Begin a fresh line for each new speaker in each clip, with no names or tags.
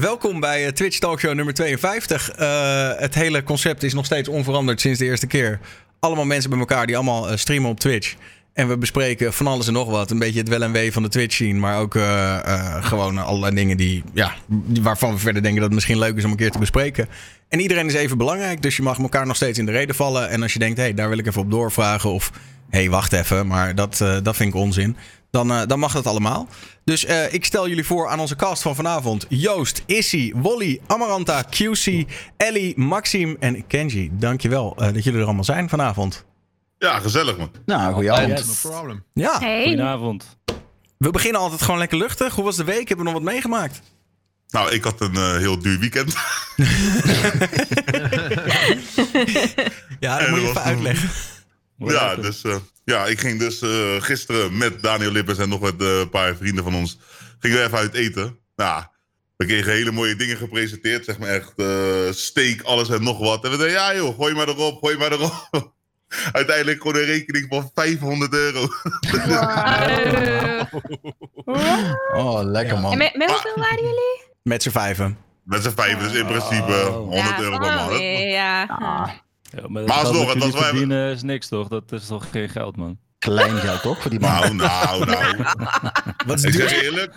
Welkom bij eh, Twitch Talkshow nummer 52. Eh, het hele concept is nog steeds onveranderd sinds de eerste keer. Allemaal mensen bij elkaar die allemaal eh, streamen op Twitch. En we bespreken van alles en nog wat. Een beetje het wel en wee van de Twitch scene. Maar ook gewoon allerlei dingen die, ja, waarvan we verder denken dat het misschien leuk is om een keer te bespreken. En iedereen is even belangrijk. Dus je mag elkaar nog steeds in de reden vallen. En als je denkt, hé, hey, daar wil ik even op doorvragen. Of hé, hey, wacht even, maar dat, dat vind ik onzin. Dan, eh, dan mag dat allemaal. Dus eh, ik stel jullie voor aan onze cast van vanavond. Joost, Issy, Wolly, Amaranta, QC, Ellie, Maxime en Kenji. Dankjewel eh dat jullie er allemaal zijn vanavond.
Ja, gezellig man.
Nou, goeie avond.
No problem.
Ja,
Hey.
Goedenavond.
we beginnen altijd gewoon lekker luchtig. Hoe was de week? Hebben we nog wat meegemaakt?
Nou, ik had een eh, heel duur weekend.
Ja, dat
En
moet je even uitleggen.
Ja, dus eh, ja, ik ging dus eh, gisteren met Daniel Lippers en nog met eh, een paar vrienden van ons... gingen we even uit eten. Nou, we kregen hele mooie dingen gepresenteerd. Zeg maar echt eh, steak, alles en nog wat. En we dachten, ja joh, gooi maar erop, gooi maar erop. Uiteindelijk gewoon een rekening van 500 euro.
Oh, lekker
En
man.
met, met hoeveel waren jullie?
Met z'n vijven.
Met z'n vijf, dus in principe
Oh.
100
ja,
euro
oh,
per maand.
Ja.
Ah,
Ja, maar
Maar alsnog,
dat
het
verdienen is niks toch? Dat is toch geen geld, man?
klein geld toch voor die man?
Nou, nou, nou.
Wat is
Ik
duur?
zeg je eerlijk,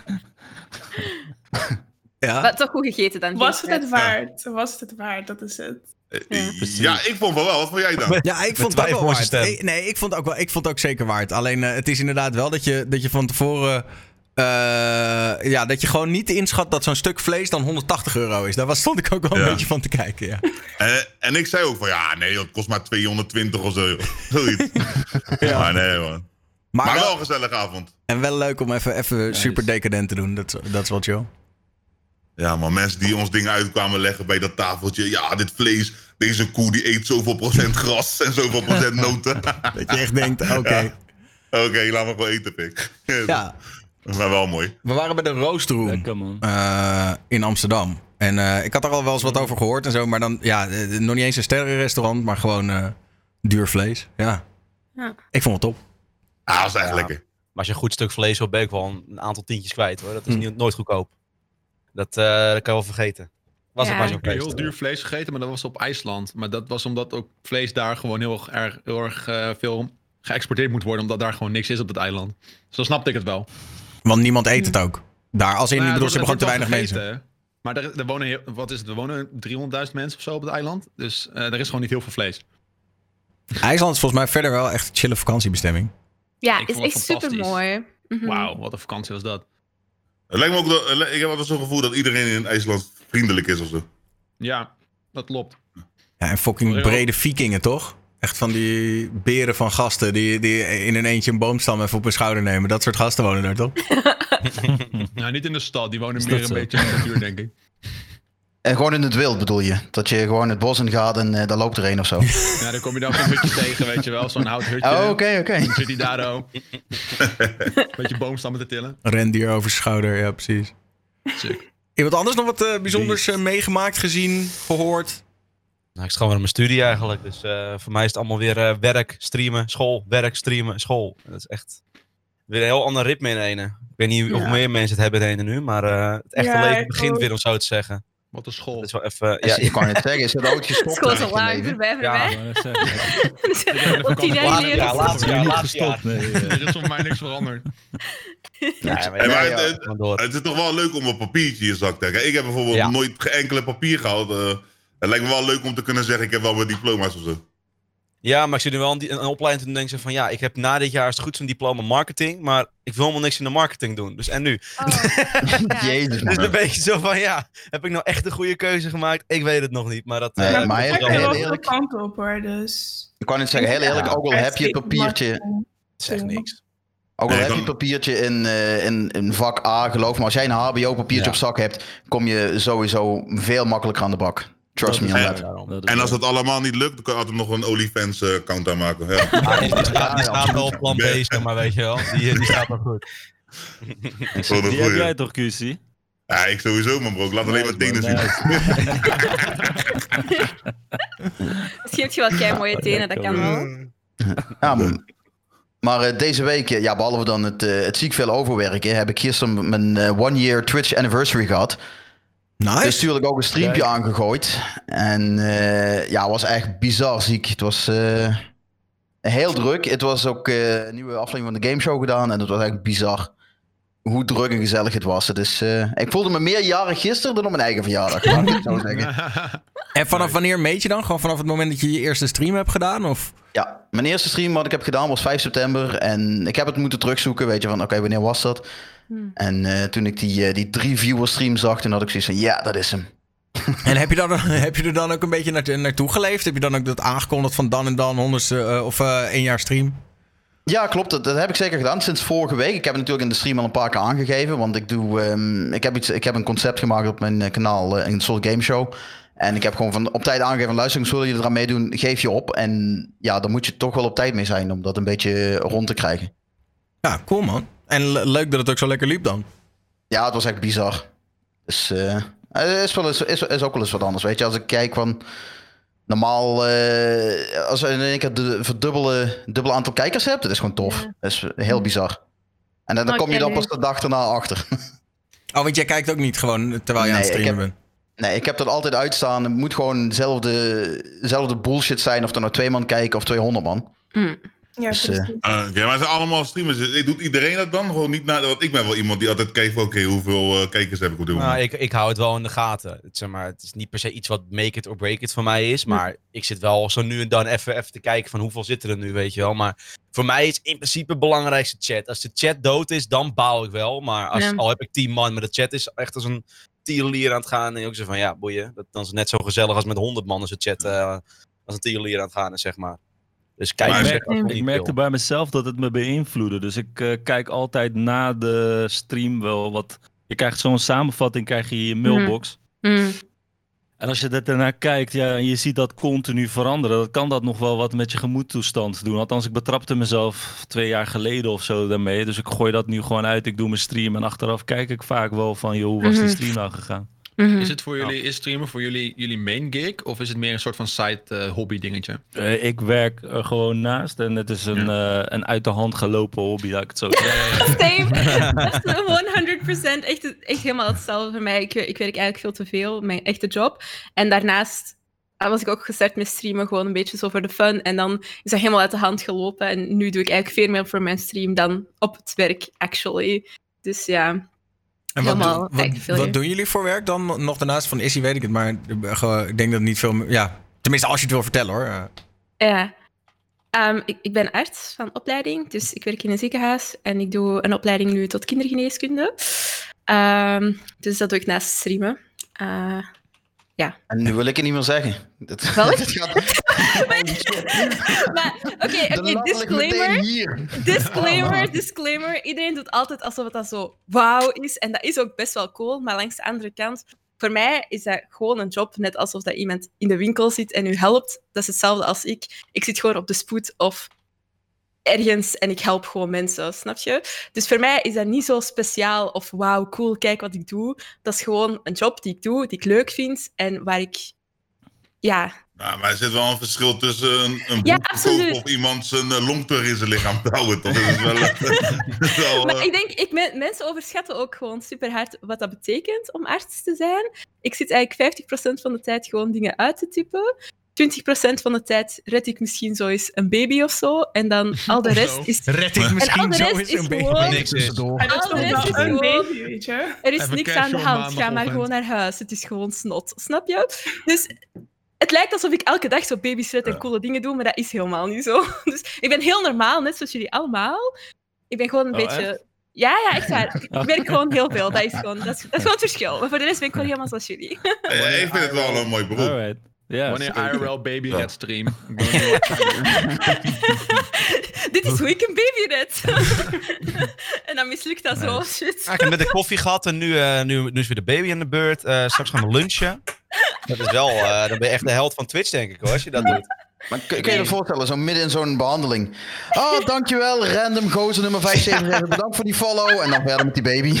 Ja.
Wat toch goed gegeten dan?
Was het het waard? Was het het waard? Dat is het.
eh,
Ja.
ja, ik vond van wel. Wat vond jij dan?
Ja, ik vond het ook wel waard. Eh, Nee, ik vond, ook wel, ik vond het ook zeker waard. Alleen eh, het is inderdaad wel dat je, dat je van tevoren... eh, ja, dat je gewoon niet inschat dat zo'n stuk vlees dan 180 euro is. Daar was, stond ik ook wel een
Ja.
beetje van te kijken, ja.
En, en ik zei ook van, ja, nee, het kost maar 220 of zo. Zoiets. Maar nee, man.
Maar,
Maar
wel,
wel een gezellige avond.
en wel leuk om even, even super decadent te doen. Dat, is- dat is wel chill.
Ja, maar mensen die ons dingen uitkwamen leggen bij dat tafeltje. Ja, dit vlees, deze koe die eet zoveel procent gras en zoveel procent noten.
Dat je echt denkt, oké.
Oké, laat me gewoon eten, pik.
Ja,
Maar wel mooi.
we waren bij de Roostroom
Lekker, man.
eh, in Amsterdam. En eh, ik had er al wel eens wat over gehoord en zo. Maar dan, ja, eh, nog niet eens een sterrenrestaurant, maar gewoon eh, duur vlees. Ja.
Ja.
Ik vond het top.
Ah, dat is echt
Ja.
lekker.
Maar als je een goed stuk vlees wil, ben ik wel een, aantal tientjes kwijt hoor. Dat is
Hm.
niet, nooit goedkoop. Dat, eh, dat kan je wel vergeten. Was
Ja.
ook maar zo'n
Ik heb
feest.
heel duur vlees gegeten, maar dat was op IJsland. Maar dat was omdat ook vlees daar gewoon heel erg, heel erg eh, veel geëxporteerd moet worden. Omdat daar gewoon niks is op het eiland. Dus dan snapte ik het wel.
Want niemand eet het ook. Daar, als in,
ja,
bedoel, ze hebben gewoon te weinig
wordt
mensen.
Maar er, er wonen, heel- wat is het? Er wonen 300.000 mensen of zo op het eiland. Dus eh, er is gewoon niet heel veel vlees.
IJsland is volgens mij verder wel echt een chille vakantiebestemming.
Ja,
Ik
is echt super mooi.
Wauw, wat een vakantie was dat.
Het lijkt me ook dat, ik heb altijd zo'n gevoel dat iedereen in IJsland vriendelijk is of zo.
Ja, dat klopt.
Ja, en fucking brede vikingen, toch? Echt van die beren van gasten die, die in een eentje een boomstam even op hun schouder nemen. Dat soort gasten wonen daar, toch?
Nou, niet in de stad. Die wonen meer een
zo?
beetje in de natuur, denk ik.
En gewoon in het wild bedoel je? Dat je gewoon het bos in gaat en eh, daar loopt er een of zo.
Ja, dan kom je dan ook een hutje tegen, weet je wel. Zo'n hout hutje.
Oh, oké, oké.
Dan zit hij daar ook. Beetje boomstammen te tillen.
Rendier over schouder, ja, precies.
Sick.
Iemand anders nog wat eh, bijzonders eh, meegemaakt, gezien, gehoord?
Nou, ik sta gewoon weer in mijn studie eigenlijk. Dus eh, voor mij is het allemaal weer eh, werk, streamen, school, werk, streamen, school. Dat is echt weer een heel ander ritme in ene. Ik weet niet of
Ja.
meer mensen het hebben in ene nu, maar eh, het echte
Ja,
leven begint
ook.
weer om zo te zeggen.
Wat een school.
Dat is wel even...
Ja,
Ja,
ik kan het zeggen, is het ooit gestopt?
School is al lang voorbij,
Ja,
voorbij. Op die
Ja,
leren.
laatste jaar, laatste jaar.
Er is voor mij niks veranderd.
Ja, maar, ja,
het- is toch wel leuk om een papiertje in je zak te hebben. Ik heb bijvoorbeeld
Ja.
nooit enkele papier gehad. Het lijkt me wel leuk om te kunnen zeggen, ik heb wel mijn diploma's of zo.
Ja, maar ik zit nu wel een, een opleiding te denken van ja, ik heb na dit jaar is het goed zo'n diploma marketing, maar ik wil helemaal niks in de marketing doen. Dus en nu?
Oh.
Jezus,
Dus een beetje zo van ja, heb ik nou echt een goede keuze gemaakt? Ik weet het nog niet, maar dat...
Nee,
eh,
maar heel- heel
wel
eerlijk.
veel kant op hoor, dus...
Ik kan het zeggen, heel eerlijk, ook al heb je het papiertje,
zegt niks.
ook al
Nee,
heb je papiertje in, eh, in, in vak A, geloof me, als jij een HBO-papiertje
Ja.
op zak hebt, kom je sowieso veel makkelijker aan de bak. Trust me on that.
En als dat allemaal niet lukt, dan kan je altijd nog een OnlyFans-account aanmaken. Ja.
Ah, die, die staat, die staat wel op plan B, zeg maar, weet je wel. Die, die staat wel goed.
Die heb
goeie.
jij toch, QC?
Ja, ik sowieso, man, bro. Ik laat alleen maar tenen zien.
Misschien heb je wel kei mooie tenen, dat kan wel.
Ja, maar eh, deze week, eh, ja, behalve dan het, eh, het ziek veel overwerken, heb ik gisteren mijn eh, one year Twitch anniversary gehad.
Nice.
Dus natuurlijk ook een streampje aangegooid. En eh, ja, was echt bizar ziek. Het was eh, heel druk. Het was ook eh, een nieuwe aflevering van de gameshow gedaan. En het was echt bizar hoe druk en gezellig het was. Dus eh, ik voelde me meer jarig gisteren dan op mijn eigen verjaardag. Ik het zo zeggen.
En vanaf wanneer meet je dan? Gewoon vanaf het moment dat je je eerste stream hebt gedaan? Of?
Ja, mijn eerste stream wat ik heb gedaan was 5 september. En ik heb het moeten terugzoeken. Weet je van, oké, wanneer was dat?
Hmm.
En eh, toen ik die, eh, die drie viewer stream zag, toen had ik zoiets van, ja, dat is hem.
En heb je, dan, heb je er dan ook een beetje naartoe, naartoe geleefd? Heb je dan ook dat aangekondigd van dan en dan honderdste eh, of eh één jaar stream?
Ja, klopt. Dat, dat heb ik zeker gedaan sinds vorige week. Ik heb het natuurlijk in de stream al een paar keer aangegeven. Want ik, doe, ehm, ik, heb, iets, ik heb een concept gemaakt op mijn kanaal, een soort gameshow. En ik heb gewoon van op tijd aangegeven: luister, zullen jullie eraan meedoen? Geef je op. En ja, dan moet je toch wel op tijd mee zijn om dat een beetje rond te krijgen.
Ja, cool man. En le- leuk dat het ook zo lekker liep dan.
Ja, het was echt bizar. Dus eh, het is, wel eens, is, is ook wel eens wat anders. Weet je, als ik kijk van. Normaal, eh, als je in één keer de verdubbele dubbele aantal kijkers hebt, dat is gewoon tof.
Ja.
Dat is heel bizar. En dan, dan kom je dan pas de dag erna achter.
Oh, want jij kijkt ook niet gewoon terwijl je aan het streamen
heb-
bent.
Nee, ik heb dat altijd uitstaan. Het moet gewoon dezelfde, dezelfde bullshit zijn of er nou twee man kijken of 200 man.
Hmm.
Ja,
Dus, eh,
precies.
Uh, Oké, maar het zijn allemaal streamers. Doet iedereen dat dan? Gewoon niet naar. Want ik ben wel iemand die altijd kijkt van oké, hoeveel eh, kijkers heb ik op dit moment.
Nou, ik, ik hou het wel in de gaten. Het, zeg maar, het is niet per se iets wat make it or break it voor mij is. Maar ik zit wel zo nu en dan even, even te kijken van hoeveel zitten er nu, weet je wel. Maar voor mij is in principe het belangrijkste chat. Als de chat dood is, dan baal ik wel. Maar als,
Ja.
al heb ik 10 man, maar de chat is echt als een tierlier aan het gaan. En ook zo van, ja, boeien. Dat, dan is het net zo gezellig als met 100 man als de chat eh, als een tierlier aan het gaan is, zeg maar. Dus kijk,
Maar
ik
merk-
Ik merkte bij mezelf dat het me beïnvloedde. Dus ik eh, kijk altijd na de stream wel wat. Je krijgt zo'n samenvatting krijg je in je mailbox.
Hmm.
En als je er daarnaar kijkt ja, en je ziet dat continu veranderen, dan kan dat nog wel wat met je gemoedtoestand doen. Althans, ik betrapte mezelf twee jaar geleden of zo daarmee. Dus ik gooi dat nu gewoon uit. Ik doe mijn stream en achteraf kijk ik vaak wel van, joh, hoe was die
Mhm.
stream nou gegaan?
Mhm.
Is het voor jullie, is streamen voor jullie, jullie main gig? Of is het meer een soort van side eh, hobby dingetje?
Eh, ik werk er gewoon naast en het is een, eh, een uit de hand gelopen hobby, laat ik het zo zeggen.
Same. Dat is 100% echt, echt helemaal hetzelfde voor mij. Ik, ik werk eigenlijk veel te veel, mijn echte job. En daarnaast was ik ook gestart met streamen, gewoon een beetje zo voor de fun. En dan is dat helemaal uit de hand gelopen. En nu doe ik eigenlijk veel meer voor mijn stream dan op het werk, actually. Dus ja,
En wat,
Helemaal
doen- wat, doen jullie voor werk dan? Nog daarnaast van Issy weet ik het, maar eh, ik denk dat niet veel... meer- Ja, tenminste als je het wil vertellen hoor. Eh,
Ja. Ehm, ik, ik ben arts van opleiding, dus ik werk in een ziekenhuis en ik doe een opleiding nu tot kindergeneeskunde. Ehm, dus dat doe ik naast streamen. Eh,
En nu wil ik het niet meer zeggen. Dat, het gaat,
maar oké,
meteen
disclaimer. Disclaimer, disclaimer. Iedereen doet altijd alsof het dat zo wauw is. En dat is ook best wel cool. Maar langs de andere kant, voor mij is dat gewoon een job. Net alsof dat iemand in de winkel zit en u helpt. Dat is hetzelfde als ik. Ik zit gewoon op de spoed of ergens en ik help gewoon mensen, snap je? Dus voor mij is dat niet zo speciaal of wauw, cool, kijk wat ik doe. Dat is gewoon een job die ik doe, die ik leuk vind en waar ik... Ja,
Nou, maar er zit wel een verschil tussen een, een
Ja,
of iemand zijn uh, longterug in zijn lichaam te houden. Toch? Dat is wel, eh, wel,
Maar
eh,
ik denk, ik, men- mensen overschatten ook gewoon super hard wat dat betekent om arts te zijn. Ik zit eigenlijk 50% van de tijd gewoon dingen uit te typen. 20% van de tijd red ik misschien zo eens een baby of zo. En dan al de rest
Zo.
is.
Red ik
En al
misschien
de
zo
rest
eens
is
een beetje.
gewoon.
Niks is.
Al de rest is gewoon-
baby, weet je?
Er is
Even
niks aan de hand. Ga maar gewoon naar huis. Het is gewoon snot. Snap je? Dus het lijkt alsof ik elke dag zo baby's red en
Ja.
coole dingen doe, maar dat is helemaal niet zo. Dus ik ben heel normaal, net zoals jullie allemaal. Ik ben gewoon een
Oh,
beetje. Ja, ja, echt waar. Ik werk gewoon heel veel. Dat is gewoon, dat is, dat is gewoon het verschil. Maar voor de rest ben ik gewoon helemaal zoals jullie.
ik vind het wel een mooi beroep.
Ja,
Wanneer
zeker.
IRL baby
Ja.
red stream.
Dit is hoe ik een baby red. en dan mislukt dat zo. Shit.
Ja, ik heb net de koffie gehad en nu, eh, nu, nu is weer de baby aan de beurt. Eh, straks gaan we lunchen. Dat is wel, eh, dan ben je echt de held van Twitch, denk ik hoor, als je dat doet.
Maar kun, kun je je voorstellen, zo midden in zo'n behandeling. Oh, dankjewel, random gozer nummer 577. Bedankt voor die follow. En dan verder met die baby.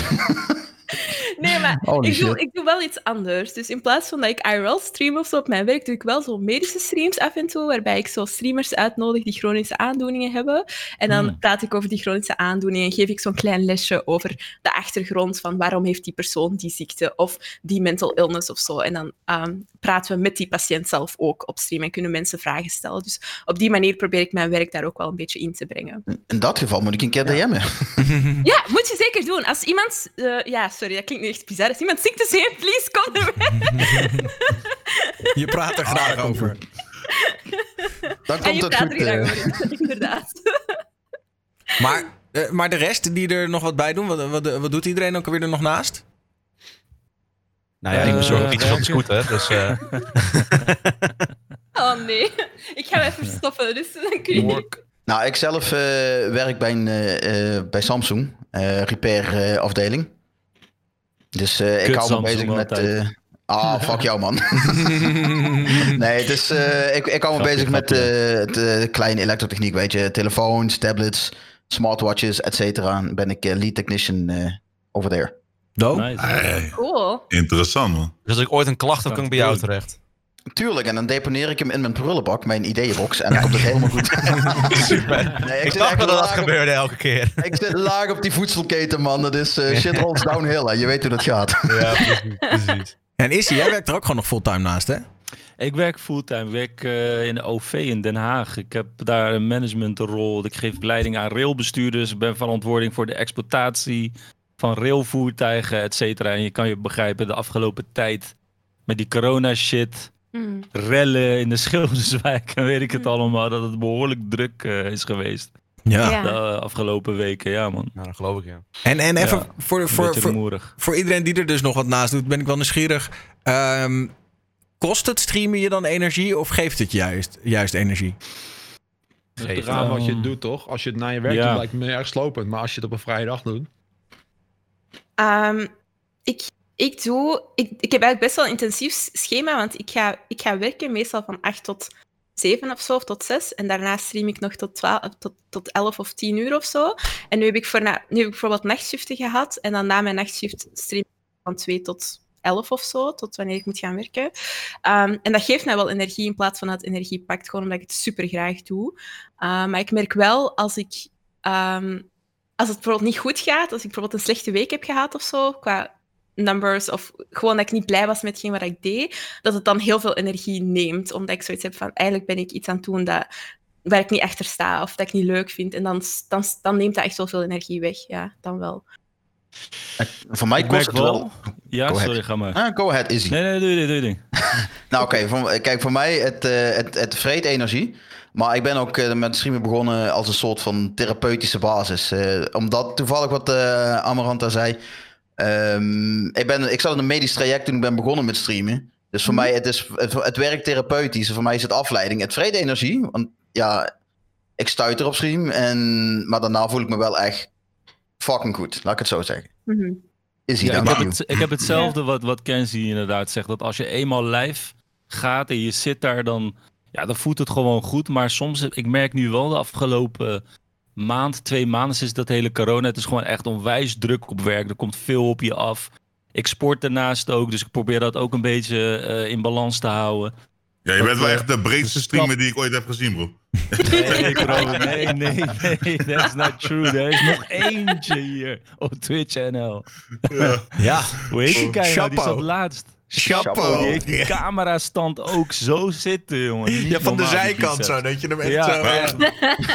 Nee, maar
Holy
ik doe, ik doe wel iets anders. Dus in plaats van dat ik IRL stream of zo op mijn werk, doe ik wel zo medische streams af en toe, waarbij ik zo streamers uitnodig die chronische aandoeningen hebben. En dan
Hmm.
praat ik over die chronische aandoeningen en geef ik zo'n klein lesje over de achtergrond van waarom heeft die persoon die ziekte of die mental illness of zo. En dan ehm, praten we met die patiënt zelf ook op stream en kunnen mensen vragen stellen. Dus op die manier probeer ik mijn werk daar ook wel een beetje in te brengen.
In dat geval moet ik een keer DM'en.
Ja, moet je zeker doen. Als iemand... eh, ja, sorry, dat klinkt nu echt bizar. Als iemand ziektes heeft, please, kom erbij.
Je praat er graag over.
Dan
En
komt
je
het
praat
goed.
er
eh.
graag over, inderdaad.
Maar, eh, maar de rest die er nog wat bij doen, wat, wat, wat doet iedereen ook alweer er nog naast?
Nou ja, ik bezorg
Eh,
iets van scooter, dus... eh,
Oh nee, ik ga hem even stoppen, dus dan kun je.
Work.
Nou, ik zelf eh, werk bij, een, eh, eh, bij Samsung, eh, repair afdeling. Dus eh, ik hou me bezig met... eh, ah, fuck jou man. nee, het is, eh, ik, ik hou me
Grapje,
bezig met eh, eh, kleine elektrotechniek, weet je. Telefoons, tablets, smartwatches, et cetera. Ben ik lead technician eh, over there.
Dope.
Nice.
Hey,
Cool.
interessant, man.
dus als ik ooit een klacht heb, kan ik bij jou terecht.
Tuurlijk, en dan deponeer ik hem in mijn prullenbak, mijn ideeënbox, en dan komt het helemaal goed.
Super.
Nee,
Ik
zit
dacht dat dat gebeurde elke keer.
Ik zit laag op die voedselketen, man. Dat is eh, shit rolls downhill, hè. Je weet hoe dat gaat.
Ja, precies. precies.
En Issy, jij werkt er ook gewoon nog fulltime naast, hè?
Ik werk fulltime. Ik werk eh, in de OV in Den Haag. Ik heb daar een managementrol. Ik geef leiding aan railbestuurders. Ik ben verantwoording voor de exploitatie van railvoertuigen, et cetera. En je kan je begrijpen, de afgelopen tijd met die corona shit,
Hmm.
rellen in de Schilderswijk en weet ik het allemaal, dat het behoorlijk druk eh, is geweest
Ja.
Ja.
de eh, afgelopen weken. Ja man,
Nou, dat geloof ik, ja.
En, en even
Ja,
voor, voor, voor, voor iedereen die er dus nog wat naast doet, ben ik wel nieuwsgierig. Ehm, kost het streamen je dan energie of geeft het juist, juist energie?
Het is raar wat je doet, toch? Als je het na je werk
ja.
doet, lijkt me erg slopend. Maar als je het op een vrije dag doet...
Ehm, ik, ik, doe, ik, ik heb eigenlijk best wel een intensief schema, want ik ga, ik ga werken meestal van 8 tot 7 of zo, of tot 6. En daarna stream ik nog tot, 12, tot, tot 11 of 10 uur of zo. En nu heb ik, voor nu heb ik bijvoorbeeld nachtshiften gehad. En dan na mijn nachtshift stream ik van 2 tot 11 of zo, tot wanneer ik moet gaan werken. Ehm, en dat geeft mij wel energie in plaats van dat energie pakt, gewoon omdat ik het super graag doe. Ehm, maar ik merk wel als ik. ehm, als het bijvoorbeeld niet goed gaat, als ik bijvoorbeeld een slechte week heb gehad of zo, qua numbers, of gewoon dat ik niet blij was met hetgeen wat ik deed, dat het dan heel veel energie neemt. Omdat ik zoiets heb van, eigenlijk ben ik iets aan het doen dat, waar ik niet achter sta, of dat ik niet leuk vind. En dan, dan, dan neemt dat echt wel veel energie weg. Ja, dan wel.
Voor mij
Ik
kost het wel...
Ja, sorry, ga maar.
Ah, go ahead, Izzy.
Nee, nee, doe je ding, doe je ding.
Nou, oké. kijk, voor mij, het, eh het, het vreet energie. Maar ik ben ook eh, met streamen begonnen als een soort van therapeutische basis. Eh, omdat toevallig wat eh Amaranta zei. Ehm, ik, ben, ik zat in een medisch traject toen ik ben begonnen met streamen. Dus voor mij, het, is, het, het werkt therapeutisch. Voor mij is het afleiding. Het vreet energie. Want ja, ik stuiter op stream. En, maar daarna voel ik me wel echt fucking goed. Laat ik het zo zeggen.
Mhm.
Is hij
Ja,
dan?
ik, heb het, ik heb hetzelfde wat, wat Kenzie inderdaad zegt. Dat als je eenmaal live gaat en je zit daar, dan, ja, dan voelt het gewoon goed. Maar soms, ik merk nu wel de afgelopen maand, twee maanden sinds dat hele corona. Het is gewoon echt onwijs druk op werk. Er komt veel op je af. Ik sport daarnaast ook, dus ik probeer dat ook een beetje eh, in balans te houden.
Ja, je bent wel
eh,
echt de breedste streamer die ik ooit heb gezien, bro.
Nee, bro, nee, nee, nee, that's not true. Er is nog eentje hier op Twitch NL.
Ja.
Ja.
Hoe heet die guy nou? Die zat laatst.
Chapeau.
Die heeft die camerastand ook zo zitten, jongen. Niet
Ja, van de zijkant
biceps.
zo, dat je hem echt
Ja,
zo... echt-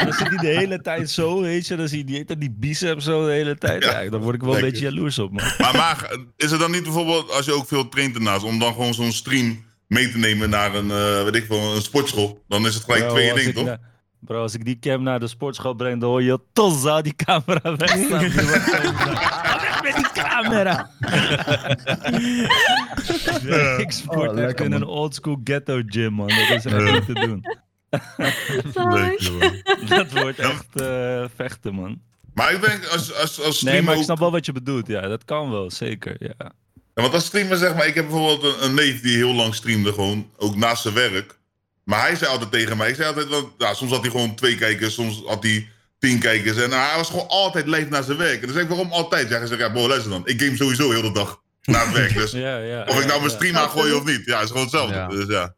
Dan zit hij de hele tijd zo, weet je. Dan zie je die, die, biceps zo de hele tijd. Ja,
Ja,
daar word ik wel een beetje jaloers op, man.
Maar, maar is het dan niet bijvoorbeeld, als je ook veel traint ernaast, om dan gewoon zo'n stream mee te nemen naar een, eh weet ik veel, een sportschool? Dan is het gelijk twee in één, toch?
na- Bro, als ik die cam naar de sportschool breng, dan hoor je Tozza die camera wegstaan. Met die camera? Nee, ik sport
Oh,
echt in een oldschool ghetto gym, man. Dat is echt niet te doen.
Leuk.
Dat wordt echt eh, vechten, man.
Maar ik denk, als, als, als
Nee,
streamer
maar ik snap wel wat je bedoelt. Ja, dat kan wel, zeker. Ja.
Ja, want als streamer zeg maar, ik heb bijvoorbeeld een, een neef die heel lang streamde gewoon, ook naast zijn werk. Maar hij zei altijd tegen mij, ik zei altijd, want, ja, soms had hij gewoon twee kijkers, soms had hij tien kijkers. En nou, hij was gewoon altijd live naar zijn werk. En dan zeg ik, waarom altijd? Ja, hij zegt, ja, bro, luister dan, ik game sowieso heel de dag. na het werk. Dus
Ja, ja.
of ik nou mijn stream
Ja.
aangooi of niet. Ja, is gewoon hetzelfde.
Ja.
Dus ja.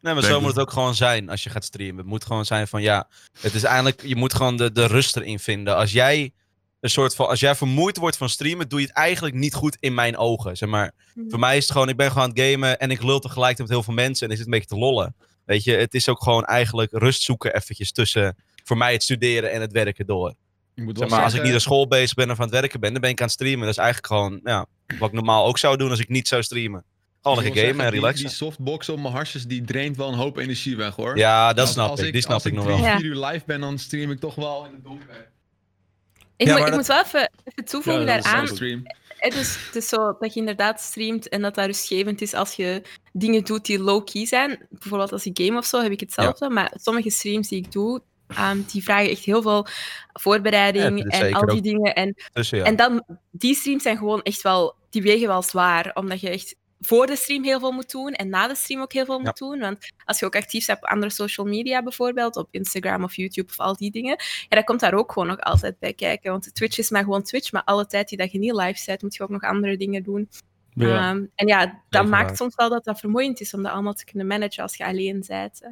Nee, maar
Denk
zo moet het ook gewoon zijn als je gaat streamen. Het moet gewoon zijn van ja, het is eigenlijk, je moet gewoon de, de rust erin vinden. Als jij een soort van, als jij vermoeid wordt van streamen, doe je het eigenlijk niet goed in mijn ogen. Zeg maar, voor mij is het gewoon, ik ben gewoon aan het gamen en ik lul tegelijk met heel veel mensen en is het een beetje te lollen. Weet je, het is ook gewoon eigenlijk rust zoeken eventjes tussen, voor mij het studeren en het werken door.
Ik
Zeg maar, als ik niet aan school bezig ben of aan het werken ben, dan ben ik aan het streamen. Dat is eigenlijk gewoon, ja, wat ik normaal ook zou doen als ik niet zou streamen. Gewoon
Ik
lekker gamen en
die-
relaxen.
Die softbox op mijn harsjes, die draint wel een hoop energie weg hoor.
Ja, dat
Als-
snap
als
ik. Die snap
als
ik nog wel.
Ja.
vier uur live ben, dan stream ik toch wel in het donker.
Ik,
Ja,
moet, ik
dat-
moet wel even, even toevoegen
Ja,
daaraan. Het is, het is zo dat je inderdaad streamt en dat dat rustgevend is als je dingen doet die low-key zijn. Bijvoorbeeld als ik game of zo heb ik hetzelfde. Maar sommige streams die ik doe, ehm, die vragen echt heel veel voorbereiding
Ja,
en al die
ook.
dingen. En,
Dus ja.
en dan, die streams zijn gewoon echt wel, die wegen wel zwaar. Omdat je echt voor de stream heel veel moet doen en na de stream ook heel veel moet doen. Want als je ook actief bent op andere social media bijvoorbeeld, op Instagram of YouTube of al die dingen, ja, dat komt daar ook gewoon nog altijd bij kijken. Want Twitch is maar gewoon Twitch, maar alle tijd die dat je niet live bent, moet je ook nog andere dingen doen.
Ja.
Ehm, en ja, dat
Even
maakt
waar.
soms wel dat dat vermoeiend is om dat allemaal te kunnen managen als je alleen bent.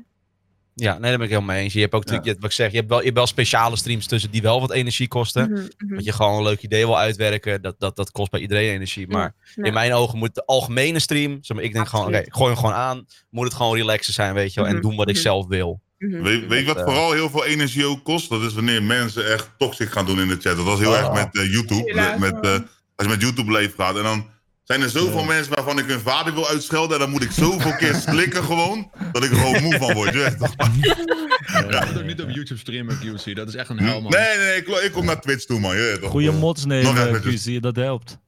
Ja, nee, daar ben ik helemaal mee eens. Je hebt ook je hebt- wat ik zeg, je hebt, wel, je hebt wel speciale streams tussen die wel wat energie kosten.
Mhm.
Dat je gewoon een leuk idee wil uitwerken, dat, dat, dat kost bij iedereen energie. Maar
Ja.
in mijn ogen moet de algemene stream, zeg maar, ik denk gewoon, oké,
Absoluut.
gooi hem gewoon aan. Moet het gewoon relaxen zijn, weet je wel, en
Mhm,
doen wat ik
mhm.
zelf wil.
Weet, weet je wat
eh,
vooral heel veel energie ook kost? Dat is wanneer mensen echt toxic gaan doen in de chat. Dat was heel
Oh.
erg met eh, YouTube. Met, eh, als je met YouTube leeft gaat. En dan zijn er zoveel
Ja.
mensen waarvan ik hun vader wil uitschelden. En dan moet ik zoveel keer slikken gewoon. Dat ik er gewoon moe van word. Je weet toch?
Ik moet ook niet op YouTube streamen, QC. Dat is echt een hel, man.
Nee, nee, nee. Ik, ik kom naar Twitch toe, man. Je weet toch?
Goede mods
nog
nemen. QC, dat helpt.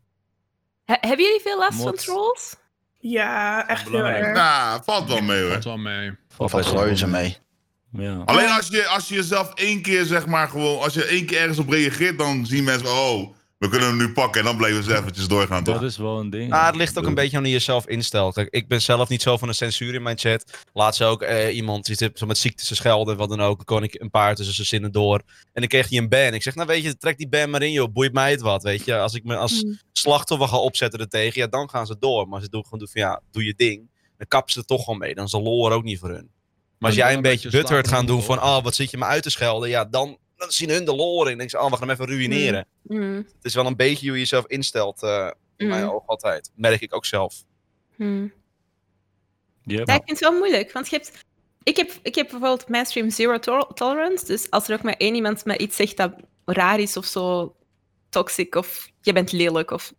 He- hebben jullie veel last van trolls?
Ja, echt heel erg.
Nou, valt wel mee hoor.
Valt wel mee.
Of valt reuze mee.
Ja.
Alleen als je, als je jezelf één keer, zeg maar, gewoon... Als je één keer ergens op reageert, dan zien mensen... Oh, we kunnen hem nu pakken. En dan blijven ze eventjes doorgaan, toch?
Dat is wel een ding.
Ah, het ligt ook een beetje aan hoe je jezelf instelt. Kijk, ik ben zelf niet zo van de censuur in mijn chat. Laat ze ook eh, iemand die zit zo met ziekte te schelden, wat dan ook. Dan kon ik een paar tussen zijn zinnen door. En dan kreeg hij een ban. Ik zeg, nou weet je, trek die ban maar in, joh. Boeit mij het wat, weet je. Als ik me als
Mhm.
slachtoffer ga opzetten er tegen, ja, dan gaan ze door. Maar ze doen, gewoon doen van, ja, doe je ding. Dan kappen ze er toch gewoon mee. Dan is de lol er ook niet voor hun. Maar als jij
wel
een
een
beetje butthurt gaan doen van, oh, wat zit je me uit te schelden? Ja, dan, dan zien hun de lol erin. Dan denk ze, oh, we gaan hem even ruïneren.
Mhm,
Het is wel een beetje hoe je jezelf instelt, eh, in mijn
mhm,
ogen altijd. Merk ik ook zelf.
Yep.
Ja, ik vind het wel moeilijk, want je hebt... Ik heb, ik heb bijvoorbeeld op mijn stream zero to- tolerance, dus als er ook maar één iemand me iets zegt dat raar is of zo toxic of je bent lelijk of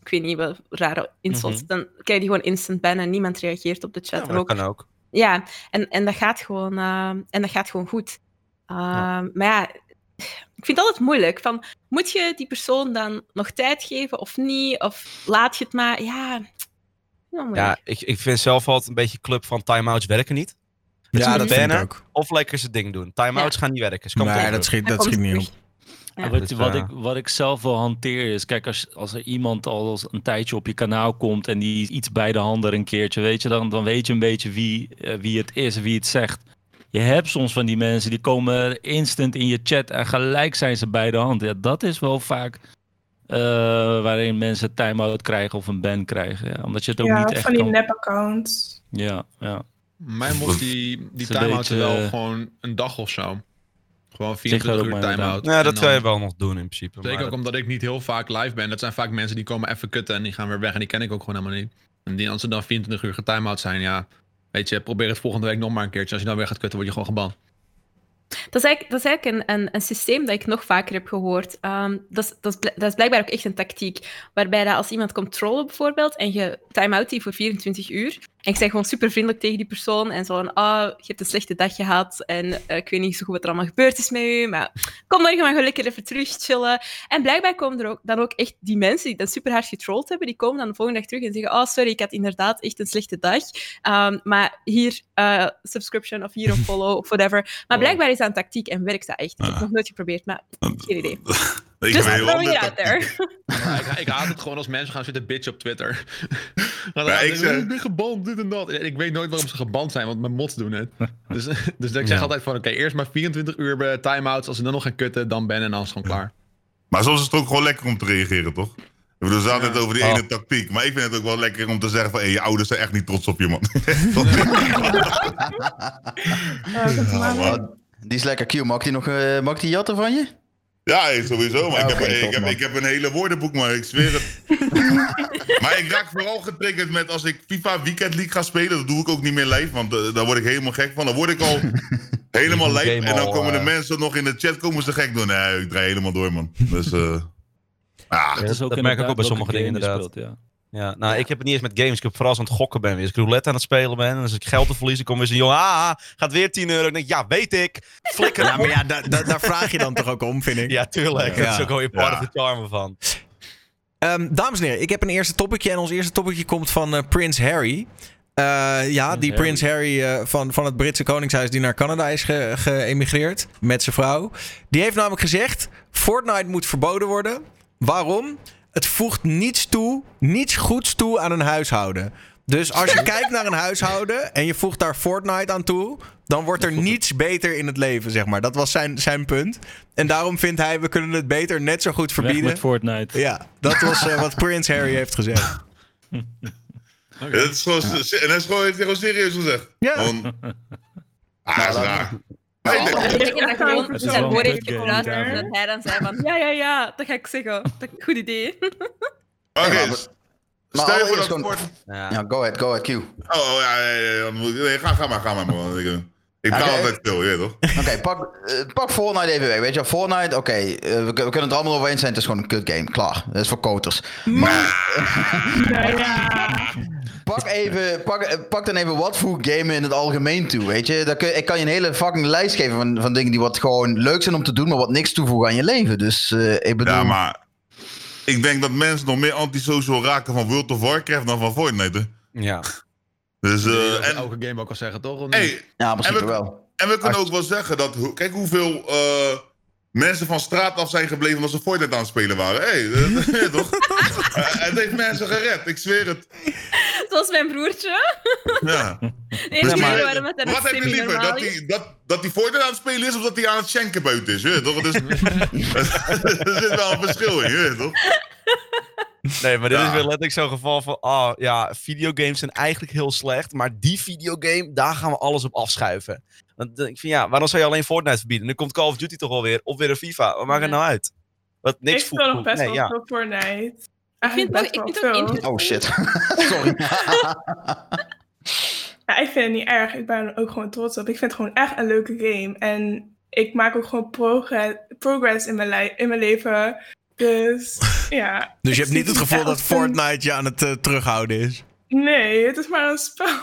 ik weet niet wat rare insults,
Mhm.
dan krijg je gewoon instant ban en niemand reageert op de chat.
Ja,
En
dat
ook,
kan ook.
ja en, en, dat gaat gewoon, eh, en dat gaat gewoon goed. Uh, Maar ja, ik vind het altijd moeilijk. Van, moet je die persoon dan nog tijd geven of niet? Of laat je het maar? Ja.
Ja, ik, ik vind zelf altijd een beetje club van time-outs werken niet.
Ja, dat vind ik ook.
Of lekker zijn ding doen. Time-outs gaan niet werken.
Nee, dat schiet, dat schiet niet op.
Ja.
Ja, wat,
Dus,
wat,
eh,
ik, wat ik zelf wel hanteer is, kijk, als, als er iemand al een tijdje op je kanaal komt en die iets bij de hand er een keertje, weet je, dan, dan weet je een beetje wie, eh, wie het is wie het zegt. Je hebt soms van die mensen die komen instant in je chat en gelijk zijn ze bij de hand. Ja, dat is wel vaak eh, waarin mensen time-out krijgen of een ban krijgen. Ja, omdat je het ook
Ja,
niet echt
van die
kan...
nep-accounts.
Ja, ja.
Mijn mods, die, die time-out
beetje,
wel
eh,
gewoon een dag of zo. Gewoon
Zeg
24
dat ook
uur time-out.
Ja, dat
dan-
kan je wel nog doen in principe.
Zeker
maar
ook omdat ik niet heel vaak live ben. Dat zijn vaak mensen die komen even kutten en die gaan weer weg. En die ken ik ook gewoon helemaal niet. En die, als ze dan 24 uur getime-out zijn, ja... Weet je, probeer het volgende week nog maar een keertje. Als je dan weer gaat kutten, word je gewoon geband.
Dat is eigenlijk, dat een, een, systeem dat ik nog vaker heb gehoord. Ehm, dat, is, dat, is, dat is blijkbaar ook echt een tactiek. Waarbij dat als iemand komt trollen bijvoorbeeld en je time-out die voor 24 uur. En ik zeg gewoon super vriendelijk tegen die persoon. En zo van, ah, je hebt een slechte dag gehad. En eh, ik weet niet zo goed wat er allemaal gebeurd is met u. Maar kom morgen maar gewoon lekker even terug chillen. En blijkbaar komen er ook, dan ook echt die mensen die dat super hard getrold hebben. Die komen dan de volgende dag terug en zeggen, oh sorry, ik had inderdaad echt een slechte dag. Ehm, maar hier eh, subscription of hier een follow of whatever. Maar
Wow.
blijkbaar is dat een tactiek en werkt dat echt. Ik heb het
Ah.
nog nooit geprobeerd, maar geen idee.
Ik
Just it out there.
Maar ik, ik haat het gewoon als mensen gaan zitten bitchen op Twitter. Dan
Ja, ik
ze,
zeg-
ik ben geband, dit en dat. Ik weet nooit waarom ze geband zijn, want mijn mods doen het. Dus, dus ik zeg
Ja.
altijd van, oké, eerst maar 24 uur bij time-outs. Als ze dan nog gaan kutten, dan ben en dan is het gewoon klaar.
Maar soms is het ook gewoon lekker om te reageren, toch? Ik bedoel, ze hadden het over die
Oh.
ene tactiek. Maar ik vind het ook wel lekker om te zeggen van... Hé, je ouders zijn echt niet trots op je, man.
Oh, die is lekker. Q, mag die nog eh, mag die jatten van je?
Ja, sowieso. Maar ik,
Oké,
heb, ik, heb,
man.
ik heb een hele woordenboek, maar ik zweer het. maar ik raak vooral getriggerd met als ik FIFA Weekend League ga spelen. Dat doe ik ook niet meer live, want eh, daar word ik helemaal gek van. Dan word ik al helemaal live. En dan komen de
eh,
mensen nog in de chat komen ze gek doen. Nee, ik draai helemaal door, man. Dus, eh ah,
dat
is
merk ik ook bij sommige dingen inderdaad.
speelt, ja.
Ja, nou, ik heb het niet eens met games. Ik heb vooral als ik aan het gokken ben weer. Als ik roulette aan het spelen ben en als ik geld te verliezen, kom weer zo'n jongen, ah, gaat weer 10 euro. Ik denk, ja, weet ik. Flikker.
Ja, maar ja, da- da- daar vraag je dan toch ook om, vind ik.
Ja, tuurlijk. Dat is ook wel je part of the charm van.
Ehm, dames en heren, ik heb een eerste topicje. En ons eerste topicje komt van eh, Prins Harry. Eh, ja, die. Prins Harry eh, van, van het Britse Koningshuis die naar Canada is ge- geëmigreerd met zijn vrouw. Die heeft namelijk gezegd: Fortnite moet verboden worden. Waarom? Het voegt niets toe, niets goeds toe aan een huishouden. Dus als je kijkt naar een huishouden en je voegt daar Fortnite aan toe, dan wordt er niets beter in het leven, zeg maar. Dat was zijn, zijn punt. En daarom vindt hij, we kunnen het beter net zo goed
Weg
verbieden.
met Fortnite.
Ja, dat was eh, wat Prince Harry heeft gezegd.
het is gewoon, en dat is gewoon, heeft hij gewoon serieus gezegd.
Ja.
Gewoon, ah, dat is
Nou,
raar. Maar ik
dat gewoon
een
zijn woord heeft en dat hij dan zei van ja, ja, ja, dat ga ik zeggen. Dat goed idee.
Oké,
maar- maar
stel je voor dat
Ja.
Go ahead, go ahead, Q. Oké,
Oh, ja, ja, nee, ga, ga maar, ga maar, man. Ik, eh, ik betaal
Oké.
altijd veel, je toch?
pak, eh, pak Fortnite even weg. Weet je. Fortnite, oké, eh, we, we kunnen het allemaal over eens zijn. Het is gewoon een kut game. Klaar. Dat is voor koters.
Ja, ja.
Pak, even, pak, pak dan even wat voor game in het algemeen toe, weet je. Kun, ik kan je een hele fucking lijst geven van, van dingen die wat gewoon leuk zijn om te doen, maar wat niks toevoegen aan je leven. Dus eh, ik bedoel...
Ja, maar ik denk dat mensen nog meer antisocial raken van World of Warcraft dan van Fortnite. hè.
Ja.
Dus, eh,
je
en,
elke game ook al zeggen, toch?
Hey,
Ja, principe
en we-
wel.
en we kunnen ook wel zeggen dat, hoe- kijk hoeveel eh, mensen van straat af zijn gebleven omdat ze Fortnite aan het spelen waren. Hé, hey, toch? Eh, het heeft mensen gered, ik zweer het.
Zoals mijn broertje.
Ja. Dus maar-
het er
Wat heb je liever? Dat hij dat, dat die Fortnite aan het spelen is of dat hij aan het schenken buiten is? Weet toch? Dus, er zit wel een verschil in, je weet toch?
Nee, maar dit
Ja.
is weer letterlijk zo'n geval van, ah ja, videogames zijn eigenlijk heel slecht, maar die videogame, daar gaan we alles op afschuiven. Want eh, ik vind, ja, waarom zou je alleen Fortnite verbieden? Dan komt Call of Duty toch wel weer, of weer een FIFA. Wat maakt het nou uit? Wat niks
ik speel nog best
Nee,
wel
ja.
veel Fortnite.
Ik vind, ook, ik vind ook.
Oh shit. Sorry.
Ja, ik vind het niet erg. Ik ben er ook gewoon trots op. Ik vind het gewoon echt een leuke game. En ik maak ook gewoon progress, progress in, mijn in mijn leven. Dus ja.
Dus je
ik
hebt niet het gevoel dat Fortnite je aan het eh, terughouden is.
Nee, het is maar een spel.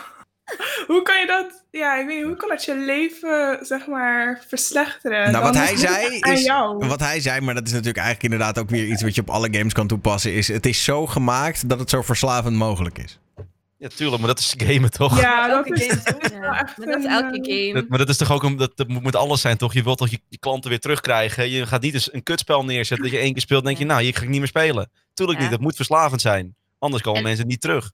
hoe kan je dat... Ja, ik weet niet. Hoe kan dat je leven, zeg maar, verslechteren?
Nou, wat hij zei is.
jou.
Wat hij zei, maar dat is natuurlijk eigenlijk inderdaad ook weer iets wat je op alle games kan toepassen. Is het is zo gemaakt dat het zo verslavend mogelijk is.
Ja, tuurlijk, maar dat is gamen toch?
Ja, dat
Elke
is,
game ja. Maar dat is elke
eh,
game.
Dat- maar dat is toch ook een, dat, dat moet met alles zijn, toch? Je wilt toch je, je klanten weer terugkrijgen. Je gaat niet eens een kutspel neerzetten dat je één keer speelt en denk je, nou, hier ga ik niet meer spelen. Tuurlijk
Ja.
niet, dat moet verslavend zijn. Anders komen
En-
mensen niet terug.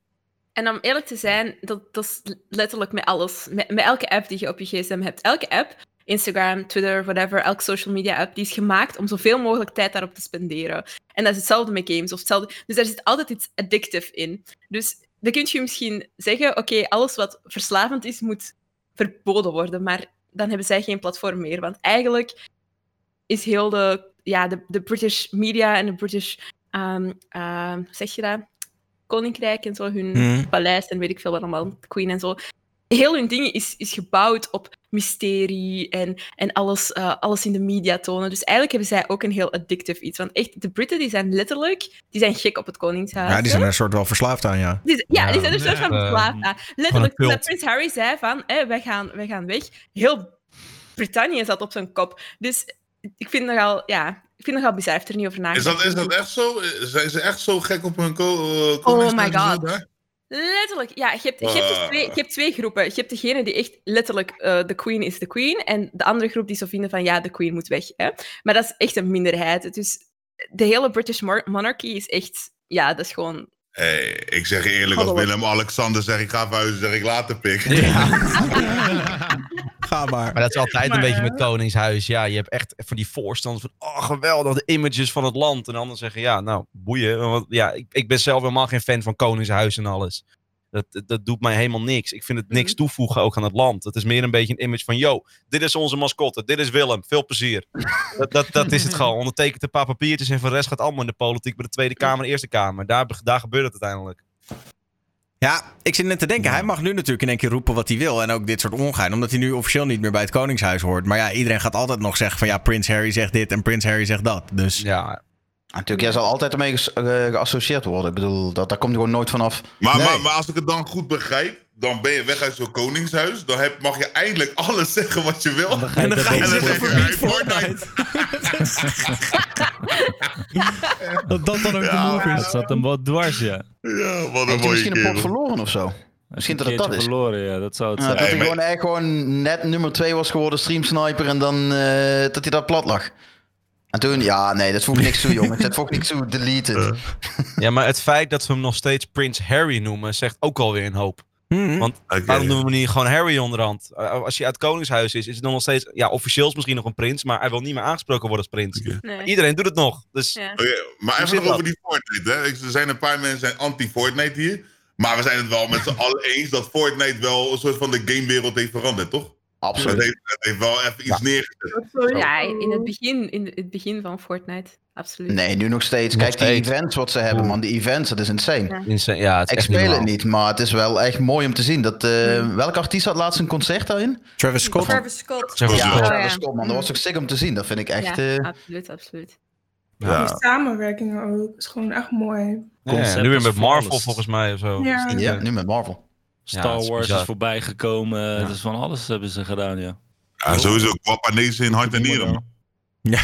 En om eerlijk te zijn, dat, dat is letterlijk met alles. Met, elke app die je op je gsm hebt. Elke app, Instagram, Twitter, whatever, elke social media app, die is gemaakt om zoveel mogelijk tijd daarop te spenderen. En dat is hetzelfde met games. Of hetzelfde. Dus er zit altijd iets addictive in. Dus dan kun je misschien zeggen, oké, alles wat verslavend is, moet verboden worden. Maar dan hebben zij geen platform meer. Want eigenlijk is heel de, ja, de, de British media en de British, hoe zeg je dat? Koninkrijk en zo, hun
Hmm.
paleis en weet ik veel wat allemaal, Queen en zo. Heel hun dingen is, is gebouwd op mysterie en, en alles, eh, alles in de media tonen. Dus eigenlijk hebben zij ook een heel addictive iets. Want echt, de Britten die zijn letterlijk die zijn gek op het Koningshuis.
Ja, die zijn er een soort wel verslaafd aan, ja.
Die, ja, die zijn er soort van verslaafd aan. Letterlijk, dat Prins Harry zei van, eh, wij, gaan, wij gaan weg. Heel Brittannië zat op zijn kop. Dus ik vind nogal, ja, ik vind het nogal bizar. Ik heb er niet over
Is
nagedacht.
dat, is dat echt zo? Zijn ze echt zo gek op hun ko uh,
Oh my god. Letterlijk, ja. Je hebt, je, hebt dus
Ah.
twee, je hebt twee groepen. Je hebt degene die echt letterlijk eh, de queen is de queen. En de andere groep die zo vinden van ja, de queen moet weg. Hè? Maar dat is echt een minderheid. Dus de hele British mon- monarchy is echt... Ja, dat is gewoon...
Hey, ik zeg eerlijk, als. Willem-Alexander zegt ik ga verhuizen, zeg ik later pik.
Ga maar...
Maar dat is altijd
Maar,
een beetje
eh,
met Koningshuis. Ja, je hebt echt voor die voorstanders van, oh geweldig, de images van het land. En anderen zeggen, ja, nou, boeien. Want ja, ik, ik ben zelf helemaal geen fan van Koningshuis en alles. Dat, dat, dat doet mij helemaal niks. Ik vind het niks toevoegen ook aan het land. Het is meer een beetje een image van, yo, dit is onze mascotte, dit is Willem, veel plezier. dat, dat, dat is het gewoon. Ondertekent een paar papiertjes en voor de rest gaat allemaal in de politiek bij de Tweede Kamer, Eerste Kamer. Daar, daar gebeurt het uiteindelijk.
Ja, ik zit net te denken. Hij mag nu natuurlijk in één keer roepen wat hij wil. En ook dit soort ongein. Omdat hij nu officieel niet meer bij het Koningshuis hoort. Maar ja, iedereen gaat altijd nog zeggen van ja, Prins Harry zegt dit en Prins Harry zegt dat. Dus
Ja,
Natuurlijk, jij zal altijd ermee eh, geassocieerd worden. Ik bedoel, dat, daar komt hij gewoon nooit vanaf.
Maar,
Nee.
maar, maar als ik het dan goed begrijp, dan ben je weg uit zo'n koningshuis. Dan heb, mag je eindelijk alles zeggen wat je wil.
Dan ga je
En dan ga je
dan
zeggen
je,
voor-
Fortnite.
dat dat dan ook
Ja,
genoeg is.
Dat zat hem wat dwars, ja.
Ja, wat een mooie
misschien een pot verloren of zo? Misschien dat het dat is.
verloren, ja. Dat zou het
Ja,
zijn.
dat hij gewoon echt gewoon net nummer 2 was geworden, streamsniper, en dan eh, dat hij daar plat lag. En toen, ja, nee, dat voegt niks toe, jongen. Dat voegt niks toe, delete het.
ja, maar het feit dat we hem nog steeds Prins Harry noemen, zegt ook alweer een hoop.
Mhm.
Want
Oké.
Waarom noemen we niet gewoon Harry onderhand? Uh, als hij uit het Koningshuis is, is het dan nog steeds... Ja, officieel is misschien nog een prins, maar hij wil niet meer aangesproken worden als prins.
Nee.
Iedereen doet het nog. Dus
Ja.
Oké, maar even over die Fortnite. Hè. Er zijn een paar mensen zijn anti-Fortnite hier. Maar we zijn het wel met z'n allen eens dat Fortnite wel een soort van de gamewereld heeft veranderd, toch?
Absoluut.
heeft, het heeft wel even iets neergezet.
Ja, in het begin, in het begin van Fortnite. Absoluut.
Nee, nu nog steeds.
Nog
Kijk, die
steeds.
events wat ze hebben, man. Die events, dat is insane.
Ja.
insa- ja, het is
Ik speel het niet, maar het is wel echt mooi om te zien. Dat, eh, Welke artiest had laatst een concert daarin?
Travis Scott.
Travis Scott.
Travis
Ja,
Scott.
Travis. Scott, man. Dat was ook sick om te zien. Dat vind ik echt...
ja,
eh,
absoluut, absoluut.
Ja.
Die samenwerkingen ook. is gewoon echt mooi.
Nu weer met Marvel volgens mij of zo.
Ja.
Eh,
nu met Marvel.
Star Wars is voorbij gekomen. Dus van alles hebben ze gedaan, ja.
Ja, sowieso Guapanezen in hart en nieren. man.
Ja,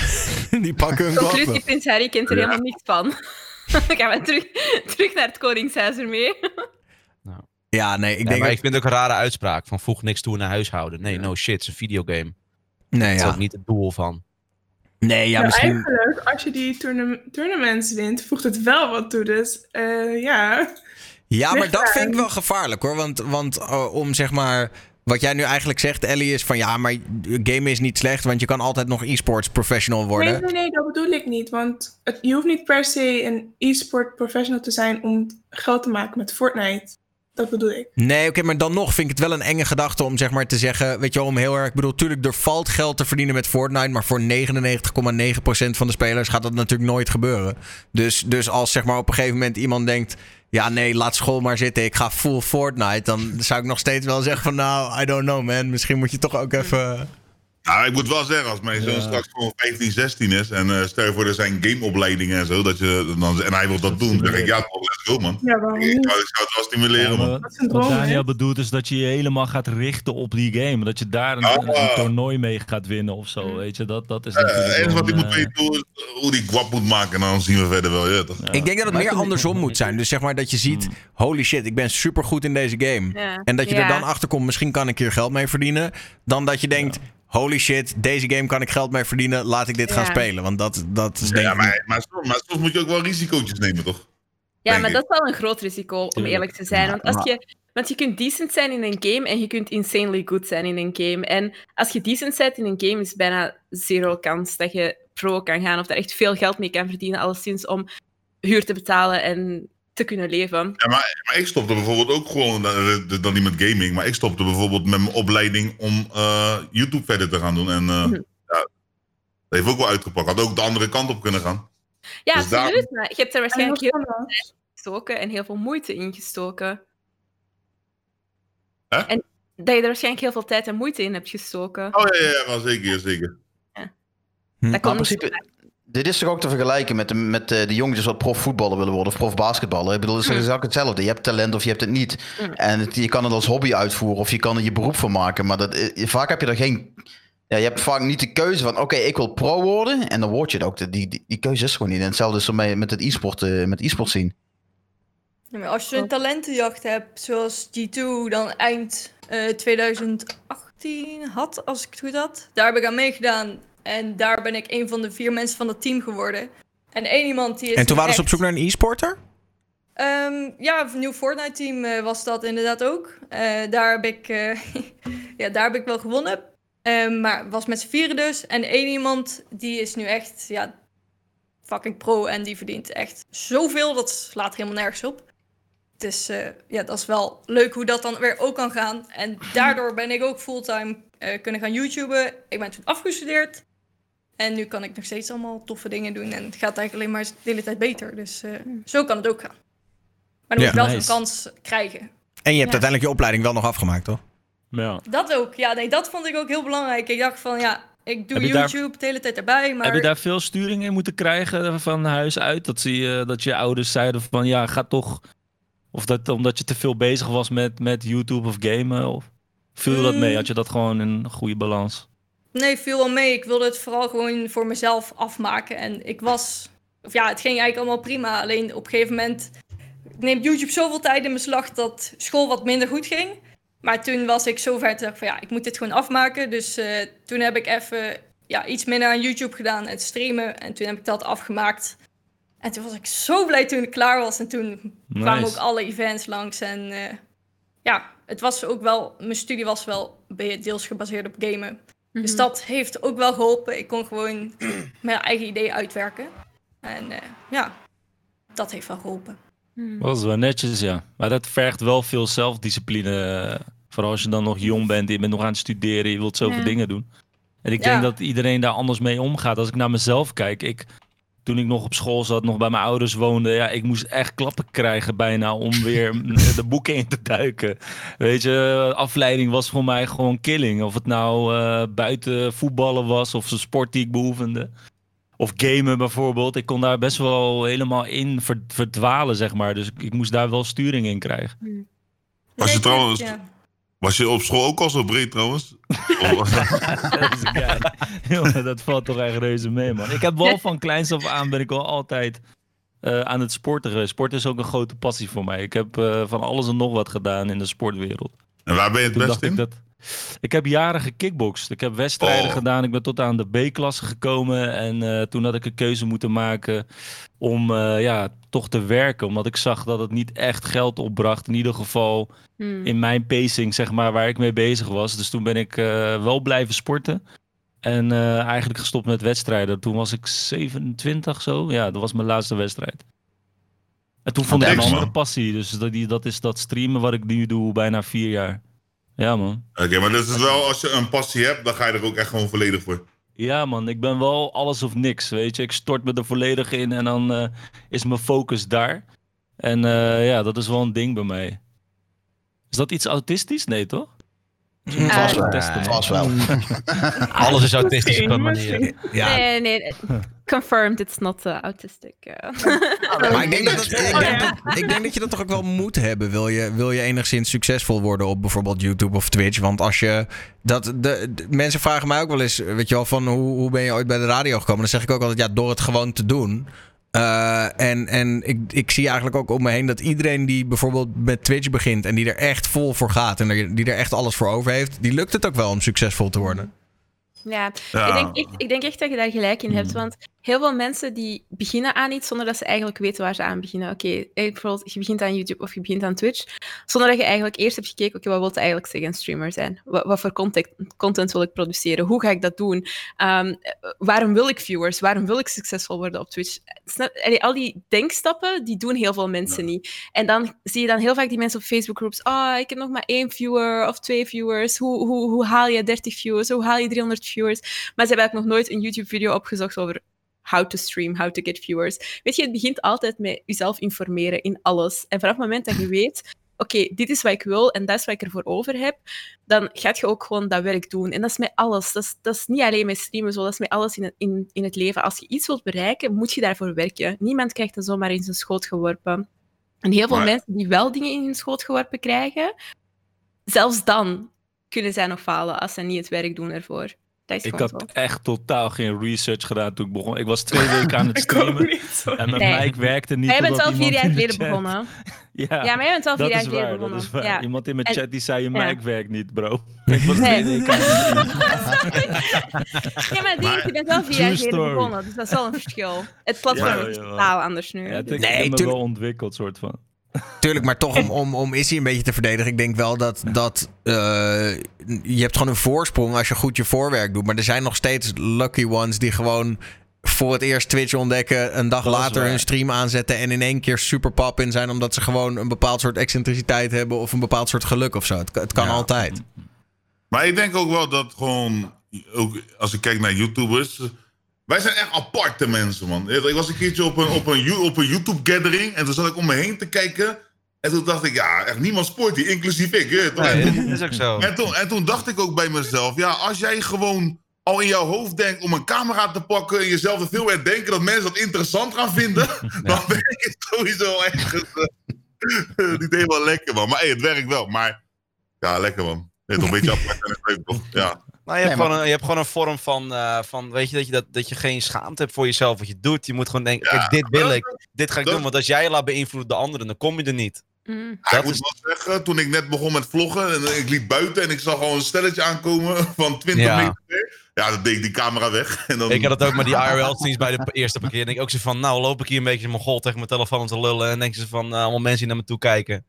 die pakken hun
Conclusie. Prins Harry kent er
Ja.
helemaal niks van. Gaan we terug, terug naar het Koningshuis ermee.
Ja, nee, ik
Ja,
denk
maar ik vind het ook een rare uitspraak van voeg niks toe in een huishouden. Nee, no shit, het is een videogame.
Nee,
Dat is ook niet het doel van.
Nee, ja,
Ja,
misschien...
Eigenlijk, als je die tourna- tournaments wint, voegt het wel wat toe. Dus eh, ja.
Ja, maar dat vind ik wel gevaarlijk hoor. Want, want uh, om zeg maar. Wat jij nu eigenlijk zegt, Ellie, is van ja, maar game is niet slecht, want je kan altijd nog e-sports professional worden.
Nee, nee, nee, dat bedoel ik niet. Want het, je hoeft niet per se een e-sport professional te zijn om geld te maken met Fortnite. Dat bedoel ik.
Nee, oké, maar dan nog vind ik het wel een enge gedachte om zeg maar te zeggen, weet je wel, om heel erg, ik bedoel, tuurlijk, er valt geld te verdienen met Fortnite, maar voor 99,9% van de spelers gaat dat natuurlijk nooit gebeuren. Dus, dus als zeg maar op een gegeven moment iemand denkt, ja nee, laat school maar zitten, ik ga full Fortnite, dan zou ik nog steeds wel zeggen van nou, I don't know man, misschien moet je toch ook even...
Nou, ik moet wel zeggen, als mijn zoon
Ja.
straks gewoon 15, 16 is en eh, stel je voor er zijn gameopleidingen en zo, dat je, dan, en hij wil dat doen, dan zeg ik ja, toch, let's go man.
Ja, waarom
Ik
niet?
zou, ik zou het wel stimuleren
Ja,
man.
maar
Dat is een
wat
droom,
Daniel bedoelt is dat je je helemaal gaat richten op die game. Dat je daar een, een- een toernooi mee gaat winnen of zo. Weet je, dat, dat is
Eh,
natuurlijk
Het enige wat
een,
moet
eh,
weten hoe, hoe die guap moet maken en dan zien we verder wel, ja toch.
ja.
Ik denk dat het meer
ik-
andersom moet zijn. Dus zeg maar dat je ziet,
Hmm.
holy shit, ik ben super goed in deze game.
Ja.
En dat je
Ja.
er dan achter komt, misschien kan ik hier geld mee verdienen. Dan dat je denkt, holy shit, deze game kan ik geld mee verdienen, laat ik dit gaan spelen. Want dat, dat is denk
Ja,
ik...
maar, maar, soms, maar soms moet je ook wel risicootjes nemen toch?
Ja,
denk
maar
ik.
dat is wel een groot risico, om eerlijk te zijn. Want, als je, want je kunt decent zijn in een game en je kunt insanely good zijn in een game. En als je decent bent in een game, is bijna zero kans dat je pro kan gaan of daar echt veel geld mee kan verdienen, alleszins om huur te betalen en te kunnen leven.
Ja, maar, maar ik stopte bijvoorbeeld ook gewoon, eh, dan niet met gaming, maar ik stopte bijvoorbeeld met mijn opleiding om eh, YouTube verder te gaan doen. En eh,
Mhm.
ja, dat heeft ook wel uitgepakt. Had ook de andere kant op kunnen gaan.
Ja,
Dus daar-
absoluut. Maar je hebt er waarschijnlijk heel
kan dat?
gestoken en heel veel moeite in gestoken.
Hè?
En dat je er waarschijnlijk heel veel tijd en moeite in hebt gestoken.
Oh ja, ja, ja wel zeker, zeker.
dat
Maar in
komt
principe, dit is toch ook te vergelijken met de, met de, de jongetjes wat profvoetballer willen worden of profbasketballer. Ik bedoel, het is
Hmm.
exact hetzelfde. Je hebt talent of je hebt het niet.
Hmm.
En het- je kan het als hobby uitvoeren of je kan er je beroep van maken. Maar dat, eh, vaak heb je er geen... Ja, je hebt vaak niet de keuze van, oké, ik wil pro worden. En dan word je het ook. Die, die, die keuze is gewoon niet. En hetzelfde is ermee met het e-sport eh, met e-sport zien.
Ja, maar als je een talentenjacht hebt, zoals G2 dan eind eh, 2018 had, als ik het goed had. Daar heb ik aan meegedaan. En daar ben ik een van de vier mensen van het team geworden. En één iemand die is
En toen waren ze op zoek naar een e-sporter?
Ehm, ja, een nieuw Fortnite-team eh, was dat inderdaad ook. Eh, daar, heb ik, eh, ja, daar heb ik wel gewonnen. Ehm, maar was met z'n vieren dus. En één iemand die is nu echt ja, fucking pro en die verdient echt zoveel. Dat slaat helemaal nergens op. Dus ja, dat is wel leuk hoe dat dan weer ook kan gaan. En daardoor ben ik ook fulltime kunnen gaan YouTuben. Ik ben toen afgestudeerd. En nu kan ik nog steeds allemaal toffe dingen doen. En het gaat eigenlijk alleen maar de hele tijd beter. Dus eh, zo kan het ook gaan. Maar dan moet je wel
nice.
zo'n kans krijgen.
En je hebt
Ja.
uiteindelijk je opleiding wel nog afgemaakt, toch?
Ja.
Dat ook. Ja, nee, dat vond ik ook heel belangrijk. Ik dacht van, ja, ik doe
Heb je daar-
YouTube de hele tijd erbij. Maar
Heb je daar veel sturing in moeten krijgen van huis uit? Dat, zie je, dat je ouders zeiden van ja, ga toch. Of dat omdat je te veel bezig was met, met YouTube of gamen? Of viel dat mee?
Mm.
Had je dat gewoon in een goede balans?
Nee, viel wel mee. Ik wilde het vooral gewoon voor mezelf afmaken. En ik was... Of ja, het ging eigenlijk allemaal prima. Alleen op een gegeven moment neemt YouTube zoveel tijd in beslag dat school wat minder goed ging. Maar toen was ik zo ver dat van ja, ik moet dit gewoon afmaken. Dus eh, toen heb ik even ja, iets minder aan YouTube gedaan en streamen. En toen heb ik dat afgemaakt. En toen was ik zo blij toen ik klaar was. En toen kwamen ook alle events langs. En eh, ja, het was ook wel... Mijn studie was wel deels gebaseerd op gamen. Dus
Mhm.
dat heeft ook wel geholpen. Ik kon gewoon mijn eigen idee uitwerken. En eh, ja, dat heeft wel geholpen.
Mhm.
Dat is wel netjes, ja. Maar dat vergt wel veel zelfdiscipline. eh, Vooral als je dan nog jong bent, je bent nog aan het studeren, je wilt zoveel
Ja.
dingen doen. En ik
Ja.
denk dat iedereen daar anders mee omgaat. Als ik naar mezelf kijk, ik, toen ik nog op school zat, nog bij mijn ouders woonde, ja, ik moest echt klappen krijgen bijna om weer de boeken in te duiken. Weet je, afleiding was voor mij gewoon killing. Of het nou eh, buiten voetballen was of een sport die ik beoefende. Of gamen bijvoorbeeld. Ik kon daar best wel helemaal in ver- verdwalen, zeg maar. Dus ik, ik moest daar wel sturing in krijgen.
Was je
Nee,
trouwens-
ja.
Was je op school ook al zo breed trouwens?
Dat. Jongen, dat valt toch echt reuze mee, man. Ik heb wel van kleins af aan ben ik wel altijd eh, aan het sporten. Sport is ook een grote passie voor mij. Ik heb eh, van alles en nog wat gedaan in de sportwereld.
en waar ben je het
Toen
best
dacht ik
in?
dat. Ik heb jaren gekickboxd. Ik heb wedstrijden
Oh.
gedaan. Ik ben tot aan de B-klasse gekomen. En eh, toen had ik een keuze moeten maken om eh, ja, toch te werken. Omdat ik zag dat het niet echt geld opbracht. In ieder geval
Mhm.
in mijn pacing, zeg maar, waar ik mee bezig was. Dus toen ben ik eh, wel blijven sporten. En eh, eigenlijk gestopt met wedstrijden. Toen was ik 27 zo. Ja, dat was mijn laatste wedstrijd. En toen vond ik een andere passie. Dus dat, die, dat is dat streamen wat ik nu doe, bijna vier jaar. Ja, man.
Oké, maar dat is wel, als je een passie hebt, dan ga je er ook echt gewoon volledig voor.
Ja, man. Ik ben wel alles of niks, weet je. Ik stort me er volledig in en dan eh, is mijn focus daar. En eh, ja, dat is wel een ding bij mij. Is dat iets autistisch? Nee, toch?
Het was wel.
testen,
Het
man.
was wel.
Alles is autistisch op een manier.
Ja,
Nee, nee. Confirmed, it's not uh, autistic.
maar ik denk, dat het- ik, denk
ja.
dat, ik denk dat je dat toch ook wel moet hebben. Wil je, wil je enigszins succesvol worden op bijvoorbeeld YouTube of Twitch? Want als je. Dat, de, de- mensen vragen mij ook wel eens, weet je wel, van hoe, hoe ben je ooit bij de radio gekomen? Dan zeg ik ook altijd, ja, door het gewoon te doen. Eh, en en ik, ik zie eigenlijk ook om me heen dat iedereen die bijvoorbeeld met Twitch begint en die er echt vol voor gaat en er- die er echt alles voor over heeft, die lukt het ook wel om succesvol te worden.
Ja,
Ja.
Ik, denk echt, ik denk echt dat je daar gelijk in hebt. Want heel veel mensen die beginnen aan iets zonder dat ze eigenlijk weten waar ze aan beginnen. Oké, eh, bijvoorbeeld je begint aan YouTube of je begint aan Twitch. Zonder dat je eigenlijk eerst hebt gekeken, oké, wat wil het eigenlijk zeggen streamer zijn? Wat, wat voor content, content wil ik produceren? Hoe ga ik dat doen? Ehm, eh, waarom wil ik viewers? Waarom wil ik succesvol worden op Twitch? Snap, al die denkstappen, die doen heel veel mensen niet. En dan zie je dan heel vaak die mensen op Facebook groups. Ah, ik heb nog maar één viewer of twee viewers. Hoe, hoe, hoe haal je 30 viewers? Hoe haal je 300 viewers? Maar ze hebben eigenlijk nog nooit een YouTube-video opgezocht over how to stream, how to get viewers. Weet je, het begint altijd met jezelf informeren in alles. En vanaf het moment dat je weet, oké, dit is wat ik wil en dat is wat ik ervoor over heb, dan gaat je ook gewoon dat werk doen. En dat is met alles. Dat is, dat is niet alleen met streamen zo, dat is met alles in het, in, in het leven. Als je iets wilt bereiken, moet je daarvoor werken. Niemand krijgt dat zomaar in zijn schoot geworpen. En heel veel
Maar-
mensen die wel dingen in hun schoot geworpen krijgen, zelfs dan kunnen zij nog falen als ze niet het werk doen ervoor. Is
Ik had echt totaal geen research gedaan toen ik begon. Ik was twee weken aan het
Ik
streamen.
niet.
En mijn
Nee.
mic werkte niet.
Maar jij bent wel vier jaar geleden
chat-
begonnen.
Ja,
Ja, maar jij bent wel vier
dat
jaar
is
geleden
waar. Dat
begonnen.
is waar.
Ja.
Iemand in mijn
En-
chat die zei, je
ja.
mic werkt niet, bro. Ik was
Nee.
twee weken aan het streamen.
Ja, maar die, je bent wel vier jaar geleden
story.
begonnen, dus dat is wel een verschil. Het platform
Ja,
is totaal anders nu.
Ja, het- ik
Nee,
heb me wel ontwikkeld, soort van.
Tuurlijk, maar toch om, om, om Issy een beetje te verdedigen. Ik denk wel dat, dat eh, je hebt gewoon een voorsprong als je goed je voorwerk doet. Maar er zijn nog steeds lucky ones die gewoon voor het eerst Twitch ontdekken. Een dag
Dat
later hun stream aanzetten. En in één keer super pap in zijn. Omdat ze gewoon een bepaald soort excentriciteit hebben. Of een bepaald soort geluk of zo. Het, kan- het kan
Ja.
altijd.
Maar ik denk ook wel dat gewoon, ook als ik kijk naar YouTubers, wij zijn echt aparte mensen, man. Ik was een keertje op een, op een, op een YouTube-gathering en toen zat ik om me heen te kijken. En toen dacht ik, ja, echt niemand sport hier, inclusief ik. hè?
Nee, dat is ook zo.
En toen, en toen dacht ik ook bij mezelf, ja, als jij gewoon al in jouw hoofd denkt om een camera te pakken en jezelf er veel uit denken dat mensen dat interessant gaan vinden, dan ben ik sowieso ergens eh, niet helemaal lekker, man. Maar hey, het werkt wel. Maar ja, lekker, man. Het is een beetje apart en het leuk, toch? Ja.
Nou, je, hebt
Nee,
gewoon een, je hebt gewoon een vorm van, eh, van weet je, dat je, dat, dat je geen schaamte hebt voor jezelf wat je doet. Je moet gewoon denken,
Ja,
kijk, dit wil
dat-
ik, dit ga ik
dat-
doen. Want als jij je laat beïnvloeden door anderen, dan kom je er niet.
Mm.
Ja,
Dat
ik moet
is-
wel zeggen, toen ik net begon met vloggen en ik liep buiten en ik zag gewoon een stelletje aankomen van 20
Ja.
meter. Ja, dan deed ik die camera weg. En dan,
Ik had het ook met die IRL-streams bij de eerste parkeer. denk ik ook zo van, nou loop ik hier een beetje mijn gol tegen mijn telefoon te lullen. En denk ze van, eh, allemaal mensen die naar me toe kijken.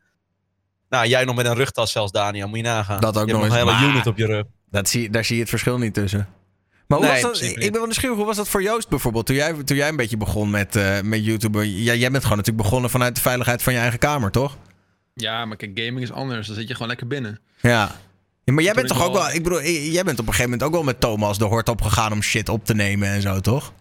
Nou, jij nog met een rugtas zelfs, Daniel, moet je nagaan.
Dat ook
je
nog
hebt nog een hele
Maar-
unit op je rug.
Dat zie, daar zie je het verschil niet tussen. Maar hoe
Nee,
was dat? Ik ben wel nieuwsgierig. Hoe was dat voor Joost bijvoorbeeld? Toen jij, toen jij een beetje begon met, eh, met YouTube. Ja, jij bent gewoon natuurlijk begonnen vanuit de veiligheid van je eigen kamer, toch?
Ja, maar kijk, gaming is anders. Dan zit je gewoon lekker binnen.
Ja. Ja, maar jij bent toch ook
wel-
wel... Ik bedoel, eh, jij bent op een gegeven moment ook wel met Thomas de hort opgegaan om shit op te nemen en zo, toch?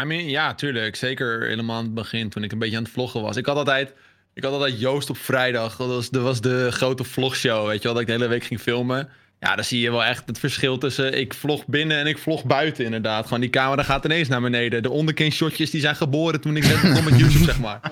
I mean, ja, tuurlijk. Zeker helemaal aan het begin, toen ik een beetje aan het vloggen was. Ik had altijd, ik had altijd Joost op vrijdag. Dat was, dat was de grote vlogshow, weet je wel. Dat ik de hele week ging filmen. Ja, dan zie je wel echt het verschil tussen ik vlog binnen en ik vlog buiten, inderdaad. Gewoon die camera gaat ineens naar beneden. De onderkin-shotjes die zijn geboren toen ik net begon met YouTube, zeg maar.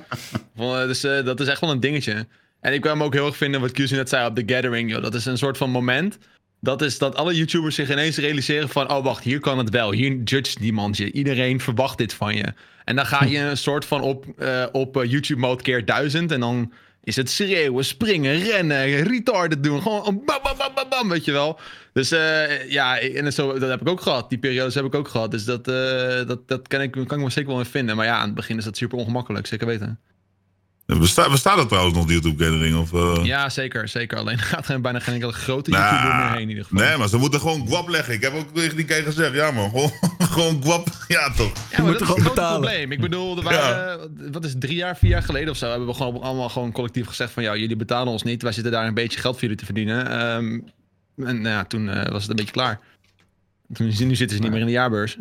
Eh, Dus eh, dat is echt wel een dingetje. En ik kwam hem ook heel erg vinden wat QC net zei op de Gathering. Joh. Dat is een soort van moment. Dat is dat alle YouTubers zich ineens realiseren van... oh, wacht, hier kan het wel. Hier judge niemand je. Iedereen verwacht dit van je. En dan ga je een soort van op, eh, op YouTube-mode keer duizend... en dan is het schreeuwen, springen, rennen, retarded doen. Gewoon bam, bam, bam, bam, bam, weet je wel. Dus eh, ja, en zo, dat heb ik ook gehad. Die periodes heb ik ook gehad. Dus dat, eh, dat, dat kan, ik, kan ik me zeker wel in vinden. Maar ja, aan het begin is dat super ongemakkelijk. Zeker weten.
Besta bestaat er trouwens nog, die YouTube-gathering? Of, eh?
Ja, zeker. Zeker. Alleen er gaat er bijna geen enkele grote YouTuber meer heen in ieder geval.
Nee, maar ze moeten gewoon guap leggen. Ik heb ook tegen die kei gezegd, ja man, gewoon, gewoon guap. Ja toch.
Ja, maar dat is
gewoon betalen.
probleem. Ik bedoel, er waren, wat is het, drie jaar, vier jaar geleden of zo, hebben we gewoon allemaal gewoon collectief gezegd van, ja, jullie betalen ons niet. Wij zitten daar een beetje geld voor jullie te verdienen. Ehm, en nou ja, toen eh, was het een beetje klaar. Toen, nu zitten ze niet meer in de jaarbeurs.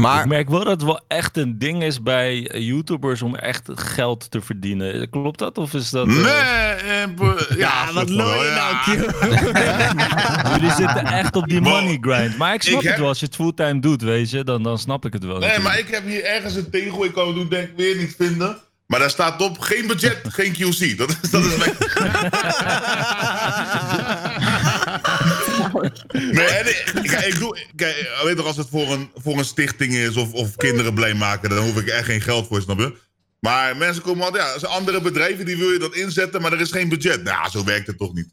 Maar
Ik merk wel dat het wel echt een ding is bij eh, YouTubers om echt geld te verdienen. Klopt dat? Of is dat... eh,
Nee, eh, ja,
wat
ja.
eh, Jullie zitten echt op die money grind. Maar ik snap
Ik heb-
het wel. Als je het fulltime doet, weet je, dan, dan snap ik het wel.
Nee,
natuurlijk.
maar ik heb hier ergens een tegel. Ik kan het doen, denk ik weer niet vinden. Maar daar staat op, geen budget, geen QC. Dat is, dat is mijn... nee, en ik, kijk, ik doe... Kijk, weet toch, als het voor een, voor een stichting is of, of kinderen blij maken, dan hoef ik er echt geen geld voor, snap je? Maar mensen komen altijd, ja, er zijn andere bedrijven die wil je dat inzetten, maar er is geen budget. Nou, zo werkt het toch niet.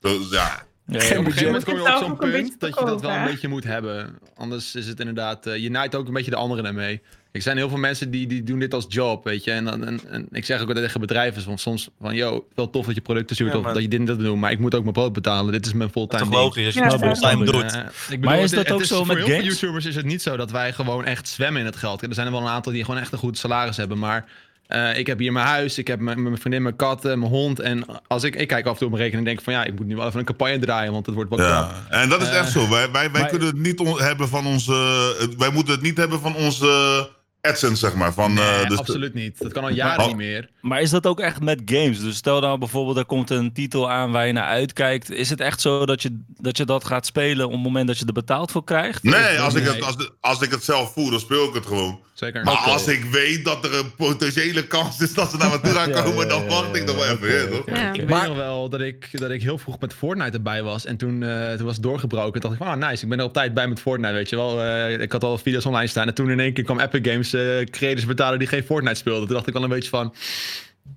Dus, ja.
Op een gegeven moment kom je op
zelf
zo'n
ook een beetje
punt dat je dat wel een beetje moet hebben. Anders is het inderdaad, eh, je naait ook een beetje de anderen ermee. Er zijn heel veel mensen die, die doen dit als job, weet je. En, dan- en, en ik zeg ook altijd tegen bedrijven van soms van, yo, wel tof dat je producten stuurt
Ja,
of dat je dit en dat doet, maar ik moet ook mijn brood betalen. Dit is mijn
Dat is
fulltime
toch
ding.
logisch als je
Ja,
fulltime
Ja.
doet.
Eh, ik
Maar is
het-
dat
het
ook zo
voor
met
heel veel
games?
YouTubers is het niet zo dat wij gewoon echt zwemmen in het geld. Er zijn er wel een aantal die gewoon echt een goed salaris hebben. Maar eh, ik heb hier mijn huis, ik heb mijn, mijn vriendin, mijn kat, eh, mijn hond. En als ik, ik kijk af en toe op mijn rekening en denk van ja, ik moet nu wel even een campagne draaien, want het wordt wat.
Ja, en dat is
Eh,
echt zo. Wij, wij, wij
maar-
kunnen het niet hebben van onze. het- wij moeten het niet hebben van onze AdSense, zeg maar. Van,
Nee,
eh, dus
absoluut niet. Dat kan al jaren
Oh.
niet meer.
Maar is dat ook echt met games? Dus stel nou bijvoorbeeld, er komt een titel aan waar je naar uitkijkt. Is het echt zo dat je dat, je dat gaat spelen op het moment dat je er betaald voor krijgt?
Nee, als ik, het, als, de- als ik het zelf voel, dan speel ik het gewoon.
Zeker.
Maar als ik weet dat er een potentiële kans is dat ze naar me toe gaan
Ja,
komen,
ja,
dan
ja,
wacht ik nog wel even. toch?
Ik
Maar-
weet nog wel dat ik, dat ik heel vroeg met Fortnite erbij was. En toen, eh, toen was het doorgebroken. Toen dacht ik, ah nice, ik ben er op tijd bij met Fortnite, weet je wel. Eh, ik had al video's online staan. En toen in één keer kwam Epic Games eh creators betalen die geen Fortnite speelden. Toen dacht ik wel een beetje van...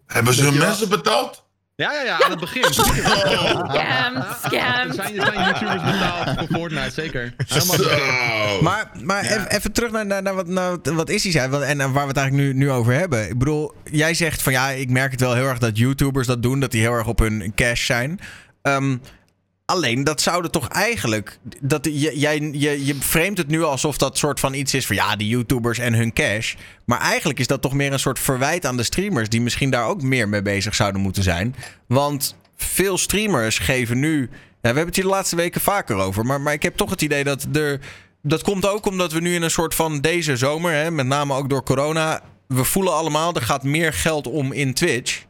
Hebben ze
wel?
mensen betaald?
Ja, ja, ja, aan het begin.
Scam, scam.
zijn, er zijn YouTubers betaald voor Fortnite, zeker. Helemaal
Zo.
begin.
Maar, maar even, even terug naar, naar, naar wat, naar wat Issy zei en waar we het eigenlijk nu, nu over hebben. Ik bedoel, jij zegt van ja, ik merk het wel heel erg dat YouTubers dat doen, dat die heel erg op hun cash zijn. Ehm, alleen, dat zouden toch eigenlijk. Dat, je, jij, je, je framet het nu alsof dat soort van iets is van ja, die YouTubers en hun cash. Maar eigenlijk is dat toch meer een soort verwijt aan de streamers, die misschien daar ook meer mee bezig zouden moeten zijn. Want veel streamers geven nu. We hebben het hier de laatste weken vaker over. Maar, maar ik heb toch het idee dat er. Dat komt ook omdat we nu in een soort van deze zomer, hè, met name ook door corona. We voelen allemaal, er gaat meer geld om in Twitch.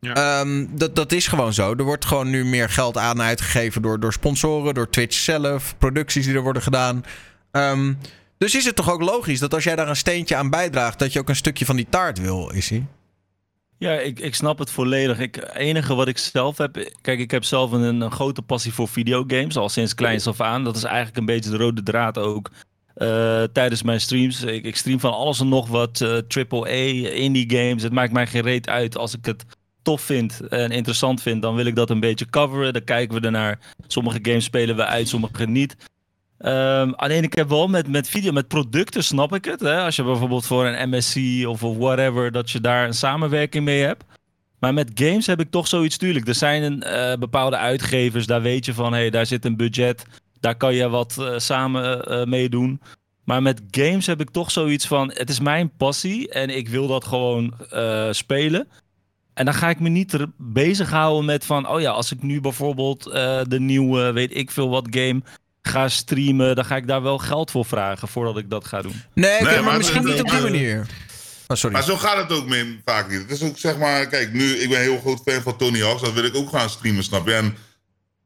Ja.
Ehm, dat, dat is gewoon zo. Er wordt gewoon nu meer geld aan uitgegeven door, door sponsoren, door Twitch zelf, producties die er worden gedaan. Ehm, dus is het toch ook logisch dat als jij daar een steentje aan bijdraagt, dat je ook een stukje van die taart wil, is hij?
Ja, ik, ik snap het volledig. Ik, het enige wat ik zelf heb. Kijk, ik heb zelf een, een grote passie voor videogames. Al sinds kleins af aan. Dat is eigenlijk een beetje de rode draad ook. eh, tijdens mijn streams. Ik, ik stream van alles en nog wat. eh triple A, indie games. Het maakt mij geen reet uit. Als ik het tof vind en interessant vind, dan wil ik dat een beetje coveren. Dan kijken we ernaar. Sommige games spelen we uit, sommige niet. Ehm, alleen ik heb wel met, met video, met producten snap ik het. Hè? Als je bijvoorbeeld voor een MSC of, whatever, dat je daar een samenwerking mee hebt. Maar met games heb ik toch zoiets, tuurlijk. Er zijn een, eh, bepaalde uitgevers, daar weet je van, hé, hey, daar zit een budget. Daar kan je wat eh, samen eh, mee doen. Maar met games heb ik toch zoiets van, het is mijn passie en ik wil dat gewoon spelen. En dan ga ik me niet er bezighouden met van, oh ja, als ik nu bijvoorbeeld eh, de nieuwe, weet ik veel wat game ga streamen, dan ga ik daar wel geld voor vragen voordat ik dat ga doen.
Nee, maar,
maar
misschien niet op die manier. Oh, sorry.
Maar zo gaat het ook min, vaak niet. Het is ook zeg maar, kijk, nu, ik ben een heel groot fan van Tony Hawk's. Dat wil ik ook gaan streamen, snap je? En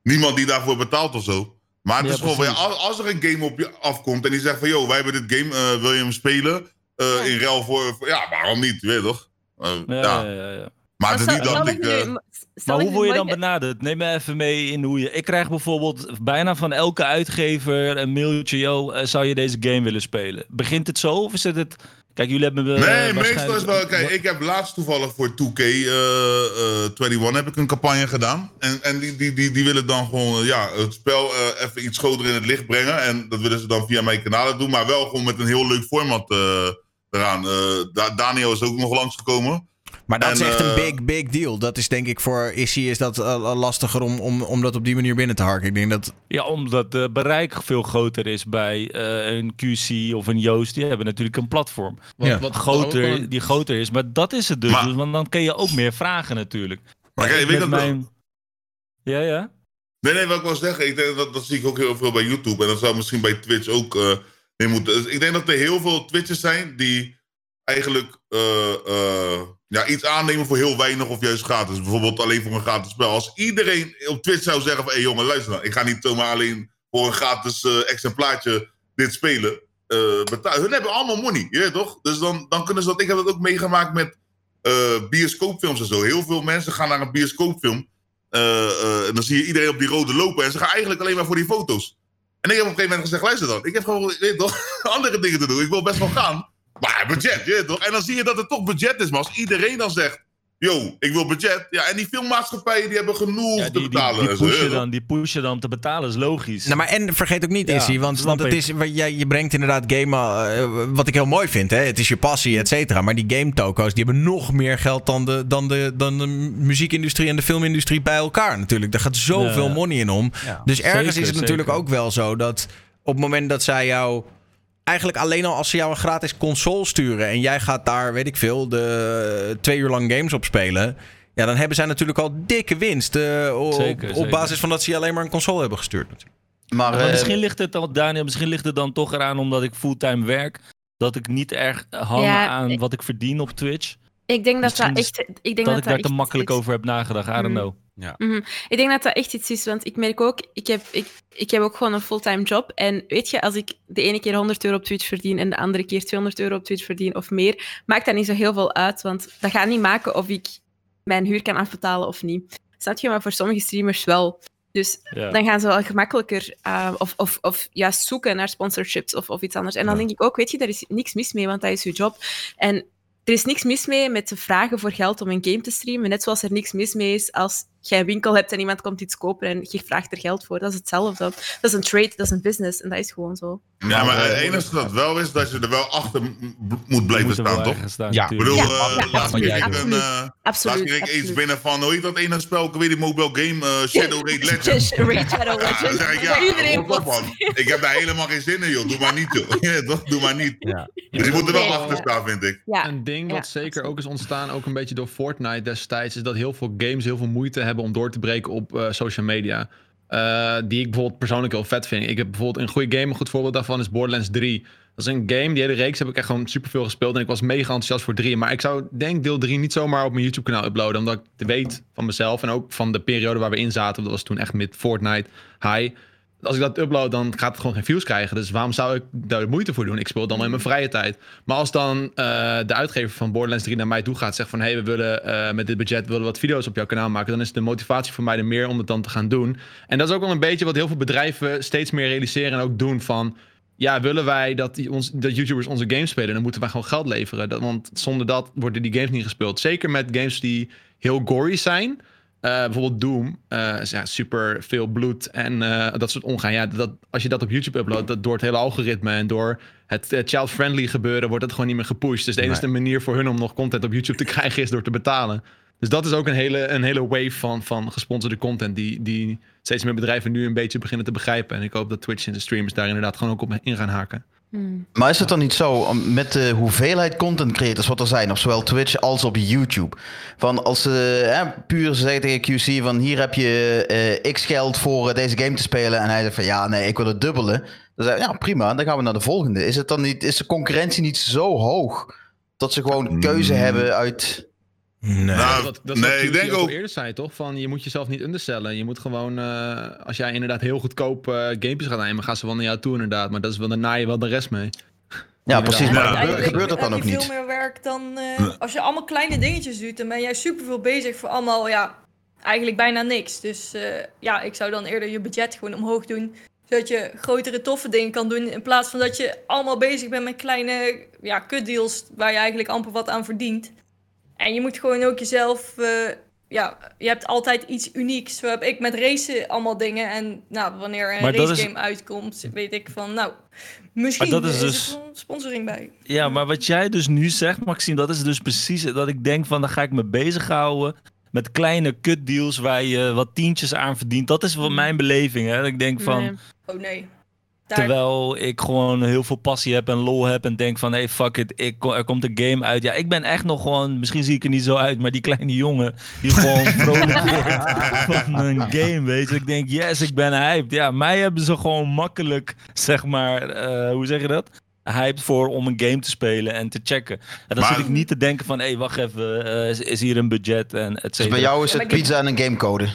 niemand die daarvoor betaalt of zo. Maar het
Ja,
is gewoon, van, ja,
precies.
als, als er een game op je afkomt en die zegt van, yo, wij hebben dit game, eh, wil je hem spelen? Eh,
Ja.
In ruil voor, voor- ja, waarom niet, weet je toch? Eh,
Ja,
ja.
ja, ja, ja.
Maar het is
stel-
niet dat
stel
ik...
je nu-
Maar
stel
hoe
je
word je dan benaderd? Neem me even mee in hoe je... Ik krijg bijvoorbeeld bijna van elke uitgever een mailtje. Yo, eh, zou je deze game willen spelen? Begint het zo of is het het... Kijk, jullie hebben... me
Nee,
waarschijnlijk-
meestal is wel... Kijk, ik heb laatst toevallig voor 2K eh, eh, 21 heb ik een campagne gedaan. En, en die, die, die, die willen dan gewoon ja, het spel eh, even iets groter in het licht brengen. En dat willen ze dan via mijn kanalen doen. Maar wel gewoon met een heel leuk format eh, eraan. Eh, Da- Daniel is ook nog langsgekomen.
Maar dat
En,
is echt een
eh,
big, big deal. Dat is denk ik voor Issy is dat eh, lastiger om, om, om dat op die manier binnen te harken. Ik denk dat...
Ja, omdat de bereik veel groter is bij eh, een QC of een Joost. Die hebben natuurlijk een platform.
Wat,
Ja.
wat
Groter, die groter is. Maar dat is het dus.
Maar-
Dus, Want dan kun je ook meer vragen natuurlijk.
Maar kijk,
Ik
weet dat
mijn... Ja, ja.
Nee, nee, wat ik wil zeggen, ik denk dat, dat zie ik ook heel veel bij YouTube. En dat zou misschien bij Twitch ook eh mee moeten. Dus ik denk dat er heel veel Twitchers zijn die eigenlijk eh, eh, ja, iets aannemen voor heel weinig of juist gratis. Bijvoorbeeld alleen voor een gratis spel. Als iedereen op Twitch zou zeggen hé hey jongen, luister dan. Ik ga niet zomaar alleen voor een gratis eh, exemplaartje dit spelen. eh betalen. Hun hebben allemaal money, je toch? Dus dan, dan kunnen ze dat... Ik heb dat ook meegemaakt met eh, bioscoopfilms en zo. Heel veel mensen gaan naar een bioscoopfilm... En dan zie je iedereen op die rode lopen. En ze gaan eigenlijk alleen maar voor die foto's. En ik heb op een gegeven moment gezegd: luister dan. Ik heb gewoon weet toch, andere dingen te doen. Ik wil best wel gaan. Maar budget, je toch? En dan zie je dat het toch budget is. Maar als iedereen dan zegt: yo, ik wil budget. Ja, en die filmmaatschappijen die hebben genoeg
Ja,
te
die, die,
betalen.
die,
zo, je
pushen dan, die pushen dan te betalen, is logisch.
Nou, maar en vergeet ook niet,
Ja,
Issy, want, want het is, wat jij, je brengt inderdaad game, eh, wat ik heel mooi vind, hè? het is je passie, et cetera. Maar die game toko's, die hebben nog meer geld dan de, dan, de, dan de muziekindustrie en de filmindustrie bij elkaar natuurlijk. Daar gaat zoveel money in om.
Ja.
Dus ergens
Zeker,
is het natuurlijk
zeker.
ook wel zo dat op het moment dat zij jou... Eigenlijk alleen al als ze jou een gratis console sturen en jij gaat daar, weet ik veel, de twee uur lang games op spelen. Ja, dan hebben zij natuurlijk al dikke winst. eh, op,
Zeker,
op
zeker.
basis van dat ze je alleen maar een console hebben gestuurd. natuurlijk.
Maar,
Maar
eh,
misschien ligt het dan, Daniel, misschien ligt het dan toch eraan omdat ik fulltime werk. Dat ik niet erg hang
Ja,
aan
ik-
wat ik verdien op Twitch.
Ik denk dat dat echt... Ik denk
Dat
dat
ik daar te makkelijk over heb nagedacht. I don't
Mhm.
know.
Ik denk dat dat echt iets is, want ik merk ook, ik heb, ik, ik heb ook gewoon een fulltime job. En weet je, als ik de ene keer 100 euro op Twitch verdien en de andere keer 200 euro op Twitch verdien of meer, maakt dat niet zo heel veel uit, want dat gaat niet maken of ik mijn huur kan afbetalen of niet. Snap je? Maar voor sommige streamers wel. Dus
Ja.
dan gaan ze wel gemakkelijker uh, of, of, of juist zoeken naar sponsorships of, of iets anders. En dan denk ik ook, weet je, daar is niks mis mee, want dat is je job. En er is niks mis mee met te vragen voor geld om een game te streamen, net zoals er niks mis mee is als jij een winkel hebt en iemand komt iets kopen en je vraagt er geld voor. Dat is hetzelfde. Dat is een trade, dat is een business en dat is gewoon zo.
Ja, maar het enige dat wel is, dat je er wel achter moet blijven staan, toch?
staan,
Ja.
Ik bedoel,
Ja,
eh,
ja,
laatst kreeg ik, een, eh,
Absoluut.
laatst kreeg ik iets binnen van, hoe heet dat ene spel? Ik weet niet, mobile game, eh, Shadow Raid Legends.
Raid Shadow
Ja,
Legends.
dan zeg ik, ja,
Iedereen
man. Ik heb daar helemaal geen zin in, joh. Doe maar niet, joh. Ja, toch? Doe maar niet.
Ja.
Dus je moet er wel achter
ja.
staan, vind ik.
Ja.
Een ding
Ja,
wat zeker
absoluut.
ook is ontstaan, ook een beetje door Fortnite destijds, is dat heel veel games heel veel moeite hebben om door te breken op eh, social media. Eh, die ik bijvoorbeeld persoonlijk heel vet vind. Ik heb bijvoorbeeld een goede game, een goed voorbeeld daarvan is Borderlands 3. Dat is een game, die hele reeks heb ik echt gewoon superveel gespeeld en ik was mega enthousiast voor 3. Maar ik zou denk deel 3 niet zomaar op mijn YouTube kanaal uploaden, omdat ik weet van mezelf en ook van de periode waar we in zaten, dat was toen echt met Fortnite high. Als ik dat upload, dan gaat het gewoon geen views krijgen. Dus waarom zou ik daar moeite voor doen? Ik speel dan in mijn vrije tijd. Maar als dan eh, de uitgever van Borderlands 3 naar mij toe gaat... zegt van, hey, we willen eh, met dit budget willen wat video's op jouw kanaal maken... dan is de motivatie voor mij er meer om het dan te gaan doen. En dat is ook wel een beetje wat heel veel bedrijven steeds meer realiseren... en ook doen van... Ja, willen wij dat, die, ons, dat YouTubers onze games spelen... dan moeten wij gewoon geld leveren. Want zonder dat worden die games niet gespeeld. Zeker met games die heel gory zijn... Eh, bijvoorbeeld Doom, eh, is ja, super veel bloed en eh, dat soort ongaan. Ja, dat, als je dat op YouTube uploadt, dat door het hele algoritme en door het child-friendly gebeuren, wordt dat gewoon niet meer gepusht. Dus de enige manier voor hun om nog content op YouTube te krijgen is door te betalen. Dus dat is ook een hele, een hele wave van, van gesponsorde content die, die steeds meer bedrijven nu een beetje beginnen te begrijpen. En ik hoop dat Twitch en de streamers daar inderdaad gewoon ook op in gaan haken.
Hmm.
Maar is het dan niet zo, met de hoeveelheid content creators wat er zijn, op zowel Twitch als op YouTube? Van als ze hè, puur zeggen tegen QC van hier heb je eh, x geld voor eh, deze game te spelen. En hij zegt van ja, nee, ik wil het dubbelen. Dan zeg je, ja prima, dan gaan we naar de volgende. Is, het dan niet, is de concurrentie niet zo hoog dat ze gewoon keuze
Mm.
hebben uit...
Nee.
Nou,
dat, dat is
nee,
wat
ik denk
al
ook...
eerder zei, toch? Van je moet jezelf niet undersellen. Je moet gewoon, eh, als jij inderdaad heel goedkoop eh gamepjes gaat nemen, gaan ze wel naar jou toe inderdaad. Maar dat is wel, dan naai je wel de rest mee.
Ja, precies, maar
Ja.
gebeurt, dat dan
heb
ook
je
niet?
veel meer werk dan eh, als je allemaal kleine dingetjes doet. Dan ben jij superveel bezig voor allemaal, ja, eigenlijk bijna niks. Dus eh, ja, ik zou dan eerder je budget gewoon omhoog doen. Zodat je grotere toffe dingen kan doen. In plaats van dat je allemaal bezig bent met kleine ja, kutdeals waar je eigenlijk amper wat aan verdient. En je moet gewoon ook jezelf, eh, ja, je hebt altijd iets unieks. Zo heb ik met racen allemaal dingen. En nou, wanneer een
Maar dat is-
racegame uitkomt, weet ik van, nou, misschien
Maar dat is
is
dus-
er sponsoring bij.
Ja, maar wat jij dus nu zegt, Maxime, dat is dus precies dat ik denk van, dan ga ik me bezighouden met kleine kutdeals waar je wat tientjes aan verdient. Dat is wel mijn beleving, hè. Dat ik denk van,
Nee.
Oh nee. Daar,
terwijl ik gewoon heel veel passie heb en lol heb en denk van, hey, fuck it, ik, er komt een game uit. Ja, ik ben echt nog gewoon, misschien zie ik er niet zo uit, maar die kleine jongen die gewoon vrolijk wordt van een game, weet je. Ik denk, yes, ik ben hyped. Ja, mij hebben ze gewoon makkelijk, zeg maar, eh, hoe zeg je dat? Hyped voor om een game te spelen en te checken. En dan
Maar-
zit ik niet te denken van, hé, hey, wacht even, eh, is, is hier een budget en et
Dus
cetera.
bij jou is het pizza en een gamecode.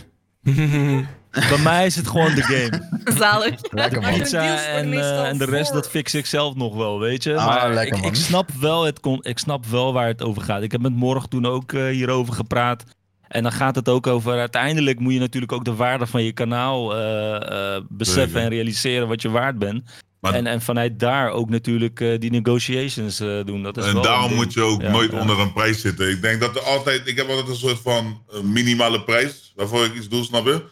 Bij mij is het gewoon de game.
Zalig.
Lekker man.
Pizza en, eh, en de rest, dat fix ik zelf nog wel, weet je.
Ah,
maar
lekker,
ik,
man.
ik, snap wel het kon, ik snap wel waar het over gaat. Ik heb met Morgen toen ook eh, hierover gepraat. En dan gaat het ook over, uiteindelijk moet je natuurlijk ook de waarde van je kanaal eh, eh, beseffen en realiseren wat je waard bent.
Maar-
en, en vanuit daar ook natuurlijk eh, die negotiations eh, doen. Dat is
En
wel
daarom moet je ook
Ja,
nooit
ja.
onder een prijs zitten. Ik denk dat er altijd, ik heb altijd een soort van minimale prijs waarvoor ik iets doe, snap je?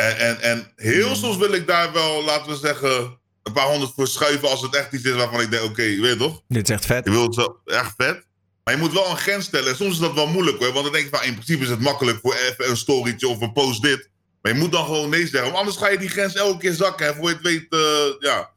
En, en, en heel soms wil ik daar wel, laten we zeggen, een paar honderd voor schuiven als het echt iets is waarvan ik denk, oké, je weet toch?
Dit is echt vet.
Je wilt het zo echt vet. Maar je moet wel een grens stellen. En soms is dat wel moeilijk hoor. Want dan denk ik van in principe is het makkelijk voor even een storytje of een post dit. Maar je moet dan gewoon nee zeggen. Want anders ga je die grens elke keer zakken. En voor je het weet, eh, ja,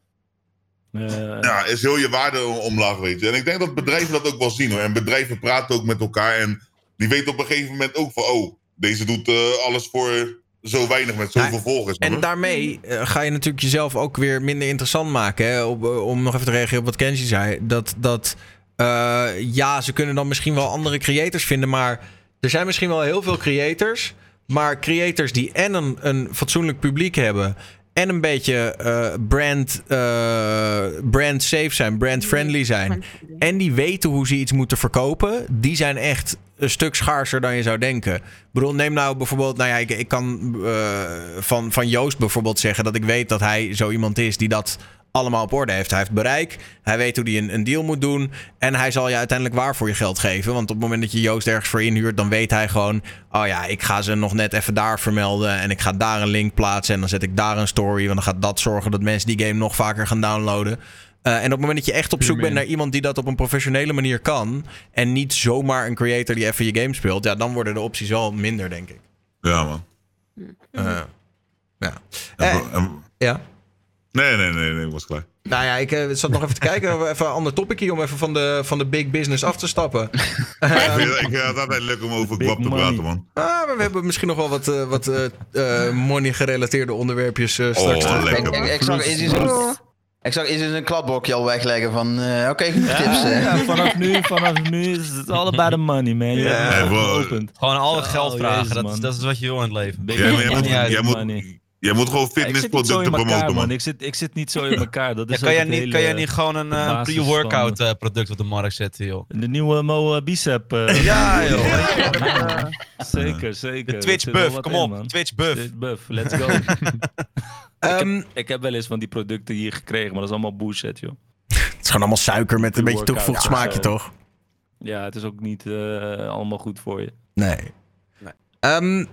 Eh,
ja, is heel je waarde omlaag, weet je. En ik denk dat bedrijven dat ook wel zien hoor. En bedrijven praten ook met elkaar. En die weten op een gegeven moment ook van, oh, deze doet eh, alles voor zo weinig met zoveel
Ja,
volgers.
En daarmee eh, ga je natuurlijk jezelf ook weer minder interessant maken. Hè? Eh, om nog even te reageren op wat Kenji zei. Dat, dat eh, ja, ze kunnen dan misschien wel andere creators vinden. Maar er zijn misschien wel heel veel creators. Maar creators die en een, een fatsoenlijk publiek hebben. En een beetje eh, brand, eh, brand safe zijn, brand friendly zijn. En die weten hoe ze iets moeten verkopen. Die zijn echt een stuk schaarser dan je zou denken. Ik bedoel, neem nou bijvoorbeeld... Nou ja, ik, ik kan eh, van, van Joost bijvoorbeeld zeggen... dat ik weet dat hij zo iemand is die dat allemaal op orde heeft. Hij heeft bereik, hij weet hoe hij een, een deal moet doen. En hij zal je uiteindelijk waar voor je geld geven. Want op het moment dat je Joost ergens voor inhuurt, dan weet hij gewoon... oh ja, ik ga ze nog net even daar vermelden... en ik ga daar een link plaatsen en dan zet ik daar een story... want dan gaat dat zorgen dat mensen die game nog vaker gaan downloaden... Uh, en op het moment dat je echt op zoek bent naar iemand die dat op een professionele manier kan. En niet zomaar een creator die even je game speelt. Ja, dan worden de opties wel minder, denk ik.
Ja, man.
Uh, ja.
En,
Eh,
en-
ja.
Nee, nee, nee, nee, ik was klaar.
Nou ja, ik eh, zat nog even te kijken. Even een ander topicje om even van de, van de big business af te stappen.
ik vind het ik vind het altijd leuk om over
Big
kwap te
money.
praten, man.
Ah, maar we hebben misschien nog wel wat, eh, wat eh, eh, money-gerelateerde onderwerpjes eh, straks.
Oh,
terug.
lekker.
Ik, ik, ik zag Izzy zijn, ik zag Izzy zijn kladblokje al wegleggen van... eh, Oké, genoeg
Ja,
tips. hè.
ja, vanaf nu, vanaf nu is het all about the money, man. Je
Ja.
hebt het geopend.
Gewoon al het
Oh,
geld vragen.
jezus,
dat, is,
man.
dat is wat je wil in het leven.
Big
Jij, moet,
ja,
jij, moet,
money.
Jij moet gewoon
Ja,
fitnessproducten
elkaar,
promoten,
man.
man.
Ik zit, ik zit niet zo in elkaar. Dat
Ja,
is
kan,
ook
jij niet,
hele-
kan jij niet gewoon een eh, pre-workout eh, product op de markt zetten, joh?
De nieuwe Mo eh, Bicep. eh,
Ja, joh.
ja, zeker, zeker.
De Twitch buff, kom op.
man.
Twitch buff.
Twitch buff, let's go.
Ehm,
ik heb wel eens van die producten hier gekregen, maar dat is allemaal bullshit, joh.
het is gewoon allemaal suiker met een beetje toegevoegd
ja,
smaakje,
zo.
toch?
Ja, het is ook niet eh, allemaal goed voor je.
Nee.
Nee.
Ehm,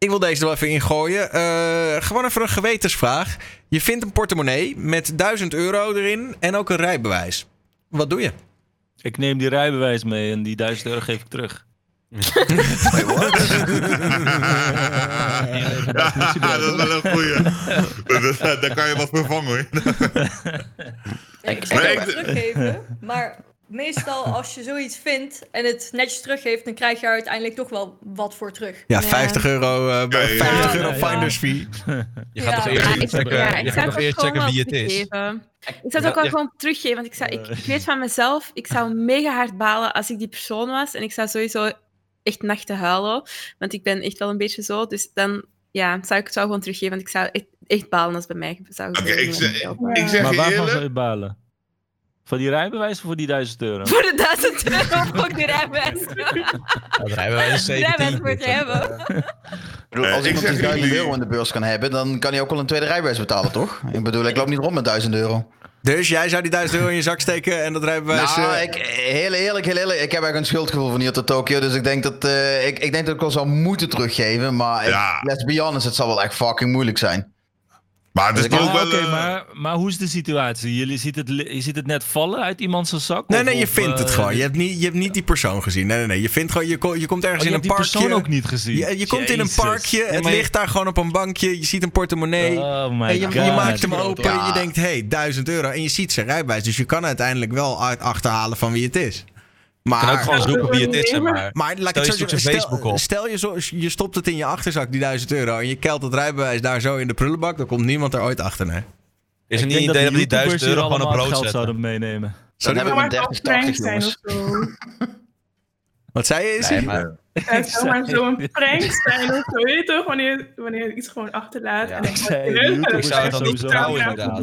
ik wil deze er wel even ingooien. Eh, gewoon even een gewetensvraag. Je vindt een portemonnee met 1000 euro erin en ook een rijbewijs. Wat doe je?
Ik neem die rijbewijs mee en die 1000 euro geef ik terug.
Ja, dat is wel een goeie. Dat- Daar kan je wat vervangen, hoor.
Ik
ik-
het teruggeven, maar meestal als je zoiets vindt en het netjes teruggeeft, dan krijg je er uiteindelijk toch wel wat voor terug.
Ja,
Ja.
50 euro, eh,
ja, ja.
50
Ja,
euro
ja, ja.
finders fee.
Je gaat
Ja,
toch eerst
ik,
checken,
ja, ik zou
eerst
gewoon
checken wie het is.
teruggeven. Ik zou het ook wel
ja.
gewoon teruggeven, want ik, zou, ik, ik weet van mezelf, ik zou mega hard balen als ik die persoon was. En ik zou sowieso echt nachten huilen, want ik ben echt wel een beetje zo. Dus dan ja, zou ik het wel gewoon teruggeven, want ik zou echt, echt balen als bij mij zou
ik zeg,
Ja.
ik zeg
maar waarvan zou je balen? Van die rijbewijs of voor die 1000 euro?
Voor de 1000 euro ook de rijbewijs.
Dat rijden wij dus
De
zeker
rijbewijs moet je hebben.
Bedoel,
Eh,
als
ik
iemand 1000
jullie-
euro in de beurs kan hebben, dan kan hij ook wel een tweede rijbewijs betalen, toch? Ik bedoel, ik loop niet rond met 1000 euro.
Dus jij zou die 1000 euro in je zak steken en dat rijbewijs...
nou,
eh,
ik, heel eerlijk, heel eerlijk, ik heb eigenlijk een schuldgevoel van hier tot Tokio, dus ik denk dat, eh, ik, ik denk dat ik wel zou moeten teruggeven, maar ik-
Ja.
let's be honest, het zal wel echt fucking moeilijk zijn.
Maar
Dus
wel...
Maar, maar hoe is de situatie? Jullie ziet het, je ziet het net vallen uit iemands zak?
Nee,
of-
nee, je
of,
vindt het
eh,
gewoon. Je hebt, niet, je hebt niet die persoon gezien. Nee, nee, nee. Je vindt gewoon, je, ko- je komt ergens
Oh, je
in een
hebt die
parkje.
persoon ook niet gezien.
Je, je komt in een parkje,
Ja,
het
je-
ligt daar gewoon op een bankje. Je ziet een portemonnee.
Oh my
en je,
god.
je maakt hem open en
Ja.
je denkt, hé, hey, 1000 euro. En je ziet zijn rijbewijs. Dus je kan uiteindelijk wel uit achterhalen van wie het is.
Je kan ook
Maar,
gewoon zoeken wie het is, zeg maar.
maar laat ik
Stel
het
je
zo
zoekt zijn
zeggen.
Facebook
Stel,
op.
stel je, zo, je stopt het in je achterzak, die 1000 euro. En je kelt het rijbewijs daar zo in de prullenbak. Dan komt niemand er ooit achter, nee.
Is er
Ik
niet een idee dat we die
YouTubers
1000 euro gewoon op brood
geld
zetten?
zouden meenemen.
Dan hebben we
maar
een
het
30,
zou
80
prank zijn of
jongens.
zo.
Wat zei je, Izzy?
Nee, maar
Het zou maar zo'n prank zijn of zo. Weet je toch, wanneer, wanneer je iets gewoon achterlaat.
Ja.
en dan
Ik. YouTubers
Ik zou het
Dan is wel
inderdaad.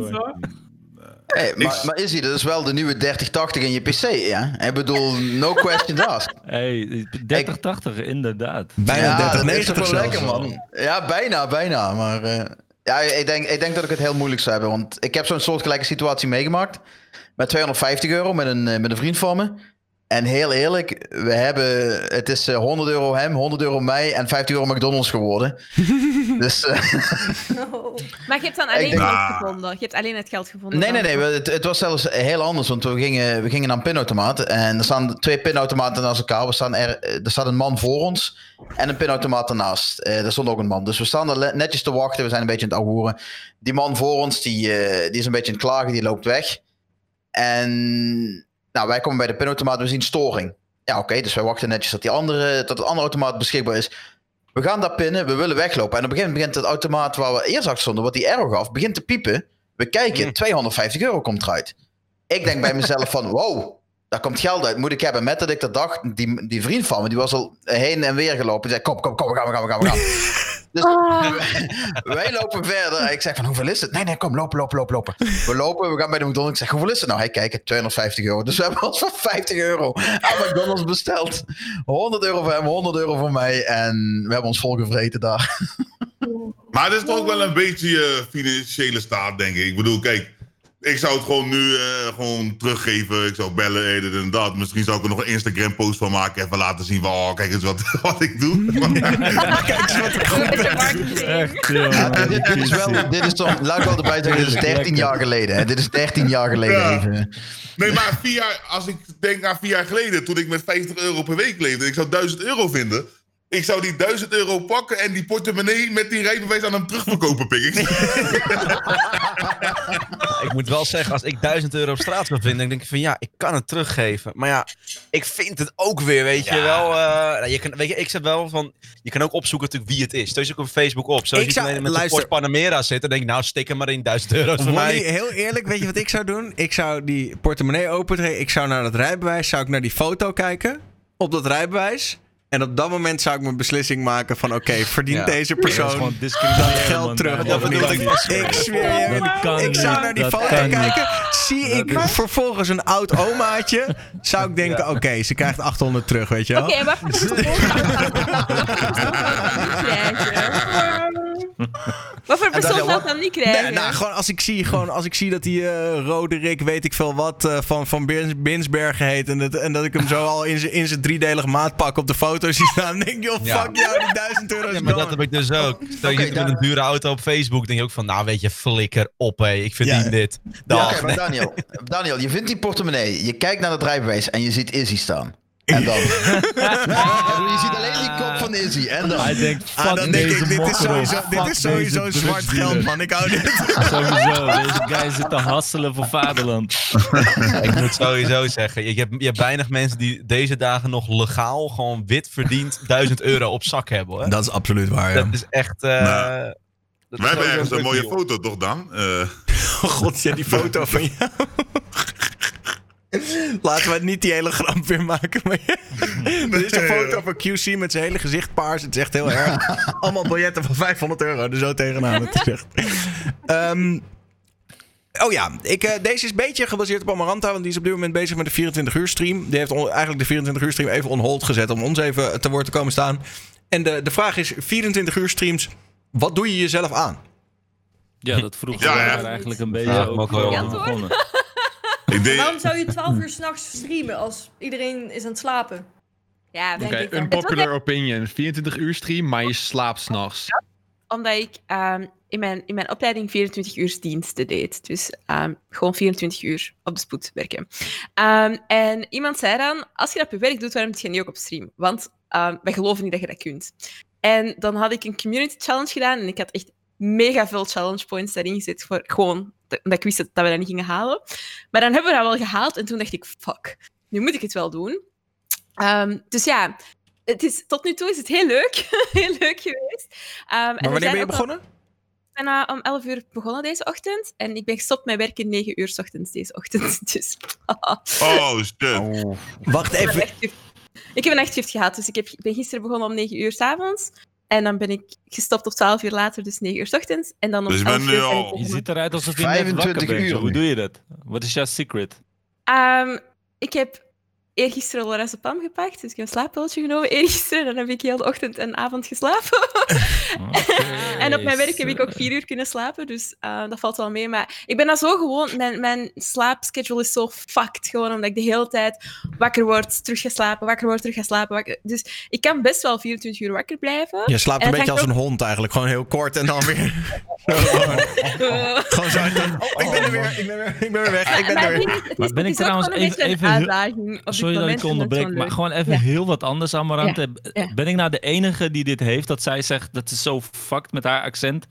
Hey, maar,
Ik-
maar Izzy, dat is wel de nieuwe 3080 in je PC, ja? Ik bedoel, no questions asked.
Hey, 30, 80, inderdaad.
Bijna
ja,
30,
dat
90
is toch wel
zelfs.
lekker, man. Ja, bijna, bijna. Maar eh, ja, ik denk, ik denk dat ik het heel moeilijk zou hebben. Want ik heb zo'n soortgelijke situatie meegemaakt. Met 250 euro met een, eh, met een vriend van me. En heel eerlijk, we hebben, het is eh, 100 euro hem, 100 euro mij en 50 euro McDonald's geworden. dus eh.
Maar je hebt dan alleen
denk-
geld gevonden. Je hebt alleen het geld gevonden.
nee, nee, nee. we- Het, het was zelfs heel anders. Want we gingen, we gingen naar een pinautomaat. En er staan twee pinautomaten naast elkaar. We staan er, er staat een man voor ons en een pinautomaat ernaast. Eh er stond ook een man. Dus we staan er netjes te wachten. We zijn een beetje aan het ouwehoeren. Die man voor ons, die, eh, die is een beetje aan het klagen. Die loopt weg. En nou, wij komen bij de pinautomaat. We zien storing. Ja, oké. dus wij wachten netjes dat, die andere, dat het andere automaat beschikbaar is. We gaan daar pinnen. We willen weglopen. En op een gegeven moment begint het automaat waar we eerst achter stonden, wat die error gaf, begint te piepen. We kijken,
Mm.
250 euro komt eruit. Ik denk bij mezelf van, wow, daar komt geld uit. Moet ik hebben. Met dat ik dat dacht, die, die vriend van me, die was al heen en weer gelopen. Die zei, kom, kom, kom, we gaan, we gaan, we gaan, we gaan. Dus wij lopen verder. Ik zeg van, hoeveel is het? Nee, nee, kom, lopen, lopen, lopen, lopen. We lopen, we gaan bij de McDonald's. Ik zeg, hoeveel is het nou? Hij kijkt, 250 euro. Dus we hebben ons voor 50 euro aan McDonald's besteld. 100 euro voor hem, 100 euro voor mij. En we hebben ons volgevreten daar.
Maar het is toch ook wel een beetje je financiële staat, denk ik. Ik bedoel, kijk, Ik zou het gewoon nu eh, gewoon teruggeven. Ik zou bellen, eh, dit en dat. Misschien zou ik er nog een Instagram post van maken. Even laten zien van, oh, kijk eens wat, wat ik doe.
Kijk eens wat ik
jongen.
dit, dit is wel, dit is toch, laat ik wel erbij zeggen, dit is 13 jaar geleden. Hè? Dit is 13 jaar geleden
Ja.
even.
Nee, maar vier jaar, als ik denk aan vier jaar geleden, toen ik met 50 euro per week leefde, ik zou 1000 euro vinden. Ik zou die 1000 euro pakken en die portemonnee met die rijbewijs aan hem terugverkopen, pik. Ik-
Ik moet wel zeggen, als ik 1000 euro op straat wil vinden, dan denk ik van ja, ik kan het teruggeven. Maar ja, ik vind het ook weer, weet je wel. eh, nou, je kan, weet je, ik zeg wel van, je kan ook opzoeken natuurlijk wie het is. Stel je ook op Facebook op. Zo
Ik
je
zou-
met de
luister.
Porsche Panamera zit, dan denk ik nou, stik er maar in 1000 euro voor mij.
heel eerlijk, weet je wat ik zou doen? Ik zou die portemonnee opentrekken. Ik zou naar dat rijbewijs, zou ik naar die foto kijken. Op dat rijbewijs. En op dat moment zou ik mijn beslissing maken van... Oké, verdient
Ja.
deze persoon
gewoon
dat geld terug
dat
of niet?
ik.
Zweer je. Ik zou
niet.
naar die
Dat
foto
niet.
kijken. Zie ik vervolgens een oud omaatje. Zou ik denken, oké, ze krijgt 800 terug, weet je wel?
Oké, voor persoon? Wat voor persoon zou dat dan niet krijgen?
Nee, nou, gewoon als ik zie, gewoon als ik zie dat die eh Roderick, weet ik veel wat, eh, van, van Bins- Binsbergen heet. En dat, en dat ik hem zo al in zijn in zijn driedelig maatpak op de foto zie staan. Dan denk je, oh,
Ja.
fuck jou, die 1000 euro is
Ja, maar dat heb ik dus ook. Stel je zit met
daar-
een dure auto op Facebook, denk je ook van, nou weet je, flikker op hé, ik verdien
Ja.
dit.
Ja, maar Daniel, Daniel, je vindt die portemonnee, je kijkt naar het rijbewijs en je ziet Izzy staan. En dan? je ziet alleen die kop van Izzy. En dan?
Hij denkt,
Ah, dan denk
deze
ik, dit is sowieso, dit is sowieso
deze
zwart geld, man. Ik hou dit.
Sowieso, deze guy zit te hasselen voor vaderland.
Ik moet sowieso zeggen, je hebt, je hebt weinig mensen die deze dagen nog legaal, gewoon wit verdiend, 1000 euro op zak hebben hoor.
Dat is absoluut waar, ja.
Dat is echt... eh,
Nou, Wij hebben ergens een mooie
deal.
foto, toch dan? Eh,
Oh god, ja, die foto van jou. Laten we niet die hele grap weer maken. Maar er is een foto van QC met zijn hele gezicht paars. Het is echt heel erg. Allemaal biljetten van 500 euro. Er zo tegenaan. Het is echt. Ehm, oh ja, ik, eh, deze is een beetje gebaseerd op Amaranta. Want die is op dit moment bezig met de 24 uur stream. Die heeft on- eigenlijk de 24 uur stream even on hold gezet. Om ons even te woord te komen staan. En de, de vraag is: 24 uur streams. Wat doe je jezelf aan?
Ja, dat vroeg
Ja,
we
ja.
daar eigenlijk een beetje
Ja,
ook
ook wel.
Ja, Waarom zou je 12 uur s'nachts streamen als iedereen is aan het slapen?
Ja, denk
Oké,
ik dan.
unpopular opinion. 24 uur stream, maar je slaapt s'nachts.
Omdat ik ehm, in, mijn, in mijn opleiding 24 uur diensten deed. Dus ehm, gewoon 24 uur op de spoed werken. Ehm, en iemand zei dan, als je dat op je werk doet, waarom doe je niet ook op stream? Want ehm, wij geloven niet dat je dat kunt. En dan had ik een community challenge gedaan en ik had echt mega veel challenge points daarin gezet. Voor gewoon, dat dat ik wist dat, dat we dat niet gingen halen. Maar dan hebben we dat wel gehaald en toen dacht ik, fuck, nu moet ik het wel doen. Ehm, dus ja, het is, tot nu toe is het heel leuk. heel leuk geweest. En
Maar wanneer ben je begonnen?
ik ben uh, om 11 uur begonnen deze ochtend. En ik ben gestopt met werken 9 uur 's ochtends deze ochtend. Dus.
oh shit.
Oh.
Wacht
ik, heb een
even.
ik heb een nachtshift gehad. Dus ik, heb, ik ben gisteren begonnen om 9 uur 's avonds. En dan ben ik gestopt op 12 uur later, dus 9 uur 's ochtends. En dan om
Dus je
11
bent
uur
nu
ben ik
al-
Je ziet eruit alsof je net
25
wakker bent.
uur.
Hoe doe je dat? Wat is jouw secret?
Ehm, ik heb eergisteren lorazepam gepakt. Dus ik heb een slaappilletje genomen eergisteren. Dan heb ik heel de ochtend en avond geslapen. En op mijn werk heb ik ook vier uur kunnen slapen, dus eh, dat valt wel mee. Maar ik ben dat zo gewoon, mijn, mijn slaapschedule is zo fucked, gewoon omdat ik de hele tijd wakker word, teruggeslapen, wakker word, teruggeslapen. Wakker... Dus ik kan best wel 24 uur wakker blijven.
Je slaapt
En
een beetje als een hond eigenlijk. Gewoon heel kort en dan weer... gewoon,
Eh,
gewoon zo. Oh, ik ben er weer. Ik ben weer, ik ben weer weg. Ik ben
maar
er weer.
Maar ben ik trouwens even- even
uitdaging
Sorry dat ik onderbreek, maar gewoon even
Ja.
heel wat anders, Amarante.
ja.
Ben ik nou de enige die dit heeft, dat zij zegt dat ze zo fucked met haar accent,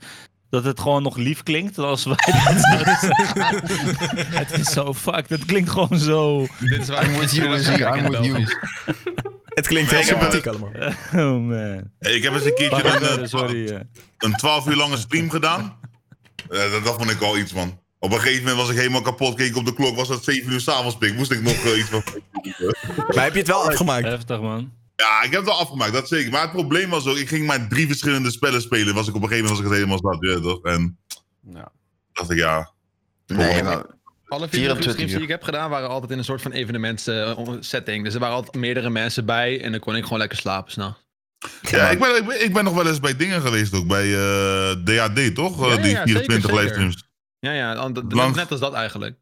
dat het gewoon nog lief klinkt als wij dat zeggen? Het is zo fucked, het klinkt gewoon zo...
Dit is waar
I'm with you, Izzy, I'm with you.
Het klinkt heel sympathiek allemaal.
Oh man.
Ik heb eens een keertje een,
eh,
eh,
sorry. eh.
een 12 uur lange stream gedaan. Eh, dat, dat vond ik al iets, man. Op een gegeven moment was ik helemaal kapot. Keek ik op de klok, was het 7 uur s'avonds, pik. Moest ik nog eh, iets van...
Maar heb je het wel afgemaakt?
Heftig man.
Ja, ik heb het al afgemaakt, dat zeker. Maar het probleem was ook, ik ging maar drie verschillende spellen spelen. Was ik op een gegeven moment was ik het helemaal zat, ja, toch? En
Ja.
dacht ik, ja...
Nee, maar
Alle
24
24 streams die ik heb gedaan waren altijd in een soort van evenements-setting. dus er waren altijd meerdere mensen bij en dan kon ik gewoon lekker slapen s'nachts.
Ja, ik ben, ik, ben, ik ben nog wel eens bij dingen geweest ook. Bij eh, DAD, toch?
Ja,
Eh, die
ja,
24
zeker, zeker.
livestreams.
Ja, ja, dan- net als dat eigenlijk.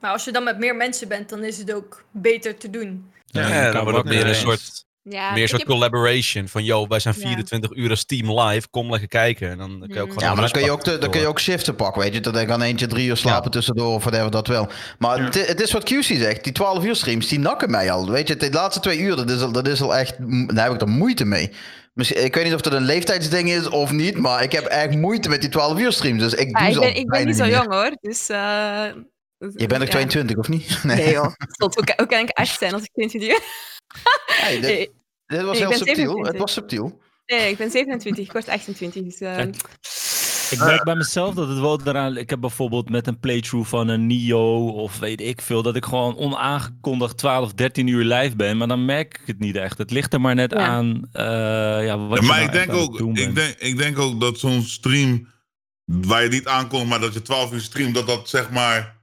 Maar als je dan met meer mensen bent, dan is het ook beter te doen.
Ja,
elkaar
dan wordt het meer een soort,
Ja,
meer een
ik
soort
heb-
collaboration. Van, yo, wij zijn
Ja.
24 uur als team live. Kom lekker kijken. En dan kun je ook
Mm.
gewoon...
Ja, maar dan kun je ook, de, dan kun je ook shiften pakken, weet je. Dat kan eentje drie uur slapen tussendoor of whatever, dat wel. Maar
Ja.
het, het is wat QC zegt, die 12 uur streams, die nakken mij al. Weet je, de laatste twee uur, dat is al, dat is al echt, daar heb ik er moeite mee. Ik weet niet of dat een leeftijdsding is of niet, maar ik heb echt moeite met die 12 uur streams. Dus ik doe
ik ben, ik ben niet zo
meer.
jong hoor, dus... eh,
Je bent ook
ja.
22, of niet?
Nee joh, Stop, hoe, kan, hoe kan ik 8 zijn als ik 22 ben?
Hey, dit,
Nee,
dit was heel subtiel.
27.
Het was subtiel.
nee, ik ben 27, ik word 28. Dus, eh,
Kijk, Ik merk bij mezelf dat het wel eraan... Ik heb bijvoorbeeld met een playthrough van een Nio of weet ik veel... dat ik gewoon onaangekondigd 12, 13 uur live ben. Maar dan merk ik het niet echt. Het ligt er maar net
Ja.
aan eh, ja, wat
Ja,
je
maar
nou
ik denk, ook, ik,
bent.
denk, ik denk ook dat zo'n stream waar je niet aankomt, maar dat je 12 uur streamt, dat dat zeg maar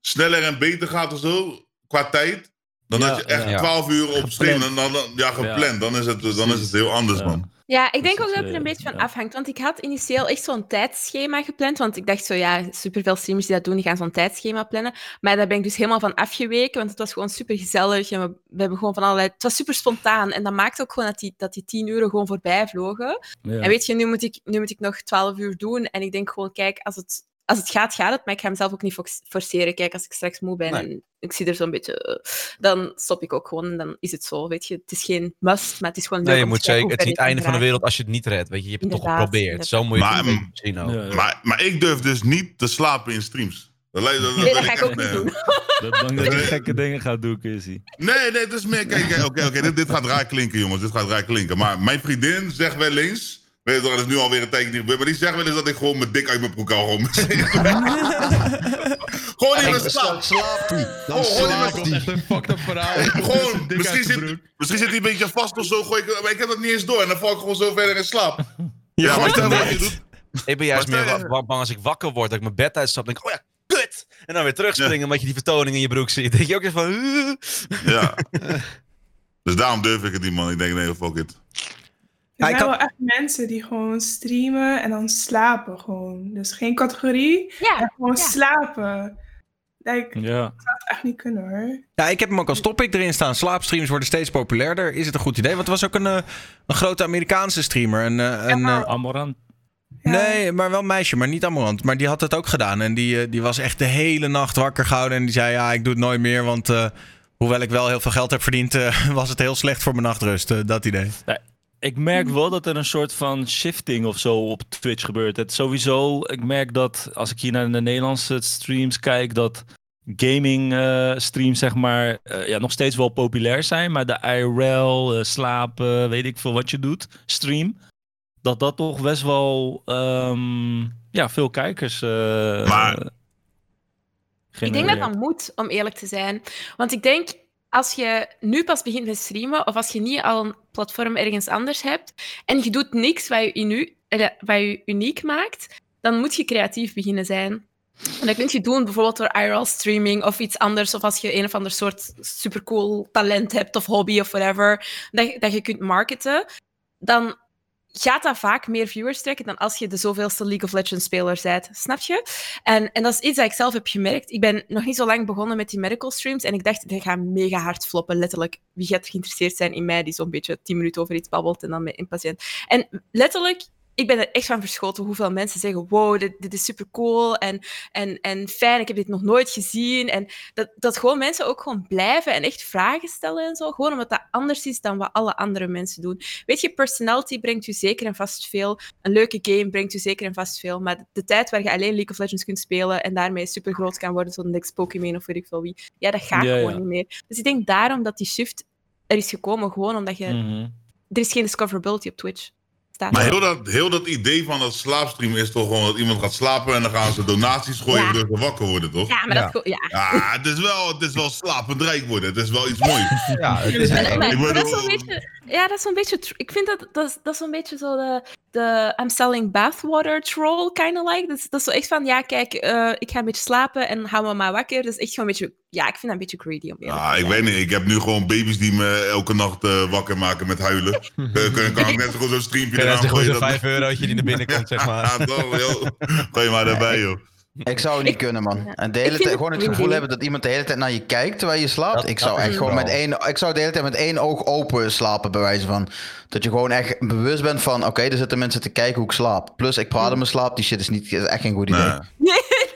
sneller en beter gaat of zo qua tijd. Dan
Ja,
dat je echt
ja.
12 uur op stream en dan, ja, gepland. Dan, is het, dan is het heel anders,
Ja.
man.
Ja, ik denk
Dus
ook
het,
dat het er een
eh,
beetje van
ja.
afhangt. Want ik had initieel echt zo'n tijdschema gepland. Want ik dacht zo, ja, superveel streamers die dat doen, die gaan zo'n tijdschema plannen. Maar daar ben ik dus helemaal van afgeweken. Want het was gewoon super gezellig. En we, we hebben gewoon van allerlei... Het was super spontaan. En dat maakte ook gewoon dat die, dat die tien uren gewoon voorbij vlogen.
Ja.
En weet je, nu moet, ik, nu moet ik nog 12 uur doen. En ik denk gewoon, kijk, als het, als het gaat, gaat het. Maar ik ga mezelf ook niet fo- forceren. Kijk, als ik straks moe ben
Nee.
en ik zie er zo'n beetje... eh, dan stop ik ook gewoon en dan is het zo, weet je. Het is geen must, maar het is gewoon leuk
Nee, je moet
hoe
het is niet het einde van de wereld als je het niet redt. Weet je, je hebt het toch
Inderdaad,
geprobeerd. Zo moet je het
Maar,
een beetje zien ook.
Ja, ja.
Maar, maar ik durf dus niet te slapen in streams. Dat lijkt- dat-
Nee,
dat
dat ga ik ook niet doen.
Dat bang dat je gekke dingen gaat doen, Kissy.
Nee, nee, het is meer. Kijk, kijk, oké, oké, dit, dit gaat raar klinken, jongens. Dit gaat raar klinken. Maar mijn vriendin zegt wel eens. Weet je, toch, dat is nu alweer een tijdje niet gebeurd. Maar die zegt wel eens dat ik gewoon mijn dik uit mijn broek hou. Gewoon, gewoon in mijn slaap.
slaapt hij. Dan
Oh, me?
hij.
Echt een fucked up verhaal.
Gewoon, misschien zit, misschien zit hij een beetje vast of zo. Gooi ik, maar ik heb dat niet eens door. En dan val ik gewoon zo verder in slaap. Ja, maar stel wat je doet.
Ik ben juist meer bang als ik wakker word, dat ik mijn bed uitstap en denk, oh ja, kut! En dan weer terugspringen omdat je die vertoning in je broek ziet. Denk je ook eens van, "Uh."
Ja. Dus daarom durf ik het niet, man. Ik denk, nee, fuck it.
Er
Ja, ik
zijn
had-
wel echt mensen die gewoon streamen en dan slapen gewoon. Dus geen categorie,
Ja,
maar gewoon
ja.
slapen. Like, ik
Ja.
zou het echt niet kunnen hoor.
Ja, ik heb hem ook als topic erin staan. Slaapstreams worden steeds populairder. Is het een goed idee? Want er was ook een, eh, een grote Amerikaanse streamer. Een, eh, een, eh,
Amorant.
Ja.
Nee, maar wel een meisje, maar niet Amorant. Maar die had het ook gedaan. En die, die was echt de hele nacht wakker gehouden. En die zei, ja, ik doe het nooit meer. Want eh, hoewel ik wel heel veel geld heb verdiend, eh, was het heel slecht voor mijn nachtrust. dat idee.
Ik merk wel dat er een soort van shifting of zo op Twitch gebeurt. Het sowieso, ik merk dat als ik hier naar de Nederlandse streams kijk, dat gaming eh, streams zeg maar eh, ja, nog steeds wel populair zijn. Maar de IRL, eh, slapen, weet ik veel wat je doet, stream. Dat dat toch best wel ehm, ja, veel kijkers eh
Maar-
Ik denk dat dat moet, om eerlijk te zijn. Want ik denk, als je nu pas begint met streamen, of als je niet al een platform ergens anders hebt, en je doet niks wat je, eh, uniek maakt, dan moet je creatief beginnen zijn. En dat kun je doen bijvoorbeeld door IRL-streaming of iets anders, of als je een of ander soort supercool talent hebt of hobby of whatever, dat, dat je kunt marketen, dan gaat dat vaak meer viewers trekken dan als je de zoveelste League of Legends speler bent. Snap je? En, en dat is iets dat ik zelf heb gemerkt. Ik ben nog niet zo lang begonnen met die medical streams en ik dacht, die gaan mega hard floppen, letterlijk. Wie gaat geïnteresseerd zijn in mij die zo'n beetje tien minuten over iets babbelt en dan met een patiënt. En letterlijk, ik ben er echt van verschoten hoeveel mensen zeggen, wow, dit, dit is super cool en, en, en fijn, ik heb dit nog nooit gezien. En dat, dat gewoon mensen ook gewoon blijven en echt vragen stellen en zo. Gewoon omdat dat anders is dan wat alle andere mensen doen. Weet je, personality brengt u zeker en vast veel. Een leuke game brengt u zeker en vast veel. Maar de, tijd waar je alleen League of Legends kunt spelen en daarmee super groot kan worden, zo'n next Pokémon of weet ik veel wie, ja, dat gaat
Ja,
gewoon
ja.
niet meer. Dus ik denk daarom dat die shift er is gekomen, gewoon omdat je...
Mhm.
Er is geen discoverability op Twitch. Staat
Maar heel dat, heel dat idee van dat slaapstream is toch gewoon dat iemand gaat slapen en dan gaan ze donaties gooien
Ja.
ze wakker worden, toch?
Ja, maar
Ja.
dat... Ja.
Ja, het is wel, het is wel slapend rijk worden. Het is wel iets moois.
Ja, het is
Maar, maar-
Ik
maar dat
bedoel-
is zo'n beetje... Ja, dat is zo'n beetje... tr- Ik vind dat... Dat is, dat is zo'n beetje zo de... De I'm selling bathwater troll, kind of like. Dat is, dat is zo echt van, ja, kijk, eh, ik ga een beetje slapen en hou me maar wakker. Dat is echt gewoon een beetje... Ja, ik vind dat een beetje greedy, om eerlijk
Ja,
te
ik weet niet. Ik heb nu gewoon baby's die me elke nacht eh, wakker maken met huilen. Eh, kan, kan ik net zo goed zo'n streampje eraan
is
gooien.
zo'n
dat-
5 eurotje die naar binnen komt, zeg maar.
Ja, toch, joh. Gooi maar erbij, joh.
Ik zou het niet
Ik-
kunnen, man.
Ja.
En de hele tijd gewoon het gevoel hebben dat iemand de hele tijd naar je kijkt terwijl je slaapt.
Dat-
ik zou echt
is
gewoon
wel.
met één. Ik zou de hele tijd met één oog open slapen, bij wijze van. Dat je gewoon echt bewust bent van: oké, er zitten mensen te kijken hoe ik slaap. Plus, ik praat in mijn slaap. Die shit is, niet, is echt geen goed idee.
Nee.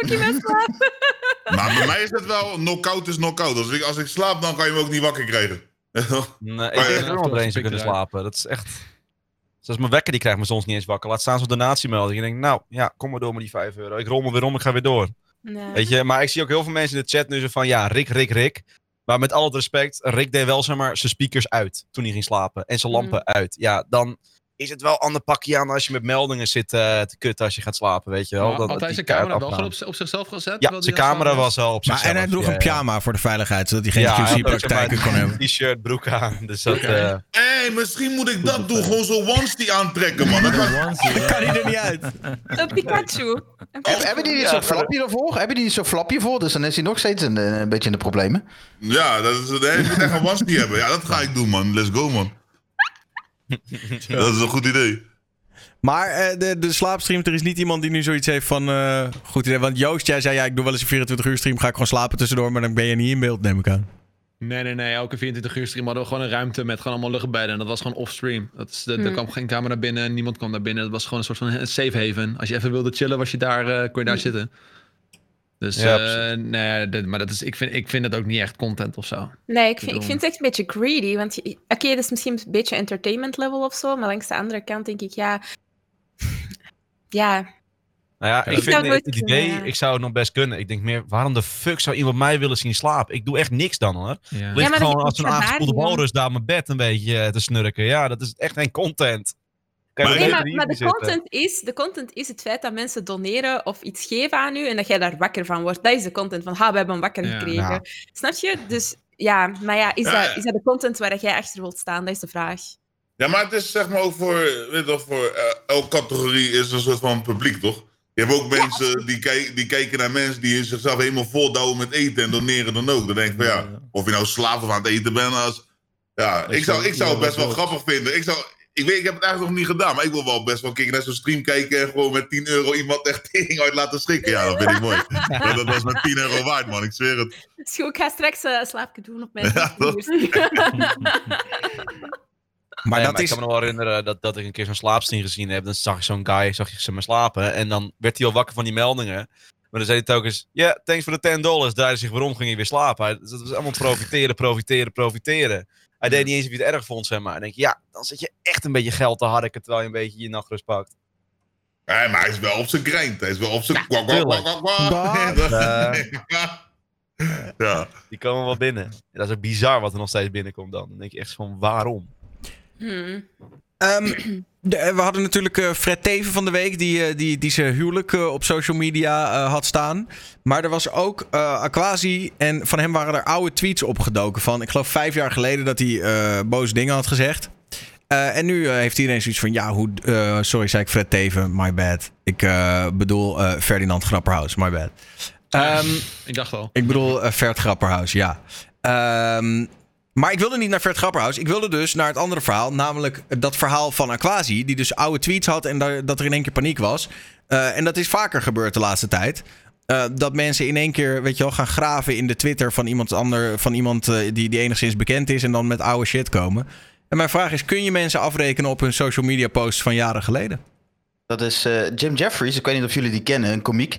Ik mijn slaap.
Maar bij mij is het wel, knock-out is knock-out. Als ik, als ik slaap, dan kan je me ook niet wakker krijgen.
Nee, ik
ja,
er nog eens kunnen slapen. Dat is echt... Zelfs mijn wekker die krijgt me soms niet eens wakker. Laat staan zo'n donatiemelding. Ik denk, nou ja, kom maar door met die 5 euro. Ik rol me weer om, ik ga weer door.
Nee.
Weet je, maar ik zie ook heel veel mensen in de chat nu zo van, ja, Rick, Rick, Rick. Maar met al het respect, Rick deed wel zeg maar zijn speakers uit toen hij ging slapen. En zijn lampen uit. Ja, dan is het wel ander pakje aan als je met meldingen zit eh, te kutten als je gaat slapen, weet je wel.
Maar
Dan-
had hij zijn camera wel gewoon op, op zichzelf gezet?
Ja, zijn
hij
camera was al op
Maar,
zichzelf.
en hij droeg
ja,
een
ja.
pyjama voor de veiligheid, zodat hij geen
Ja, hij
QC-praktijken
maar,
kon hebben.
T-shirt, broek aan. Dus dat... Eh,
Hé, misschien moet ik dat doen. Gewoon zo'n onesie aantrekken, man. Dat kan-
hij er niet uit.
Een Pikachu.
Hebben die niet
Ja,
zo'n
maar
flapje ervoor? Hebben die niet zo'n flapje voor? Dus dan is hij nog steeds een, een beetje in de problemen.
Ja, dat is, je moet echt een onesie hebben. Ja, dat ga ik doen, man. Let's go, man. Dat is een goed idee.
Maar eh, de, de slaapstream, er is niet iemand die nu zoiets heeft van... eh, goed idee. Want Joost, jij zei ja, ik doe wel eens een 24 uur stream. Ga ik gewoon slapen tussendoor, maar dan ben je niet in beeld, neem ik aan.
Nee, nee, nee. Elke 24 uur stream hadden we gewoon een ruimte met gewoon allemaal luchtbedden. En dat was gewoon off-stream. Dat is, de, Er
Hmm.
kwam geen camera binnen, niemand kwam daar binnen. Het was gewoon een soort van een safe haven. Als je even wilde chillen, was je daar, eh, kon je daar zitten. Dus,
Ja,
eh, nee, dit- maar dat is, ik, vind, ik vind het ook niet echt content of zo.
Nee, ik vind, ik vind het echt een beetje greedy. Want oké, dat is misschien een beetje entertainment level of zo. Maar langs de andere kant denk ik, ja. Ja,
Nou ja,
Ik
vind het
kunnen,
idee,
ja.
ik zou het nog best kunnen. Ik denk meer, waarom de fuck zou iemand mij willen zien slapen? Ik doe echt niks dan hoor.
Ja.
Ligt
dat
gewoon als een aangespoelde walrus daar op mijn bed een beetje eh, te snurken. Ja, dat is echt geen content. Kan
Maar-
Nee, maar, de, content is, de content is het feit dat mensen doneren of iets geven aan u en dat jij daar wakker van wordt. Dat is de content van, ha, we hebben hem wakker
Ja.
gekregen.
Ja.
Snap je? Dus ja, maar ja, is,
Ja.
Dat, is dat de content waar jij achter wilt staan? Dat is de vraag.
Ja, maar het is zeg maar ook voor, weet je voor eh, elke categorie is een soort van publiek, toch? Je hebt ook mensen die, kijk, die kijken naar mensen die zichzelf helemaal voldouwen met eten en doneren dan ook. Dan denk ik van ja, of je nou slaaf of aan het eten bent. Als, ja, ik zou, ik zou het best wel grappig vinden. Ik, zou, ik weet, ik heb het eigenlijk nog niet gedaan, maar ik wil wel best wel een keer naar zo'n stream kijken en gewoon met 10 euro iemand echt tering uit laten schrikken. Ja, dat vind ik mooi. Ja, dat was met 10 euro waard, man. Ik zweer het.
Dus goed, ik ga straks eh, een slaapje doen op mijn
Ja, dat-
Maar
Nee,
dat
ik
is...
kan me nog wel herinneren dat, dat ik een keer zo'n slaapstream gezien heb. Dan zag ik zo'n guy, zag je ze maar slapen. En dan werd hij al wakker van die meldingen. Maar dan zei hij telkens, ja, thanks voor de 10 dollars. Draaide zich weer om, ging hij weer slapen. Dat was allemaal profiteren, profiteren, profiteren. Hij deed niet eens of je het erg vond, zeg maar. Dan denk je, ja, dan zit je echt een beetje geld te harken terwijl je een beetje je nachtrust pakt.
Nee, maar hij is wel op zijn grind. Hij is wel op zijn...
Ja,
kwak, kwak,
tuurlijk.
kwak, kwak, kwak. Ja.
Die komen wel binnen. En dat is ook bizar wat er nog steeds binnenkomt dan. Dan denk je echt van, waarom?
Hmm.
Ehm, de- we hadden natuurlijk eh, Fred Teven van de week, die, eh, die, die zijn huwelijk eh, op social media eh, had staan. Maar er was ook eh Aquasi en van hem waren er oude tweets opgedoken van, ik geloof vijf jaar geleden, dat hij eh, boze dingen had gezegd. Eh, en nu eh, heeft iedereen zoiets van, ja, hoe, eh, sorry, zei ik Fred Teven, my bad. Ik eh, bedoel eh, Ferdinand Grapperhaus, my bad. Ehm,
Ik dacht al.
ik bedoel Vert Grapperhaus, ja. Ehm, maar ik wilde niet naar Vert Grapperhaus. Ik wilde dus naar het andere verhaal. Namelijk dat verhaal van Aquasi. Die dus oude tweets had en da- dat er in één keer paniek was. Eh, en dat is vaker gebeurd de laatste tijd. Eh, dat mensen in één keer, weet je wel, gaan graven in de Twitter van iemand, ander, van iemand eh, die, die enigszins bekend is. En dan met oude shit komen. En mijn vraag is, kun je mensen afrekenen op hun social media posts van jaren geleden?
Dat is Jim Jeffries. Ik weet niet of jullie die kennen, een komiek.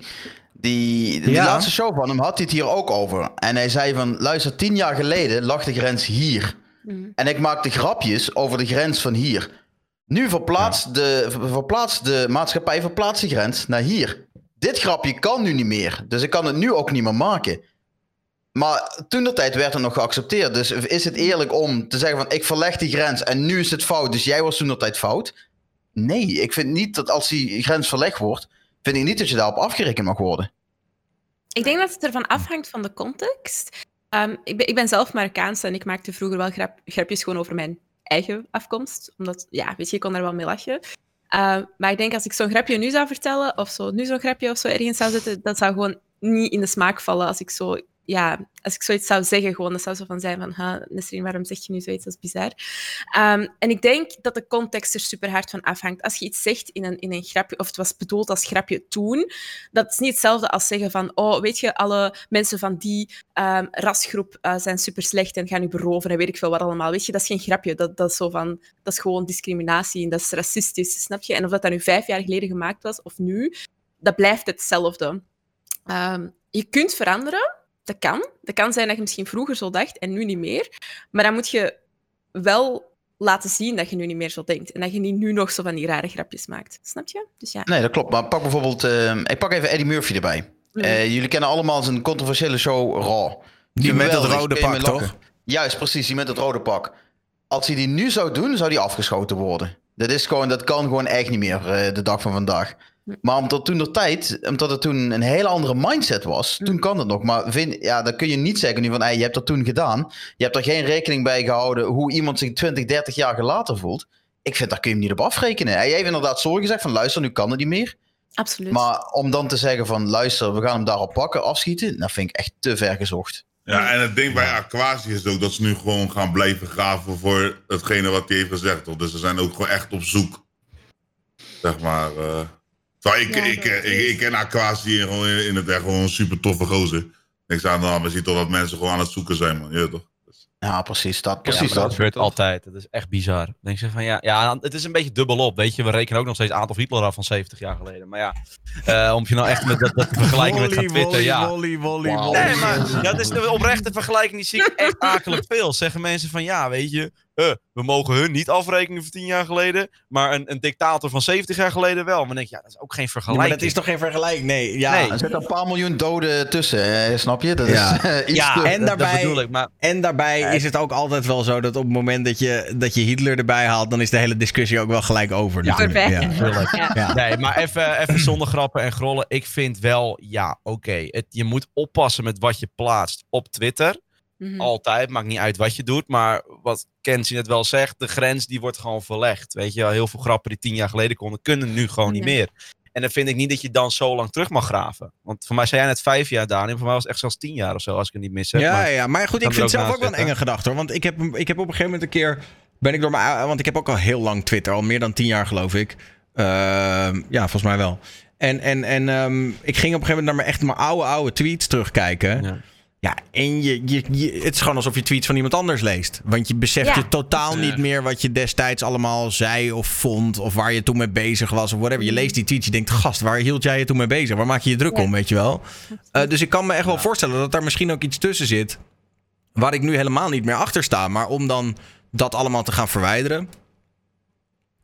Die, die
Ja.
laatste show van hem had hij het hier ook over. En hij zei van, luister, tien jaar geleden lag de grens hier.
Hmm.
En ik maakte grapjes over de grens van hier. Nu verplaatst, de, verplaatst de maatschappij verplaatst de grens naar hier. Dit grapje kan nu niet meer. Dus ik kan het nu ook niet meer maken. Maar toen de tijd werd het nog geaccepteerd. Dus is het eerlijk om te zeggen van ik verleg die grens en nu is het fout. Dus jij was toen de tijd fout. Nee, ik vind niet dat als die grens verlegd wordt, vind ik niet dat je daarop afgerekend mag worden.
Ik denk dat het ervan afhangt van de context. Ehm, ik, ben, ik ben zelf Marokkaans en ik maakte vroeger wel grap, grapjes gewoon over mijn eigen afkomst. Omdat, ja, weet je, ik kon daar wel mee lachen. Ehm, maar ik denk als ik zo'n grapje nu zou vertellen, of zo, nu zo'n grapje of zo ergens zou zetten, dat zou gewoon niet in de smaak vallen als ik zo ja, als ik zoiets zou zeggen, gewoon, zou zo van zijn van, ha, waarom zeg je nu zoiets? Is bizar. Ehm, en ik denk dat de context er super hard van afhangt. Als je iets zegt in een, in een grapje, of het was bedoeld als grapje toen, dat is niet hetzelfde als zeggen van, oh, weet je, alle mensen van die ehm, rasgroep eh, zijn super slecht en gaan u beroven en weet ik veel wat allemaal. Weet je, dat is geen grapje. Dat, dat, is, zo van, dat is gewoon discriminatie en dat is racistisch, snap je? En of dat dan nu vijf jaar geleden gemaakt was of nu, dat blijft hetzelfde. Ehm, je kunt veranderen, dat kan. Dat kan zijn dat je misschien vroeger zo dacht en nu niet meer. Maar dan moet je wel laten zien dat je nu niet meer zo denkt. En dat je niet nu nog zo van die rare grapjes maakt. Snap je? Dus ja.
Nee, dat klopt. Maar pak bijvoorbeeld... eh, ik pak even Eddie Murphy erbij. Eh, jullie kennen allemaal zijn controversiële show Raw.
Die met dat rode pak, toch?
Juist, precies. Die met het rode pak. Als hij die nu zou doen, zou die afgeschoten worden. Dat, is gewoon, dat kan gewoon echt niet meer eh, de dag van vandaag. Maar omdat toen de tijd, omdat het toen een hele andere mindset was, toen kan het nog. Maar vind, ja, dan kun je niet zeggen nu van, hey, je hebt dat toen gedaan. Je hebt er geen rekening bij gehouden hoe iemand zich 20, 30 jaar later voelt. Ik vind, daar kun je hem niet op afrekenen. Hij heeft inderdaad zo gezegd van, luister, nu kan het niet meer.
Absoluut.
Maar om dan te zeggen van, luister, we gaan hem daarop pakken, afschieten, dat vind ik echt te ver gezocht.
Ja, en het ding bij Aquasi is ook dat ze nu gewoon gaan blijven graven voor hetgene wat hij heeft gezegd. Toch? Dus ze zijn ook gewoon echt op zoek. Zeg maar. eh terwijl ik,
Ja,
ik, ik, ik, ken Aquasi gewoon in in het echt gewoon een super toffe gozer. Niks aan de hand, maar je ziet toch dat mensen gewoon aan het zoeken zijn, man. Je weet toch? Dus-
Ja, precies dat. Precies
dat gebeurt altijd. Dat is echt bizar. Dan denk je van ja, ja, het is een beetje dubbel op. Weet je, we rekenen ook nog steeds Adolf Hitler af van 70 jaar geleden. Maar ja, eh, om je nou echt met dat, dat te vergelijken met gaan Twitter, ja.
Wauw.
volley.
Nee, maar dat is de oprechte vergelijking. Die zie ik echt akelig veel. Zeggen mensen van ja, weet je, eh, we mogen hun niet afrekenen voor 10 jaar geleden. Maar een, een dictator van 70 jaar geleden wel. Maar dan denk je, ja, dat is ook geen
Ja,
vergelijking.
maar dat is toch geen vergelijking? Nee, ja.
Nee.
Er zitten een paar miljoen doden tussen, eh, snap je? Dat
Ja.
is eh, iets
Ja,
te-
en daarbij-
dat bedoel ik. Maar
En daarbij is het ook altijd wel zo dat op het moment dat je, dat je Hitler erbij haalt, dan is de hele discussie ook wel gelijk over.
Ja.
Ja.
Ja.
Ja.
Nee, maar even, even zonder grappen en grollen. Ik vind wel, ja, oké. Je moet oppassen met wat je plaatst op Twitter.
Mhm.
Altijd, maakt niet uit wat je doet. Maar wat Kenzie net wel zegt, de grens die wordt gewoon verlegd. Weet je wel, heel veel grappen die tien jaar geleden konden, kunnen nu gewoon niet
Nee.
meer. En dan vind ik niet dat je dan zo lang terug mag graven. Want voor mij zei jij net vijf jaar, Daniel. Voor mij was het echt zelfs tien jaar of zo, als ik het niet mis heb.
Ja,
maar,
ja, maar goed, ik vind het zelf ook wel een enge gedachte hoor. Want ik heb, ik heb op een gegeven moment een keer. Ben ik door mijn. Want ik heb ook al heel lang Twitter, al meer dan tien jaar geloof ik. Ehm, ja, volgens mij wel. En, en, en ehm, ik ging op een gegeven moment naar mijn echt mijn oude, oude tweets terugkijken. Ja,
Ja.
en je, je, je- het is gewoon alsof je tweets van iemand anders leest. Want je beseft
Ja.
je totaal niet meer wat je destijds allemaal zei of vond. Of waar je toen mee bezig was of whatever. Je leest die tweets, je denkt, gast, waar hield jij je toen mee bezig? Waar maak je je druk
Ja.
om, weet je wel? Eh, dus ik kan me echt wel voorstellen dat daar misschien ook iets tussen zit. Waar ik nu helemaal niet meer achter sta. Maar om dan dat allemaal te gaan verwijderen.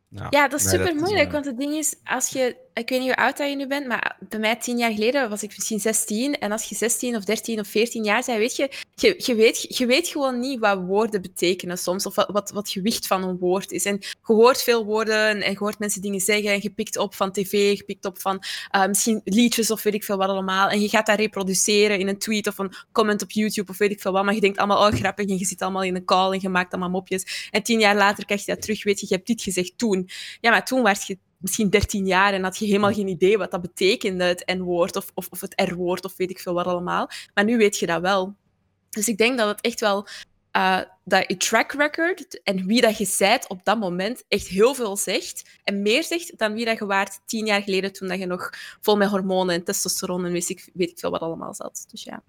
Nou,
Ja, dat is
nee,
super moeilijk. Want het ding is, als je, ik weet niet hoe oud je nu bent, maar bij mij tien jaar geleden was ik misschien 16. En als je 16 of 13 of 14 jaar bent, weet je, je, je, weet, je weet gewoon niet wat woorden betekenen soms. Of wat, wat, wat gewicht van een woord is. En je hoort veel woorden en je hoort mensen dingen zeggen. En je pikt op van tv, je pikt op van eh, misschien liedjes of weet ik veel wat allemaal. En je gaat dat reproduceren in een tweet of een comment op YouTube of weet ik veel wat. Maar je denkt allemaal, oh grappig, en je zit allemaal in een call en je maakt allemaal mopjes. En tien jaar later krijg je dat terug, weet je, je hebt dit gezegd toen. Ja, maar toen was je misschien 13 jaar en had je helemaal geen idee wat dat betekende, het N-woord of, of, of het R-woord of weet ik veel wat allemaal. Maar nu weet je dat wel. Dus ik denk dat het echt wel eh, dat je track record en wie dat je zijt op dat moment echt heel veel zegt. En meer zegt dan wie dat je waart tien jaar geleden toen dat je nog vol met hormonen en testosteron en weet ik, weet ik veel wat allemaal zat. Dus ja.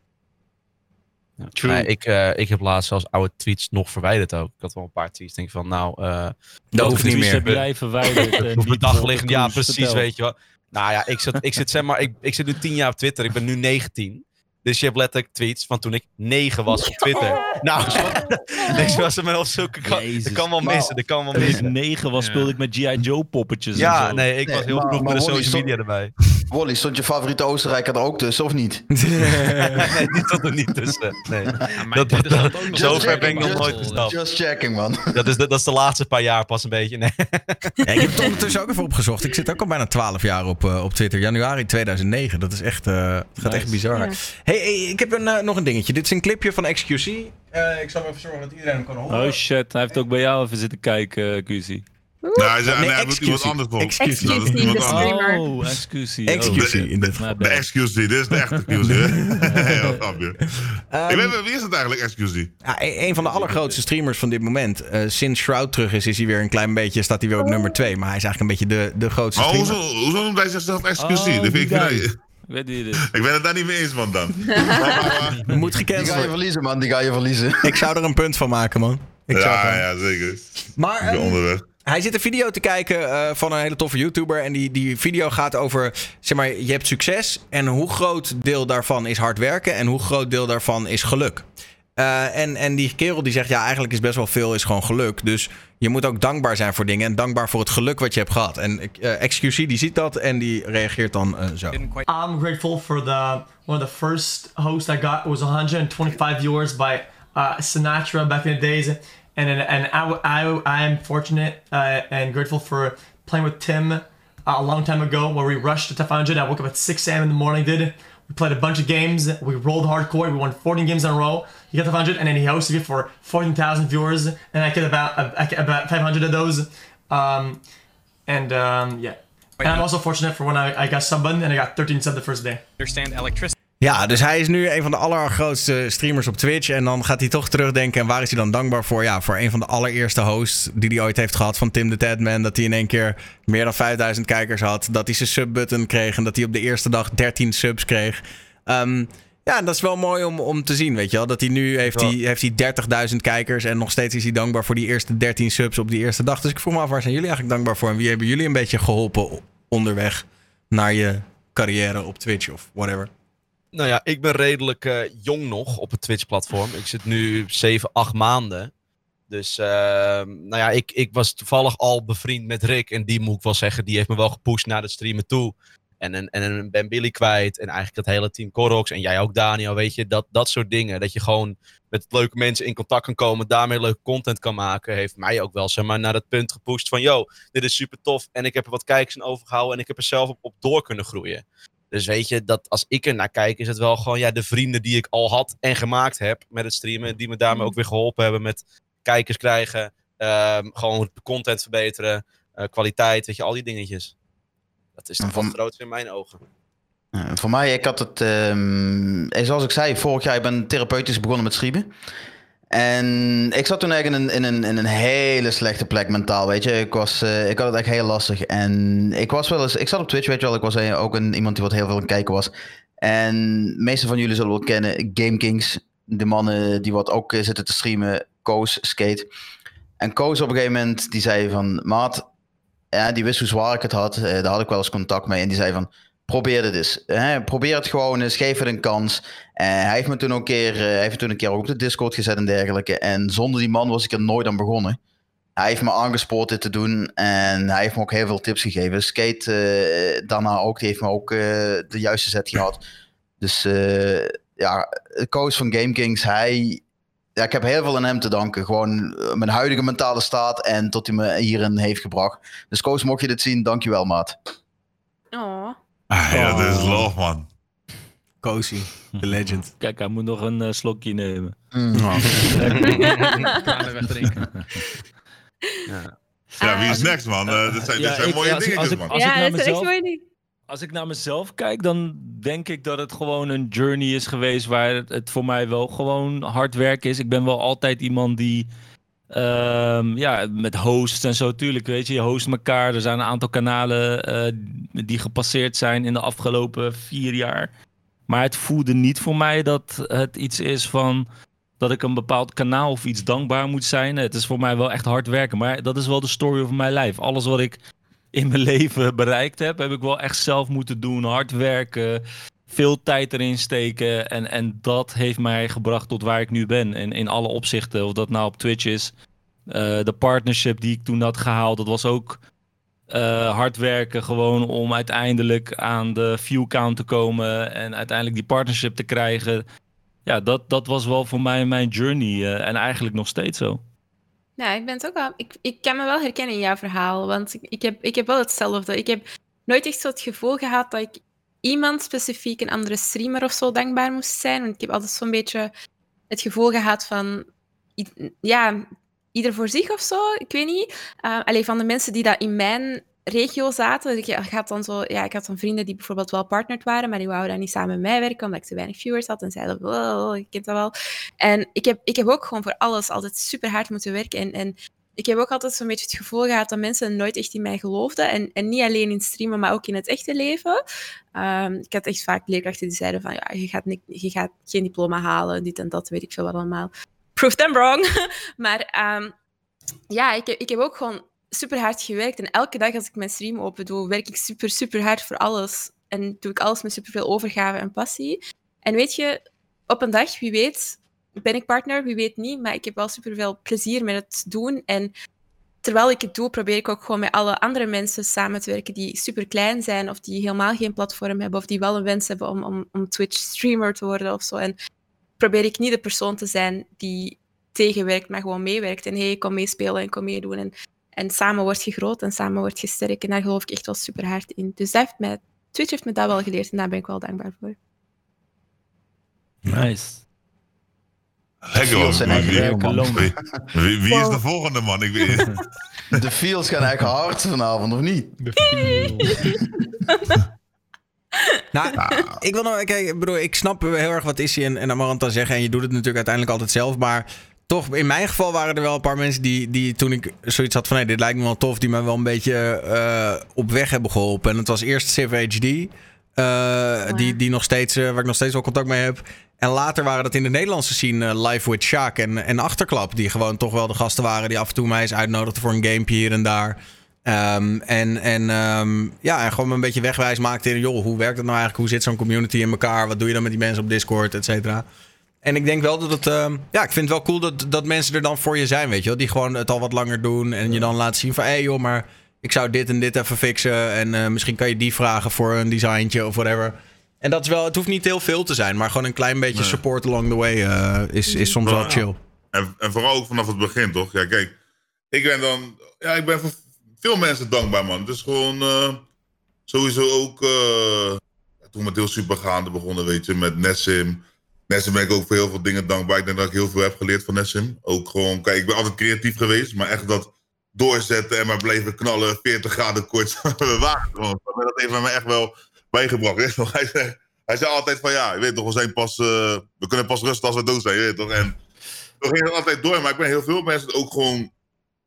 Ja.
True.
Nee, ik, eh, ik heb laatst zelfs oude tweets nog verwijderd ook. Ik had wel een paar tweets. Denk van, nou, eh
Dat hoeft niet
Tweets
meer.
heb jij verwijderd. en
op mijn dag liggen. Ja, precies,
Vertel.
weet je wel. Nou ja, ik zit, ik zit zeg maar, ik, ik zit nu tien jaar op Twitter. Ik ben nu 19. Dus je hebt letterlijk tweets van toen ik 9 was op Twitter. Nou, ik was er op zulke kan, dat kan wel missen, dat kan wel
Toen ik
missen.
negen was, speelde ik met G.I. Joe poppetjes en
Ja,
zo.
nee, ik was heel vroeg met de social media erbij.
Wally, stond je favoriete Oostenrijker er ook tussen, of niet?
nee, die stond er niet tussen. Nee.
Ja,
Dat- ben ik nog nooit gestapt.
Just checking, man.
Dat, is de, dat is de laatste paar jaar pas een beetje. Nee.
Ja, ik heb het ondertussen ook even opgezocht. Ik zit ook al bijna 12 jaar op, eh, op Twitter. Januari 2009. Dat is echt, eh, het gaat
Nice.
echt bizar.
Ja.
Hey, hey, ik heb een, eh, nog een dingetje. Dit is een clipje van XQC. Eh, ik zal even zorgen dat iedereen hem kan horen.
Oh shit, hij heeft ook bij jou even zitten kijken, uh, Kuzi.
Nou, hij, zei,
Nee,
nee, hij doet iemand anders voor.
De.
Oh, excusie.
Excusie,
Oh,
in dit
my
De
bad.
excusie, dit is de echte? Heel grapje.
Ehm,
Ik weet, wie is het eigenlijk, excusie?
Ja, een een van de allergrootste streamers van dit moment. Eh, sinds Shroud terug is, is hij weer een klein beetje, staat hij weer op nummer 2. Maar hij is eigenlijk een beetje de, de grootste streamer.
hoezo, hoezo noemt hij zichzelf excusie?
Oh,
Dat vind ik,
weet is.
ik ben het daar niet mee eens, man, dan.
Je moet
Die ga je verliezen, man. Die ga je verliezen.
Ik zou er een punt van maken, man. Ik zou
ja,
wel.
ja, zeker.
Maar
Ik ben
ehm,
onderweg.
Hij zit een video te kijken eh, van een hele toffe YouTuber. En die, die video gaat over, zeg maar, je hebt succes. En hoe groot deel daarvan is hard werken. En hoe groot deel daarvan is geluk. Eh, en, en die kerel die zegt, ja, eigenlijk is best wel veel is gewoon geluk. Dus je moet ook dankbaar zijn voor dingen. En dankbaar voor het geluk wat je hebt gehad. En eh XQC die ziet dat en die reageert dan zo.
I'm grateful for the one of the first hosts I got was 125 viewers by uh, Sinatra back in the days, and and, and I, I, I am fortunate uh, and grateful for playing with Tim uh, a long time ago where we rushed to 500. I woke up at 6 a.m. in the morning, did we played a bunch of games. We rolled hardcore. We won 14 games in a row. He got to 500, and then he hosted it for 14,000 viewers, and I get about I get about 500 of those. Um, and um, yeah. And I'm also fortunate for when I, I got subbed and I got 13 subs the first day.
understand electricity.
Ja, dus hij is nu een van de allergrootste streamers op Twitch. En dan gaat hij toch terugdenken. En waar is hij dan dankbaar voor? Ja, voor een van de allereerste hosts die hij ooit heeft gehad van Tim the Tadman. Dat hij in één keer meer dan 5000 kijkers had. Dat hij zijn subbutton kreeg. En dat hij op de eerste dag 13 subs kreeg. Ehm, ja, dat is wel mooi om, om te zien, weet je wel. Dat hij nu heeft, hij, heeft hij 30.000 kijkers. En nog steeds is hij dankbaar voor die eerste 13 subs op die eerste dag. Dus ik vroeg me af, waar zijn jullie eigenlijk dankbaar voor? En wie hebben jullie een beetje geholpen onderweg naar je carrière op Twitch of whatever?
Nou ja, ik ben redelijk eh, jong nog op het Twitch-platform. Ik zit nu 7, 8 maanden. Dus ehm, nou ja, ik, ik was toevallig al bevriend met Rick. En die moet ik wel zeggen, die heeft me wel gepusht naar het streamen toe. En, en, en ben Billy kwijt. En eigenlijk het hele team Corox. En jij ook, Daniel, weet je. Dat, dat soort dingen. Dat je gewoon met leuke mensen in contact kan komen. Daarmee leuke content kan maken. Heeft mij ook wel zeg maar, naar het punt gepusht van... Yo, dit is super tof. En ik heb er wat kijkers in overgehouden. En ik heb er zelf op, op door kunnen groeien. Dus weet je, dat als ik er naar kijk, is het wel gewoon ja, de vrienden die ik al had en gemaakt heb met het streamen. Die me daarmee ook weer geholpen hebben met kijkers krijgen. ehm, gewoon content verbeteren. eh, kwaliteit, weet je, al die dingetjes. Dat is toch
van-
wat groot in mijn ogen.
Eh, voor mij, ik had het, ehm, eh, zoals ik zei, vorig jaar ik ben therapeutisch begonnen met streamen. En ik zat toen eigenlijk in een, in een, in een hele slechte plek mentaal, weet je. Ik, was, eh, ik had het echt heel lastig. En ik was wel eens, ik zat op Twitch, weet je wel. Ik was ook een, iemand die wat heel veel aan het kijken was. En de meeste van jullie zullen wel kennen, Game Kings. De mannen die wat ook eh, zitten te streamen, Koos, Skate. En Koos op een gegeven moment, die zei van, maat, ja, die wist hoe zwaar ik het had. Eh, daar had ik wel eens contact mee. En die zei van, probeer het eens. Hè? Probeer het gewoon eens, geef het een kans. En hij heeft me toen ook een keer, eh, heeft toen een keer ook op de Discord gezet en dergelijke. En zonder die man was ik er nooit aan begonnen. Hij heeft me aangespoord dit te doen en hij heeft me ook heel veel tips gegeven. Skate eh, daarna ook, die heeft me ook eh, de juiste set gehad. Dus eh, ja, coach van Game Kings, hij, ja, ik heb heel veel aan hem te danken. Gewoon eh, mijn huidige mentale staat en tot hij me hierin heeft gebracht. Dus coach, mocht je dit zien, dankjewel maat.
Ah, ja, dat is
Oh.
love, man.
Cozy, the legend.
Kijk, hij moet nog een eh, slokje nemen.
Tranen wegdrinken.
Ja.
Ja, wie is
Ah.
next, man? Eh, dit zijn,
Ja,
dit zijn
ik-
mooie
als ik- als
dingetjes,
ik-
man.
als
ja,
naar
dat is echt
mezelf-
mooi ding.
Als ik naar mezelf kijk, dan denk ik dat het gewoon een journey is geweest waar het, het voor mij wel gewoon hard werk is. Ik ben wel altijd iemand die ehm, ja, met hosts en zo, tuurlijk, weet je, je host elkaar. Er zijn een aantal kanalen eh, die gepasseerd zijn in de afgelopen vier jaar. Maar het voelde niet voor mij dat het iets is van dat ik een bepaald kanaal of iets dankbaar moet zijn. Het is voor mij wel echt hard werken. Maar dat is wel de story of my life. Alles wat ik in mijn leven bereikt heb, heb ik wel echt zelf moeten doen. Hard werken, veel tijd erin steken. En, en dat heeft mij gebracht tot waar ik nu ben. En in alle opzichten, of dat nou op Twitch is. eh, de partnership die ik toen had gehaald, dat was ook eh, hard werken. Gewoon om uiteindelijk aan de view count te komen. En uiteindelijk die partnership te krijgen. Ja, dat, dat was wel voor mij mijn journey. eh, en eigenlijk nog steeds zo.
Ja, ik ben het ook wel. Ik, ik kan me wel herkennen in jouw verhaal, want ik, ik, heb, ik heb wel hetzelfde. Ik heb nooit echt zo het gevoel gehad dat ik iemand specifiek, een andere streamer of zo, dankbaar moest zijn. Want ik heb altijd zo'n beetje het gevoel gehad van, ja, ieder voor zich of zo, ik weet niet. Uh, alleen van de mensen die dat in mijn regio zaten. Ik, had dan zo, ja, ik had dan vrienden die bijvoorbeeld wel partnered waren, maar die wouden dan niet samen met mij werken, omdat ik te weinig viewers had. En zeiden, wow, je kent dat wel. En ik heb, ik heb ook gewoon voor alles altijd super hard moeten werken. En, en ik heb ook altijd zo'n beetje het gevoel gehad dat mensen nooit echt in mij geloofden. En, en niet alleen in streamen, maar ook in het echte leven. Um, ik had echt vaak leerkrachten die zeiden van, ja, je gaat, je gaat geen diploma halen, dit en dat, weet ik veel wat allemaal. Prove them wrong. maar um, ja, ik heb, ik heb ook gewoon super hard gewerkt. En elke dag als ik mijn stream open doe, werk ik super, super hard voor alles. En doe ik alles met super veel overgave en passie. En weet je, op een dag, wie weet, ben ik partner, wie weet niet. Maar ik heb wel super veel plezier met het doen. En terwijl ik het doe, probeer ik ook gewoon met alle andere mensen samen te werken die super klein zijn. Of die helemaal geen platform hebben. Of die wel een wens hebben om, om, om Twitch streamer te worden of zo. En probeer ik niet de persoon te zijn die tegenwerkt, maar gewoon meewerkt. En hey, kom meespelen en kom meedoen. En en samen word je groot en samen word je sterk. En daar geloof ik echt wel super hard in. Dus heeft mij, Twitch heeft me dat wel geleerd en daar ben ik wel dankbaar voor.
Nice.
Lekker man. Wie, wie, wie is de volgende man? Ik weet
De feels gaan eigenlijk hard vanavond, of niet?
nou, ik wil nog, kijk, broer, ik snap heel erg wat Issy en, en Amaranta zeggen. En je doet het natuurlijk uiteindelijk altijd zelf. Maar toch, in mijn geval waren er wel een paar mensen die, die toen ik zoiets had van... Hey, dit lijkt me wel tof, die me wel een beetje uh, op weg hebben geholpen. En het was eerst Civ HD, uh, oh, die, die nog steeds, uh, waar ik nog steeds wel contact mee heb. En later waren dat in de Nederlandse scene Live with Shaq en, en Achterklap... die gewoon toch wel de gasten waren die af en toe mij eens uitnodigden voor een gamepje hier en daar... Um, en en um, ja, en gewoon een beetje wegwijs maakte in... joh, hoe werkt het nou eigenlijk? Hoe zit zo'n community in elkaar? Wat doe je dan met die mensen op Discord, et cetera? En ik denk wel dat het. Uh, ja, ik vind het wel cool dat, dat mensen er dan voor je zijn, weet je wel. Die gewoon het al wat langer doen. En je dan laat zien van hé hey joh, maar ik zou dit en dit even fixen. En uh, misschien kan je die vragen voor een designtje of whatever. En dat is wel, het hoeft niet heel veel te zijn, maar gewoon een klein beetje support along the way uh, is, is soms wel chill.
En, en vooral ook vanaf het begin, toch? Ja, kijk, ik ben dan. Ja, ik ben voor veel mensen dankbaar, man. Dus gewoon uh, sowieso ook. toen met heel supergaande begonnen, weet je, met Nessim. Nessim ben ik ook voor heel veel dingen dankbaar. Ik denk dat ik heel veel heb geleerd van Nessim. Ook gewoon, kijk, ik ben altijd creatief geweest, maar echt dat doorzetten en maar blijven knallen, 40 graden kort. we waren gewoon. Dat heeft mij echt wel bijgebracht. Hij, zei, hij zei altijd van ja, weet toch, we zijn pas, uh, we kunnen pas rusten als we dood zijn, je weet toch. En we gingen altijd door, maar ik ben heel veel mensen ook gewoon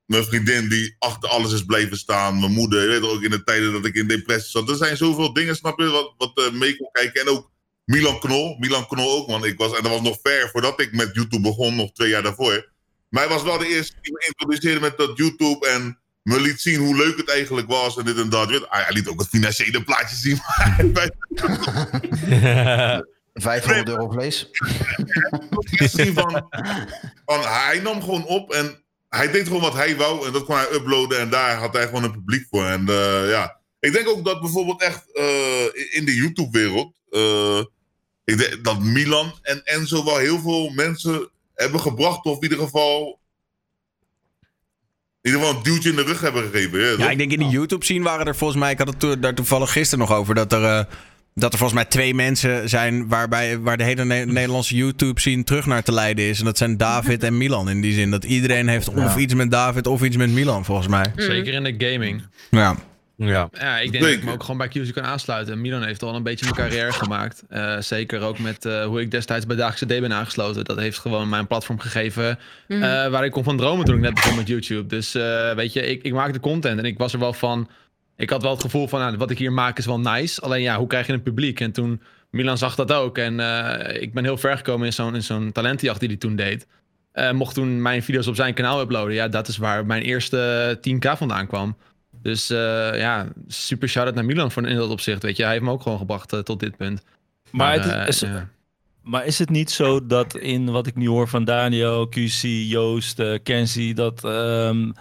mijn vriendin die achter alles is blijven staan. Mijn moeder, je weet ook in de tijden dat ik in depressie zat. Er zijn zoveel dingen, snap je, wat, wat uh, mee kon kijken. En ook Milan Knol. Milan Knol ook, want ik was, en dat was nog ver voordat ik met YouTube begon, nog twee jaar daarvoor. Maar hij was wel de eerste die me introduceerde met dat YouTube en me liet zien hoe leuk het eigenlijk was en dit en dat. Hij liet ook het financiële plaatje zien.
500 euro vlees.
van, van, hij nam gewoon op en hij deed gewoon wat hij wou en dat kon hij uploaden en daar had hij gewoon een publiek voor. En uh, ja, ik denk ook dat bijvoorbeeld echt uh, in de YouTube-wereld, uh, ik denk dat Milan en Enzo wel heel veel mensen hebben gebracht, of in ieder geval. In ieder geval een duwtje in de rug hebben gegeven. Ja,
ja ik denk in de YouTube zien waren er volgens mij. Ik had het to daar toevallig gisteren nog over. Dat er, uh, dat er volgens mij twee mensen zijn. Waarbij, waar de hele ne Nederlandse YouTube zien terug naar te leiden is. En dat zijn David en Milan. In die zin dat iedereen heeft of iets met David of iets met Milan, volgens mij.
Zeker in de gaming.
Ja.
Ja. ja, ik denk dat ik me ook gewoon bij QC kan aansluiten. Milan heeft al een beetje mijn carrière gemaakt. Uh, zeker ook met uh, hoe ik destijds bij Dagse D ben aangesloten. Dat heeft gewoon mijn platform gegeven mm. uh, waar ik kon van dromen toen ik net begon met YouTube. Dus weet je, ik, ik maakte content en ik was er wel van... Ik had wel het gevoel van, nou, wat ik hier maak is wel nice. Alleen ja, hoe krijg je een publiek? En toen, Milan zag dat ook. En ik ben heel ver gekomen in zo'n zo'n talentenjacht die hij toen deed. mocht toen mijn video's op zijn kanaal uploaden. Ja, dat is waar mijn eerste 10k vandaan kwam. Dus uh, ja, super shout-out naar Milan voor in dat opzicht. Weet je, hij heeft me ook gewoon gebracht uh, tot dit punt.
Maar, maar, het is, ja. maar is het niet zo dat in wat ik nu hoor van Daniel, QC, Joost, Kenzie, dat um,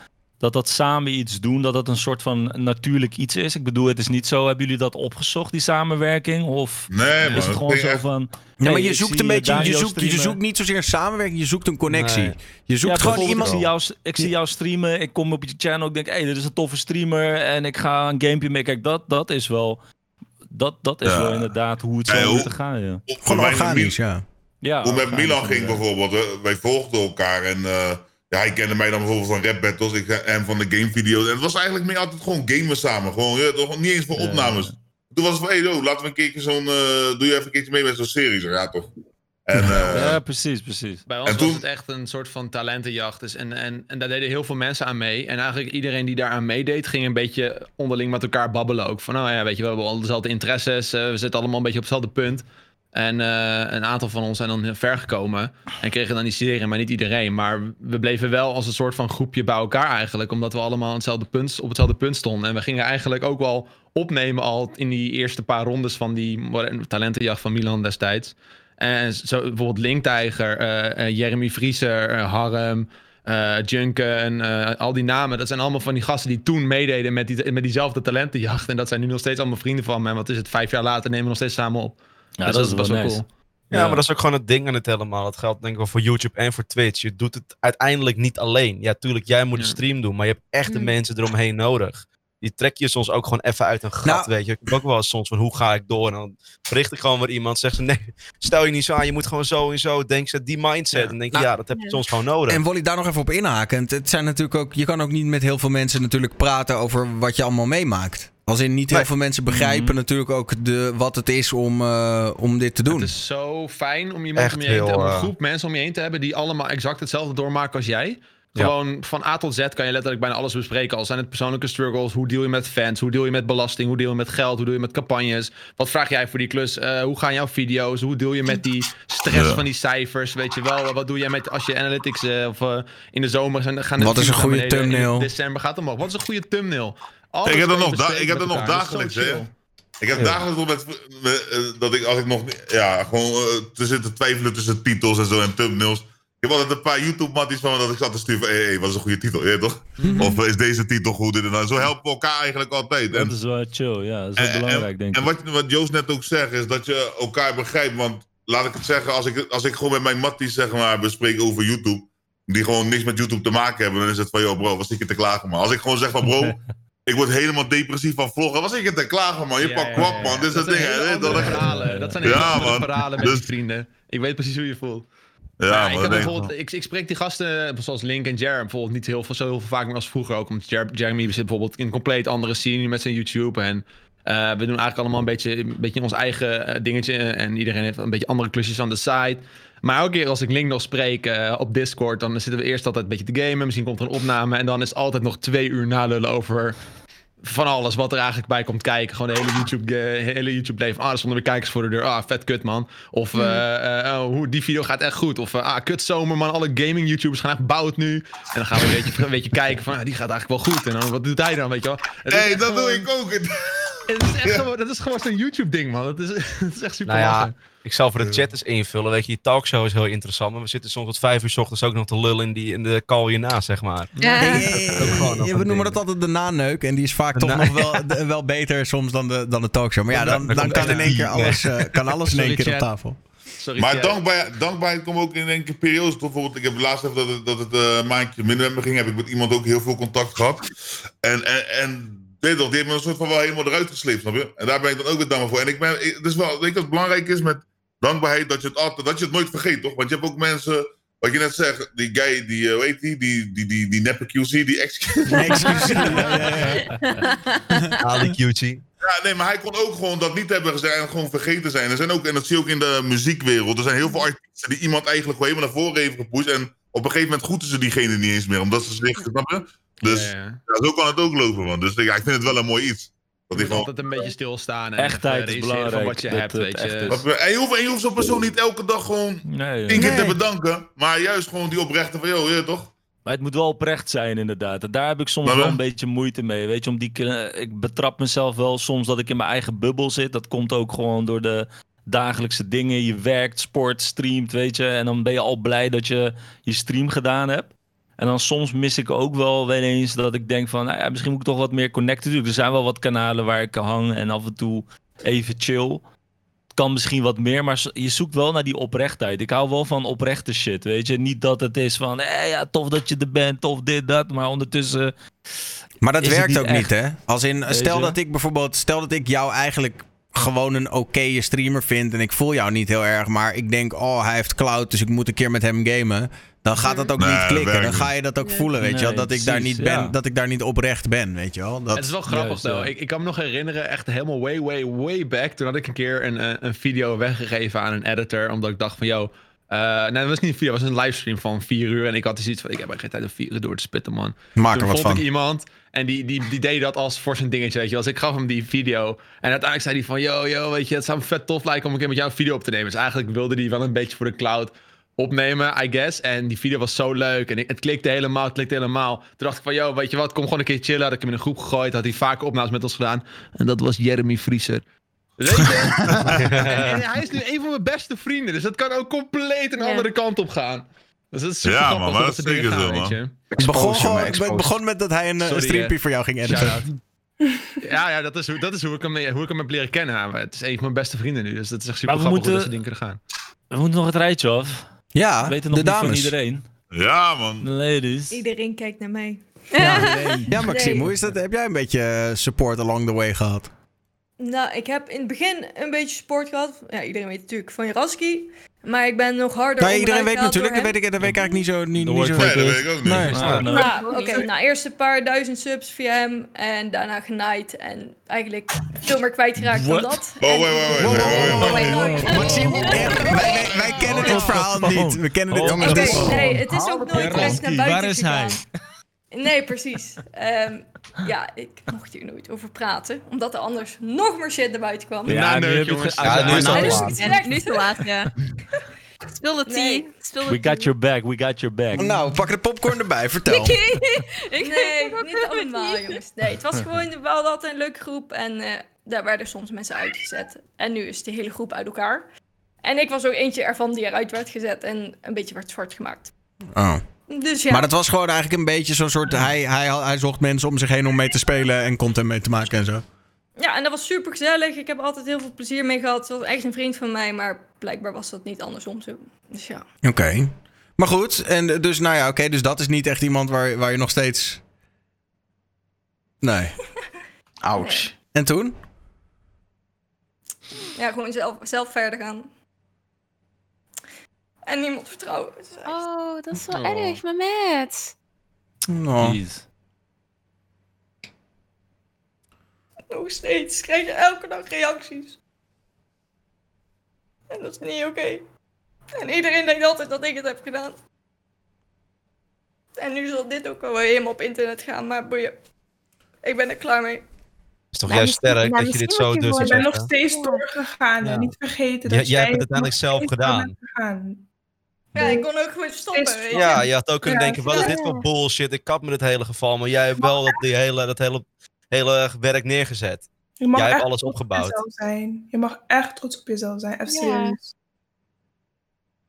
dat dat samen iets doen, dat dat een soort van natuurlijk iets is. Ik bedoel, het is niet zo, hebben jullie dat opgezocht, die samenwerking? Of
nee,
is het gewoon zo van...
Ja, maar je zoekt een beetje, je zoekt, je zoekt niet zozeer samenwerking, je zoekt een connectie. Nee. Je zoekt ja, gewoon iemand...
Ik zie, jou, ik zie jou streamen, ik kom op je channel, ik denk, hé, hey, dit is een toffe streamer en ik ga een gamepje mee. Kijk, dat, dat is wel... Dat, dat is ja. wel inderdaad hoe het zou moeten gaan, ja.
Gewoon organisch, ja.
ja. Hoe met Milan ging bijvoorbeeld, wij volgden elkaar en... Uh, ja, hij kende mij dan bijvoorbeeld van rap battles ik, en van de gamevideo's. En het was eigenlijk meer altijd gewoon gamen samen. Gewoon, ja, toch, niet eens voor
Ja.
opnames. Toen was het van, hey, yo, laten we een keertje zo'n... eh, doe je even een keertje mee met zo'n serie? Zo, ja, toch. En, eh,
Ja, precies, precies.
Bij ons
En
was
toen-
het echt een soort van talentenjacht. Dus en, en, en daar deden heel veel mensen aan mee. En eigenlijk iedereen die daaraan meedeed, ging een beetje onderling met elkaar babbelen ook. Van, nou ja, weet je, we hebben al dezelfde interesses. eh, we zitten allemaal een beetje op hetzelfde punt. En eh, een aantal van ons zijn dan ver gekomen. En kregen dan die serie, maar niet iedereen. Maar we bleven wel als een soort van groepje bij elkaar eigenlijk. Omdat we allemaal hetzelfde punt, op hetzelfde punt stonden. En we gingen eigenlijk ook wel opnemen al in die eerste paar rondes van die talentenjacht van Milan destijds. En zo bijvoorbeeld Linktijger, eh, eh, Jeremy Vrieser, eh, Harm, Junken, al die namen. Dat zijn allemaal van die gasten die toen meededen met, die, met diezelfde talentenjacht. En dat zijn nu nog steeds allemaal vrienden van me. En wat is het, vijf jaar later nemen we nog steeds samen op.
Ja,
Dus
dat is
best
wel nice.
Ja, maar dat is ook gewoon het ding aan het helemaal. Dat geldt denk ik wel voor YouTube en voor Twitch. Je doet het uiteindelijk niet alleen. Ja, tuurlijk, jij moet de stream doen, maar je hebt echt de
Mm.
mensen eromheen nodig. Die trek je soms ook gewoon even uit een gat,
Nou-
weet je. Ik heb ook wel eens soms van, hoe ga ik door? En dan bericht ik gewoon weer iemand, zegt ze, nee, stel je niet zo aan, je moet gewoon zo en zo. Denk ze, die mindset.
Ja.
En dan denk je,
Nou-
ja, dat heb je
Ja.
soms gewoon nodig.
En Wally, daar nog even op inhaken. Het zijn natuurlijk ook, je kan ook niet met heel veel mensen natuurlijk praten over wat je allemaal meemaakt. Als in niet heel
Nee.
veel mensen begrijpen
Mhm.
natuurlijk ook de, wat het is om, eh, om dit te doen.
Het is zo fijn om iemand om je heen te hebben, een
eh,
groep mensen om je heen te hebben die allemaal exact hetzelfde doormaken als jij. Gewoon van A tot Z kan je letterlijk bijna alles bespreken. Al zijn het persoonlijke struggles, hoe deal je met fans, hoe deal je met belasting, hoe deal je met geld, hoe deal je met campagnes. Wat vraag jij voor die klus? Eh, hoe gaan jouw video's? Hoe deal je met die stress
Ja.
van die cijfers? Weet je wel, wat doe jij met als je analytics eh, of in de zomer zijn, gaan de
Wat is een goede thumbnail?
In december gaat het omhoog. Wat is een goede thumbnail? Alles
Ik heb
je
nog da- ik heb dat nog dagelijks, hè. Ik heb
Ja.
dagelijks wel met, met, eh, dat ik als ik nog ja, gewoon eh, te zitten twijfelen tussen titels en zo en thumbnails. Ik heb altijd een paar YouTube-matties van me dat ik zat te sturen van, hé, hey, wat is een goede titel, ja, toch? Of eh, is deze titel goed? En dat. Zo helpen we elkaar eigenlijk altijd. En,
Dat is wel chill, ja. Dat is
en-
belangrijk, denk ik.
en wat, wat Joost net ook zegt, is dat je elkaar begrijpt. Want laat ik het zeggen, als ik, als ik gewoon met mijn matties zeg maar, bespreek over YouTube, die gewoon niks met YouTube te maken hebben, dan is het van, joh bro, wat zit je te klagen, man. Als ik gewoon zeg van, bro, ik word helemaal depressief van vloggen, wat zit je te klagen, man. Je
Ja,
pakt kwap, man. Dit is
dat
het ding, Dat ik-
verhalen. Dat zijn hele
Ja,
andere
man.
verhalen met
Dus-
vrienden. Ik weet precies hoe je voelt.
Ja,
ik, heb
ik
bijvoorbeeld, ik, ik spreek die gasten zoals Link en Jerem bijvoorbeeld niet heel veel, zo heel veel vaak meer als vroeger ook. Want Jer- Jeremy zit bijvoorbeeld in een compleet andere scene met zijn YouTube. En eh, we doen eigenlijk allemaal een beetje, een beetje ons eigen eh, dingetje. En iedereen heeft een beetje andere klusjes aan de side. Maar elke keer als ik Link nog spreek eh, op Discord, dan zitten we eerst altijd een beetje te gamen. Misschien komt er een opname. En dan is altijd nog twee uur nalullen over van alles wat er eigenlijk bij komt kijken. Gewoon de hele YouTube, hele YouTube leven. Ah, er stonden weer kijkers voor de deur. Ah, vet kut, man. Of eh, eh, oh, hoe, die video gaat echt goed. Of eh, ah, kut zomer, man. Alle gaming YouTubers gaan echt bout nu. En dan gaan we een beetje, een beetje kijken van, ah, die gaat eigenlijk wel goed. En dan, wat doet hij dan, weet je wel?
Hé,
echt
dat doe
gewoon-
ik ook.
Het is echt gewoon, dat is gewoon zo'n YouTube-ding, man. Dat is, dat is echt super
Nou ja. Ik zal voor de chat eens invullen. Weet je, die talkshow is heel interessant. Maar we zitten soms tot vijf uur 's ochtends ook nog te lullen in, die, in de call hierna, zeg maar.
Ja.
We noemen dat altijd de naneuk. En die is vaak
De
toch nog wel, de- wel beter soms dan de, dan de talkshow. Maar ja, dan,
Dan
kan in één keer alles, eh, kan alles in één keer op tafel.
Sorry,
Maar dankbaar, dankbaarheid komt ook in een keer periodes. Bijvoorbeeld, ik heb laatst even dat het, dat het eh, een maandje minder met me ging. Heb ik met iemand ook heel veel contact gehad. En, en, en weet je toch, die heeft me een soort van wel helemaal eruit gesleept, snap je? En daar ben ik dan ook weer dankbaar voor. En ik ben, ik, het is wel, weet je wat belangrijk is met dankbaarheid? Dat je het altijd, dat je het nooit vergeet, toch? Want je hebt ook mensen, wat je net zegt, die guy, die, eh, hoe heet die, die, die, die, die neppe QC, die ex
Nee, excuus. Ja, ja, ja.
Ali Cutie.
Ja, nee, maar hij kon ook gewoon dat niet hebben gezegd en gewoon vergeten zijn. Er zijn ook, en dat zie je ook in de muziekwereld, er zijn heel veel artiesten die iemand eigenlijk gewoon helemaal naar voren heeft gepusht. En op een gegeven moment groeten ze diegene niet eens meer, omdat ze zich? Dus
Ja, ja.
ja, zo kan het ook lopen, man. Dus ja, ik vind het wel een mooi iets. Dat
Je moet altijd een beetje stilstaan. En
Echtheid
even
is
van
belangrijk,
wat je
dat
hebt,
het
weet
echt
je.
is.
Snap je? En je hoeft, en je hoeft zo'n persoon niet elke dag gewoon
Nee,
tien keer
Nee.
te bedanken. Maar juist gewoon die oprechte van, joh, je toch?
Maar het moet wel oprecht zijn, inderdaad. En daar heb ik soms
Maar
wel een beetje moeite mee. Weet je, om die, ik betrap mezelf wel soms dat ik in mijn eigen bubbel zit. Dat komt ook gewoon door de dagelijkse dingen. Je werkt, sport, streamt, weet je. En dan ben je al blij dat je je stream gedaan hebt. En dan soms mis ik ook wel wel eens dat ik denk van... Nou ja, misschien moet ik toch wat meer connecten doen. Er zijn wel wat kanalen waar ik hang en af en toe even chill. Het kan misschien wat meer, maar je zoekt wel naar die oprechtheid. Ik hou wel van oprechte shit, weet je. Niet dat het is van, eh, ja, tof dat je er bent, tof dit, dat. Maar ondertussen,
Maar dat werkt
niet
ook
echt?
niet, hè? Als in,
Weet
stel
je?
dat ik bijvoorbeeld, stel dat ik jou eigenlijk gewoon een oké streamer vind en ik voel jou niet heel erg, maar ik denk, oh, hij heeft cloud, dus ik moet een keer met hem gamen. Dan gaat dat ook
Nee,
niet klikken. Dan ga je dat ook
Nee.
voelen, weet je wel. Dat ik daar niet ben,
ja.
dat ik daar niet oprecht ben, weet je wel. Dat,
Het is wel grappig,
Juist, ja.
Ik, ik kan me nog herinneren, echt helemaal way, way, way back. Toen had ik een keer een, eh, een video weggegeven aan een editor. Omdat ik dacht van, yo... eh, nee, dat was niet een video, het was een livestream van vier uur. En ik had dus iets van, ik heb er geen tijd om vier uur door te spitten, man.
maak er
Toen
wat
vond
van.
ik iemand en die, die, die deed dat als voor zijn dingetje, weet je wel. Dus ik gaf hem die video. En uiteindelijk zei hij van, yo, yo, weet je, het zou me vet tof lijken om een keer met jou een video op te nemen. Dus eigenlijk wilde hij wel een beetje voor de cloud opnemen, I guess. En die video was zo leuk en ik- het klikte helemaal, het klikte helemaal. Toen dacht ik van, yo, weet je wat, kom gewoon een keer chillen. Had ik hem in een groep gegooid, had hij vaker opnames met ons gedaan. En dat was Jeremy Vrieser. Weet je? en, en hij is nu een van mijn beste vrienden, dus dat kan ook compleet een
Ja.
andere kant op gaan. Dus dat is super
Ja,
grappig
man,
hoe
maar
dat
dat
dingen
zeker
gaan, weet je.
Het begon, gewoon, met dat hij een, eh,
Sorry,
een streampje
eh.
voor jou ging editen.
Ja, ja dat, is hoe, dat is hoe ik, hem, hoe ik hem heb leren kennen. Maar het is een van mijn beste vrienden nu. Dus dat is echt super
Maar
grappig hoe
moeten-
dat soort dingen kunnen gaan.
We moeten nog het rijtje af.
Ja,
We weten nog
de
niet van
dames.
iedereen.
Ja, man.
Ladies.
Iedereen kijkt naar mij.
Ja, Maxime, hoe is dat? Heb jij een beetje eh, support along the way gehad?
Nou, ik heb in het begin een beetje support gehad. Ja, iedereen weet natuurlijk van Jaraski. Maar ik ben nog harder
Nou, iedereen weet natuurlijk, dat weet, ik, dat weet ik eigenlijk niet zo. Niet,
Dat
niet zo
Nee, dat weet ik ook niet.
Nee.
Ah, nou.
Nou, oké.
niet.
Nou, eerst een paar duizend subs via hem. En daarna genaaid. En eigenlijk veel meer kwijtgeraakt dan
What?
dat.
Oh, wait.
Maxime, echt, wij, kennen dit verhaal niet. We kennen dit
Oh,
Jongens, is-
nee, het is ook nooit
Jaraski,
echt naar buiten
waar is hij?
Nee, precies. Ehm, ja, ik mocht hier nooit over praten, omdat er anders nog meer shit naar buiten kwam.
Ja, nu heb je het
Ja, nu is het laat.
nu is het laat, ja. Speel de
Nee.
tea. Speel
We got your back, we got your back.
Nou, pak de popcorn erbij, vertel.
Ik
Nee, niet allemaal, jongens. Nee, het was gewoon wel altijd een leuke groep. En eh, daar werden soms mensen uitgezet. En nu is de hele groep uit elkaar. En ik was ook eentje ervan die eruit werd gezet en een beetje werd zwart gemaakt.
Oh.
Dus ja,
Maar dat was gewoon eigenlijk een beetje zo'n soort... Hij, hij, hij zocht mensen om zich heen om mee te spelen en content mee te maken en zo.
ja, en dat was super gezellig. Ik heb er altijd heel veel plezier mee gehad. Het was echt een vriend van mij, maar blijkbaar was dat niet andersom zo. Dus ja.
Oké. Maar goed, en dus nou ja, oké, dus dat is niet echt iemand waar, waar je nog steeds... Nee.
Ouch.
En toen?
Ja, gewoon zelf, zelf verder gaan. En niemand vertrouwen. Het is echt-
Oh, dat is wel
Oh.
erg, maar met.
Oh.
Jeez.
Nog steeds krijg je elke dag reacties. En dat is niet oké. En iedereen denkt altijd dat ik het heb gedaan. En nu zal dit ook wel weer helemaal op internet gaan, maar boeien. Ik ben er klaar mee.
is toch
Nou,
juist
misschien-
sterk
nou,
dat je dit
misschien
zo
moet je
durft te
Ik ben nog
zeggen.
steeds doorgegaan.
Ja.
En niet vergeten
Jij-
dat
jij hebt het uiteindelijk zelf gedaan.
Ja, ik kon ook gewoon stoppen, weet je.
Ja, je had ook kunnen
Ja,
denken, wat is dit voor bullshit? Ik kap met het hele geval. Maar jij hebt wel dat, die hele, dat hele, hele werk neergezet.
Je mag
Jij hebt
echt
alles
trots op
opgebouwd.
jezelf zijn. Je mag echt trots op jezelf zijn. Even
Ja.
serieus.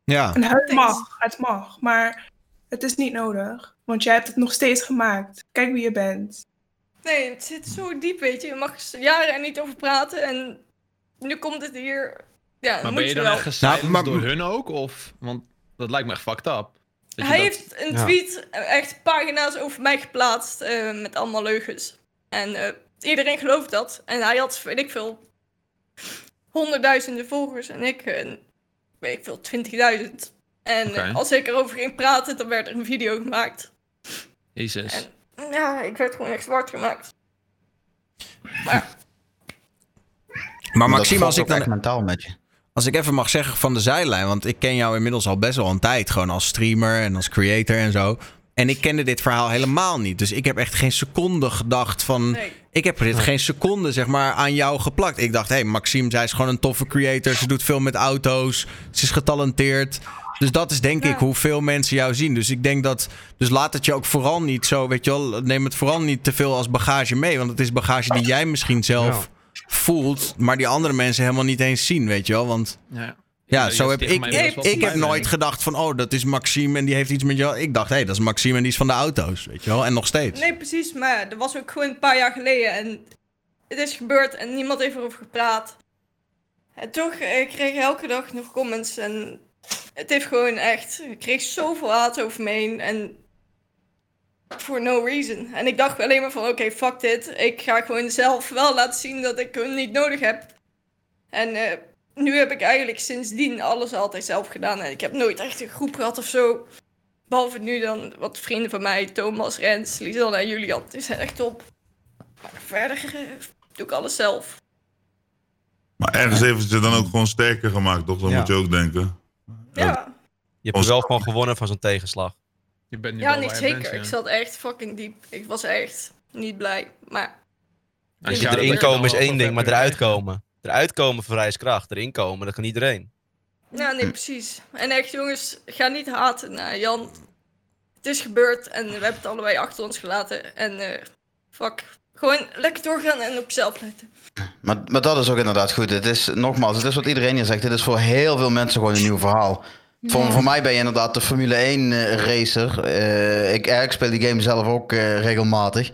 Ja.
En het mag, het mag. Maar het is niet nodig. Want jij hebt het nog steeds gemaakt. Kijk wie je bent.
Nee, het zit zo diep, weet je. Je mag er jaren er niet over praten en nu komt het hier. Ja,
Maar
moet
ben je
je
dan
wel.
echt
Nou, maar-
door hun ook? Of, want dat lijkt me echt fucked up.
Hij
dat-
heeft een tweet, eh, echt pagina's over mij geplaatst eh, met allemaal leugens. En eh, iedereen gelooft dat. En hij had, weet ik veel, honderdduizenden volgers en ik, weet ik veel, 20.000. En als ik erover ging praten, dan werd er een video gemaakt.
Jezus.
En- Ja, ik werd gewoon echt zwart gemaakt. Maar
Maar Maxime, als ik
ook
dan
echt mentaal met je.
Als ik even mag zeggen van de zijlijn, want ik ken jou inmiddels al best wel een tijd, gewoon als streamer en als creator en zo. En ik kende dit verhaal helemaal niet. Dus ik heb echt geen seconde gedacht van.
nee.
Ik heb dit geen seconde zeg maar aan jou geplakt. Ik dacht, hé, hey, Maxime, zij is gewoon een toffe creator. Ze doet veel met auto's. Ze is getalenteerd. Dus dat is denk
Ja.
ik hoeveel mensen jou zien. Dus ik denk dat. Dus laat het je ook vooral niet zo, weet je wel. Neem het vooral niet te veel als bagage mee. Want het is bagage die jij misschien zelf voelt. Maar die andere mensen helemaal niet eens zien, weet je wel. Want.
Ja,
Ja,
Ja,
zo heb ik. Ik, heb nooit gedacht van, oh, dat is Maxime en die heeft iets met jou. Ik dacht, hé, hey, dat is Maxime en die is van de auto's, weet je wel. En nog steeds.
Nee, precies, maar dat was ook gewoon een paar jaar geleden en het is gebeurd en niemand heeft erover gepraat. En toch eh, kreeg ik elke dag nog comments en het heeft gewoon echt, ik kreeg zoveel haat over me heen en for no reason. En ik dacht alleen maar van, oké, fuck dit, ik ga gewoon zelf wel laten zien dat ik hun niet nodig heb. En eh, nu heb ik eigenlijk sindsdien alles altijd zelf gedaan. En ik heb nooit echt een groep gehad of zo. Behalve nu dan wat vrienden van mij, Thomas, Rens, Lisanne en Julian. Die zijn echt top. Maar verder eh, doe ik alles zelf.
Maar ergens heeft het je dan ook gewoon sterker gemaakt, toch? Dat
Ja.
moet je ook denken.
Ja,
Je hebt er wel van gewonnen van zo'n tegenslag.
Je bent nu
ja niet zeker.
bent, ja.
Ik zat echt fucking diep. Ik was echt niet blij. Maar
Als
Ja,
je
Erin komen is één ding, maar eruit komen. Eruit komen vereist kracht. Erin komen, dat kan iedereen.
ja, nee, precies. En echt jongens, ga niet haten naar Jan. Het is gebeurd en we hebben het allebei achter ons gelaten. En eh fuck, gewoon lekker doorgaan en op jezelf letten.
Maar, maar dat is ook inderdaad goed. Het is, nogmaals, het is wat iedereen hier zegt. Het is voor heel veel mensen gewoon een nieuw verhaal. Voor, voor mij ben je inderdaad de Formule 1 eh, racer. Eh, ik, ik speel die game zelf ook eh, regelmatig.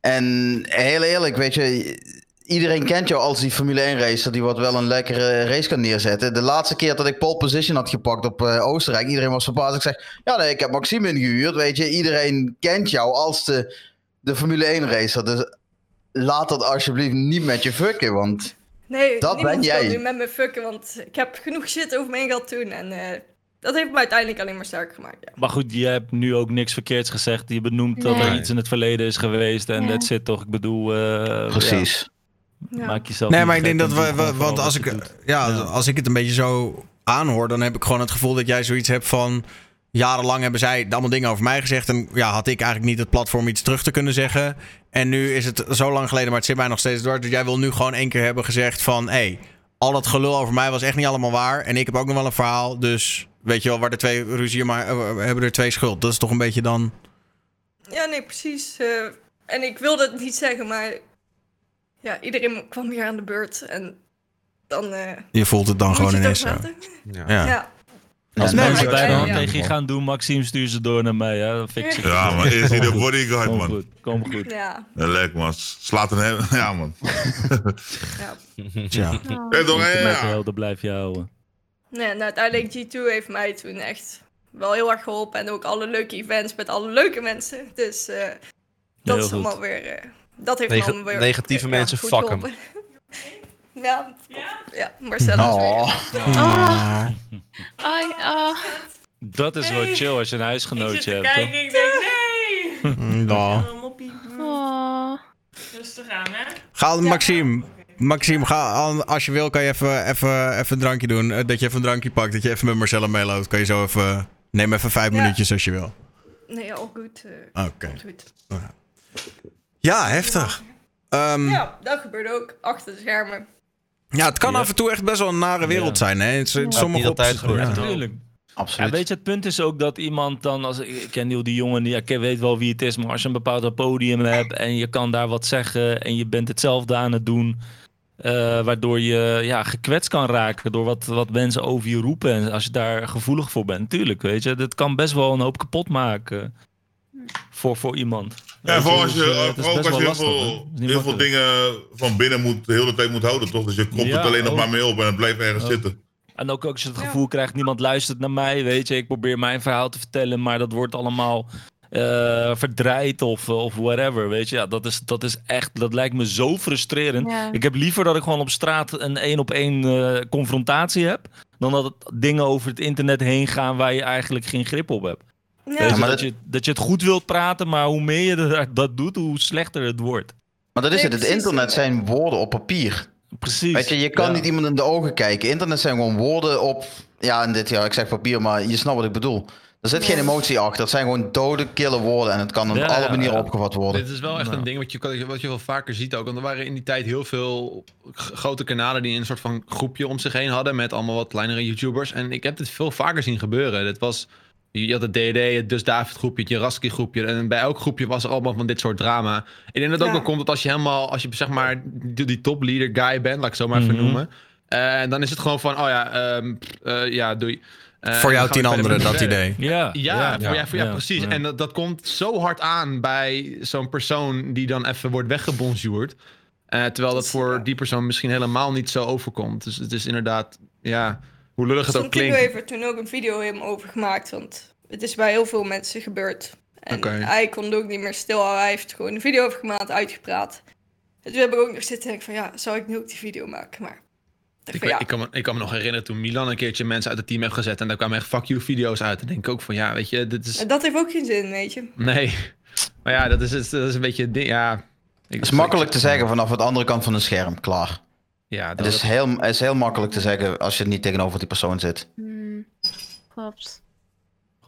En heel eerlijk, weet je, iedereen kent jou als die Formule 1 racer die wat wel een lekkere race kan neerzetten. De laatste keer dat ik pole position had gepakt op Oostenrijk, iedereen was verbaasd. Ik zeg, ja nee, ik heb Maxime ingehuurd, weet je. Iedereen kent jou als de, de Formule 1 racer. Dus laat dat alsjeblieft niet met je fucken, want...
Nee,
Dat ben jij.
nu met me fucken, want ik heb genoeg shit over me heen gehad toen. En dat heeft me uiteindelijk alleen maar sterker gemaakt. Ja.
Maar goed, je hebt nu ook niks verkeerds gezegd. Je benoemt dat er iets in het verleden is geweest. En
Ja.
dat zit toch, ik bedoel... eh,
Precies.
ja,
Ja.
maak jezelf
Nee, maar ik denk dat we, want als ik, Ja. als ik het een beetje zo aanhoor, dan heb ik gewoon het gevoel dat jij zoiets hebt van. Jarenlang hebben zij allemaal dingen over mij gezegd. En ja, had ik eigenlijk niet het platform iets terug te kunnen zeggen. En nu is het zo lang geleden, maar het zit mij nog steeds door. Dus jij wil nu gewoon één keer hebben gezegd van... hé, hey, al dat gelul over mij was echt niet allemaal waar. En ik heb ook nog wel een verhaal. Dus weet je wel, waar de twee ruzie maar eh, hebben er twee schuld. Dat is toch een beetje dan...
Ja, nee, precies. eh, en ik wilde het niet zeggen, maar ja, iedereen kwam weer aan de beurt. En dan eh
Je voelt het dan gewoon
je
ineens zo.
Ja.
Ja.
Ja.
Als
Nee,
mensen bij de hand tegen je gaan doen, Maxime, stuur ze door naar mij. Hè? Dan fix ik
Ja, maar eerst hier de bodyguard,
Kom
man.
goed, kom goed.
Ja,
lekker, man. Slaat een hem. Ja, man.
ja.
Tja.
Hé, toch, hè,
Met
ja.
blijf je houden.
Nee, en uiteindelijk G2 heeft mij toen echt wel heel erg geholpen. En ook alle leuke events met alle leuke mensen. Dus eh, dat
Heel
is
goed.
allemaal weer... eh, dat heeft
Neg-
allemaal weer...
negatieve
ja,
mensen, fuck 'em.
geholpen. ja, ja, Marcella.
Oh.
Ah. Ai, ah.
Dat is wel chill als je een huisgenootje hebt.
Kijk, ik denk nee.
Ja.
Rustig aan, hè.
Ga, Maxime. Maxime, ga, aan- als je wil kan je even, even, even een drankje doen. Eh, Dat je even een drankje pakt. Dat je even met Marcella meeloopt. Kan je zo even... Neem even vijf
Ja.
minuutjes als je wil.
Nee, al goed. eh,
Oké. Ja, heftig. Ehm, ja.
Ja, dat gebeurt ook achter de schermen.
het kan
Ja.
af en toe echt best wel een nare wereld
Ja.
zijn. Hè? Het,
Ja.
sommige
Niet altijd gebeurt.
ja.
Natuurlijk. Ja,
Absoluut.
weet je, het punt is ook dat iemand dan, als ik ken die, die jongen, die, ja, ik weet wel wie het is, maar als je een bepaald podium hebt en je kan daar wat zeggen en je bent hetzelfde aan het doen, eh, waardoor je ja, gekwetst kan raken door wat, wat mensen over je roepen en als je daar gevoelig voor bent, natuurlijk, weet je, dat kan best wel een hoop kapot maken voor, voor iemand.
Ja, vooral als
dus,
je, als
wel
heel
lastig,
veel, heel veel dingen van binnen moet, de hele tijd moet houden, toch? Dus je komt
Ja,
het alleen nog maar mee op en het blijft ergens zitten.
En ook als je het
Ja.
gevoel krijgt, niemand luistert naar mij, weet je. Ik probeer mijn verhaal te vertellen, maar dat wordt allemaal eh verdraaid of, of whatever, weet je. Ja, dat is, dat is echt, dat lijkt me zo frustrerend.
Ja.
Ik heb liever dat ik gewoon op straat een één op één eh, confrontatie heb, dan dat het dingen over het internet heen gaan waar je eigenlijk geen grip op hebt.
Ja,
je,
maar
dat, je, dat je het goed wilt praten, maar hoe meer je dat, dat doet, hoe slechter het wordt.
Maar dat is het. Het internet zijn woorden op papier.
Precies.
Weet je, je kan
Ja.
niet iemand in de ogen kijken. Internet zijn gewoon woorden op. Ja, in dit jaar, ik zeg papier, maar je snapt wat ik bedoel. Er zit geen emotie achter. Het zijn gewoon dode, kille woorden. En het kan op
Ja,
alle manieren
ja.
opgevat worden.
Dit is wel echt een ding wat je, wat je wel vaker ziet ook. Want er waren in die tijd heel veel grote kanalen die een soort van groepje om zich heen hadden. Met allemaal wat kleinere YouTubers. En ik heb dit veel vaker zien gebeuren. Dit was, je had het DD, het Dus David groepje, het Jaraski groepje. En bij elk groepje was er allemaal van dit soort drama. Ik denk dat het ook wel komt dat als je helemaal, als je zeg maar die, die topleader guy bent, laat ik het zo maar even
Mhm.
noemen. eh, dan is het gewoon van, oh ja, ehm, eh, ja, doei. Eh,
Voor jou tien anderen, dat idee.
Ja,
Ja, voor, ja, voor, ja,
ja,
precies.
ja.
En dat, dat komt zo hard aan bij zo'n persoon die dan even wordt weggebonjourd. Eh, terwijl dat voor die persoon misschien helemaal niet zo overkomt. Dus het is inderdaad, ja, hoe lullig het ook klinkt.
heeft er toen ook een video helemaal over gemaakt, want het is bij heel veel mensen gebeurd. En
Oké.
hij kon ook niet meer stilhouden. Hij heeft gewoon een video over gemaakt, uitgepraat. En toen heb ik ook nog zitten en denk ik van ja, zou ik nu ook die video maken? Maar Ik
Ik,
van, ja,
ik, kan me, ik kan me nog herinneren toen Milan een keertje mensen uit het team heeft gezet. En daar kwamen echt fuck you video's uit. En denk ik ook van ja, weet je, dit is.
en dat heeft ook geen zin, weet je.
Nee. Maar ja, dat is, dat is een beetje. het ding- Ja,
Het is makkelijk te zeggen vanaf de andere kant van een scherm, klaar.
Ja,
Het
dat,
is heel, het is heel makkelijk te zeggen als je niet tegenover die persoon zit.
Hmm, klopt.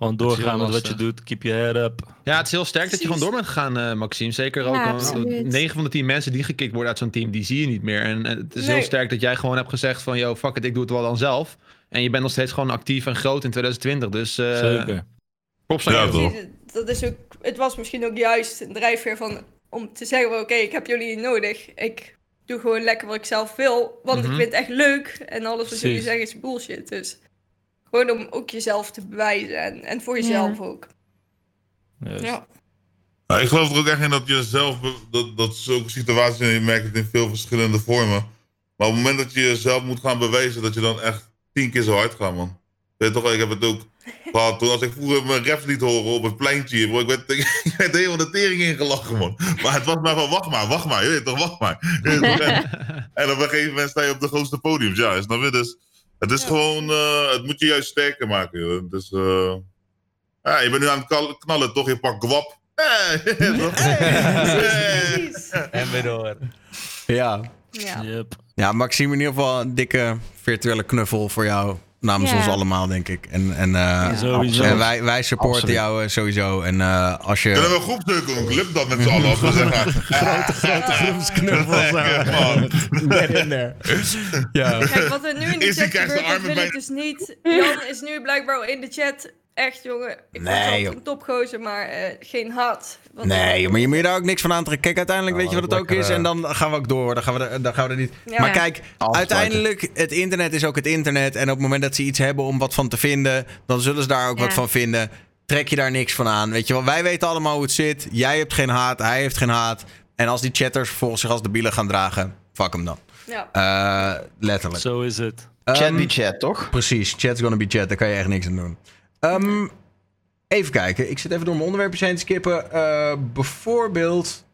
Gewoon doorgaan met wat je doet. Keep your head up.
ja, het is heel sterk dat je gewoon door bent gegaan, eh, Maxime. Zeker ook.
Ja,
al-
absoluut.
9 van de 10 mensen die gekikt worden uit zo'n team, die zie je niet meer. En eh, het is heel sterk dat jij gewoon hebt gezegd van, yo, fuck it, ik doe het wel dan zelf. En je bent nog steeds gewoon actief en groot in 2020. Dus eh
Zeker.
props aan
Ja,
jou.
Dat is ook, het was misschien ook juist een drijfveer van, om te zeggen, van, oké, ik heb jullie niet nodig. Ik doe gewoon lekker wat ik zelf wil, want
Mhm.
ik vind het echt leuk. En alles wat jullie zeggen is bullshit. Dus gewoon om ook jezelf te bewijzen en, en voor jezelf ook. Ja.
Nou, ik geloof er ook echt in dat je zelf, dat, dat zulke situaties, en je merkt het in veel verschillende vormen. Maar op het moment dat je jezelf moet gaan bewijzen, dat je dan echt tien keer zo hard gaat, man. Weet je toch, ik heb het ook gehad toen als ik vroeger mijn ref liet horen op het pleintje bro, ik werd, ik werd helemaal de tering ingelachen, man. Maar het was maar van, wacht maar, wacht maar, je weet toch, wacht maar. Je weet toch, en, en op een gegeven moment sta je op de grootste podiums, ja, snap je? Dus het is
Ja.
gewoon, eh, het moet je juist sterker maken, joh. Dus, eh, ja, je bent nu aan het knallen, toch? Je pakt gwap. Hey? Hey.
En weer door.
Ja.
Ja.
Yep.
ja, Maxime, in ieder geval een dikke virtuele knuffel voor jou. Namens ons allemaal, denk ik. En, en, eh,
Sowieso.
en wij, wij supporten
Absoluut.
jou eh, sowieso. En eh, als je...
Kunnen we een groepsdeuken doen? Lukt dat met z'n allen?
Grote, grote groepsknuffels.
lekker, man.
Get in there. Ja.
Kijk, wat er nu in de chat
de
gebeurt, dat
armen
wil
bij-
ik dus niet. Jan is nu blijkbaar al in de chat. Echt, jongen. Ik
Nee,
een topgozer, maar eh, geen haat. Want-
Nee, maar je moet je daar ook niks van aantrekken. Kijk, uiteindelijk weet je wat het ook is.
eh,
En dan gaan we ook door. Dan gaan we er, dan gaan we er niet.
Ja.
Maar kijk,
Afsluiten.
uiteindelijk, het internet is ook het internet. En op het moment dat ze iets hebben om wat van te vinden, dan zullen ze daar ook
Ja.
wat van vinden. Trek je daar niks van aan. Weet je wel, wij weten allemaal hoe het zit. Jij hebt geen haat, hij heeft geen haat. En als die chatters vervolgens zich als de bielen gaan dragen, fuck hem dan.
Ja.
Eh, letterlijk.
Zo is het.
Chat
Ehm,
be chat, toch?
Precies, chat's gonna be chat. Daar kan je echt niks aan doen. Ehm, even kijken. Ik zit even door mijn onderwerpjes heen te skippen. Eh, bijvoorbeeld...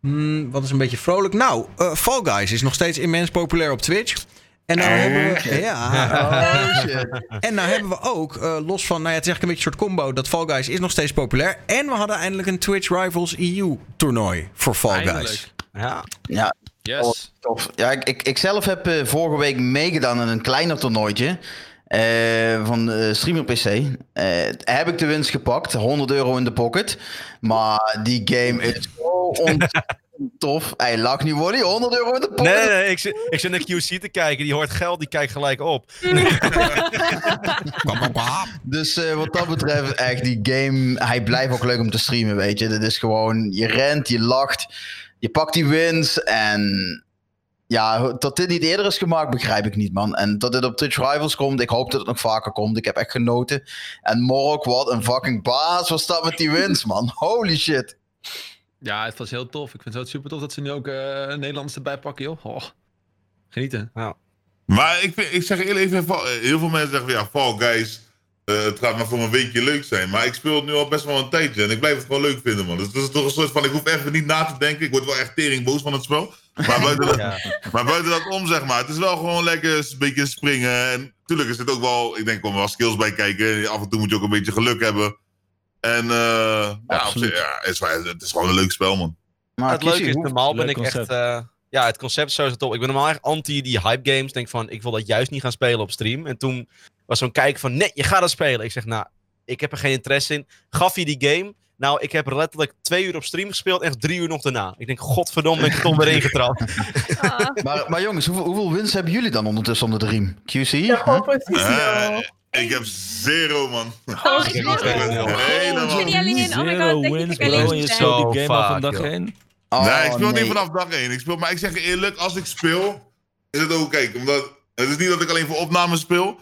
hmm, wat is een beetje vrolijk? Nou, eh, Fall Guys is nog steeds immens populair op Twitch. En nou hebben we... Ja,
Oh shit.
en nou hebben we ook, eh, los van... Nou ja, het is eigenlijk een beetje een soort combo. Dat Fall Guys is nog steeds populair. En we hadden eindelijk een Twitch Rivals EU toernooi voor Fall Guys.
Eindelijk.
Ja.
Ja,
Yes.
tof. Ja, ik, ik, ik zelf heb eh, vorige week meegedaan aan een kleiner toernooitje. Eh, van eh, Streamer PC. Eh, heb ik de winst gepakt. 100 euro in de pocket. Maar die game is zo ontzettend tof. Hij lag niet worden. 100 euro in de pocket.
Nee, nee. Ik zit, ik zit naar QC te kijken. Die hoort geld, die kijkt gelijk op.
Dus eh, wat dat betreft, echt die game, hij blijft ook leuk om te streamen, weet je. Dat is gewoon, je rent, je lacht, je pakt die wins en ja, dat dit niet eerder is gemaakt, begrijp ik niet, man. En dat dit op Twitch Rivals komt, ik hoop dat het nog vaker komt. Ik heb echt genoten. En Morok, wat een fucking baas was dat met die wins, man. Holy shit.
Ja, het was heel tof. Ik vind het super tof dat ze nu ook eh Nederlanders erbij pakken, joh. Oh, genieten.
Maar ik, vind, ik zeg eerlijk even, eh, heel veel mensen zeggen van ja, Fall Guys, eh, het gaat maar voor een weekje leuk zijn. Maar ik speel het nu al best wel een tijdje en ik blijf het gewoon leuk vinden, man. Dus dat is toch een soort van, ik hoef even niet na te denken. Ik word wel echt tering boos van het spel. Maar buiten, dat,
Ja.
maar buiten dat om, zeg maar, het is wel gewoon lekker een beetje springen. En natuurlijk is het ook wel, ik denk, er komen wel skills bij kijken. Af en toe moet je ook een beetje geluk hebben. En eh, ja,
Absoluut.
ja, het, is, wel- het is gewoon een leuk spel, man.
Maar
het leuke is, normaal ben ik echt... eh, ja, het concept is sowieso top. Ik ben normaal echt anti die hype games. Denk van, ik wil dat juist niet gaan spelen op stream. En toen was zo'n kijk van, nee, je gaat het spelen. Ik zeg, nou, ik heb er geen interesse in. Gaf je die game? Nou, ik heb er letterlijk twee uur op stream gespeeld. Echt drie uur nog daarna. Ik denk, godverdomme, ben ik toch weer ingetrapt.
Ah,
maar, maar jongens, hoeveel, hoeveel wins hebben jullie dan ondertussen onder de riem? QC?
Ja, gewoon precies.
Eh, ik heb zero, man.
oh,
Ik
Oh,
Helemaal.
jullie alleen. Oh my
Zero
god, denk
wins,
ik alleen
bro. En je speelt die game al van dag
joh.
1.
Oh,
nee, ik speel
nee.
niet vanaf dag 1. Ik speel, maar ik zeg je eerlijk, als ik speel, is het ook, kijk, omdat het is niet dat ik alleen voor opnames speel,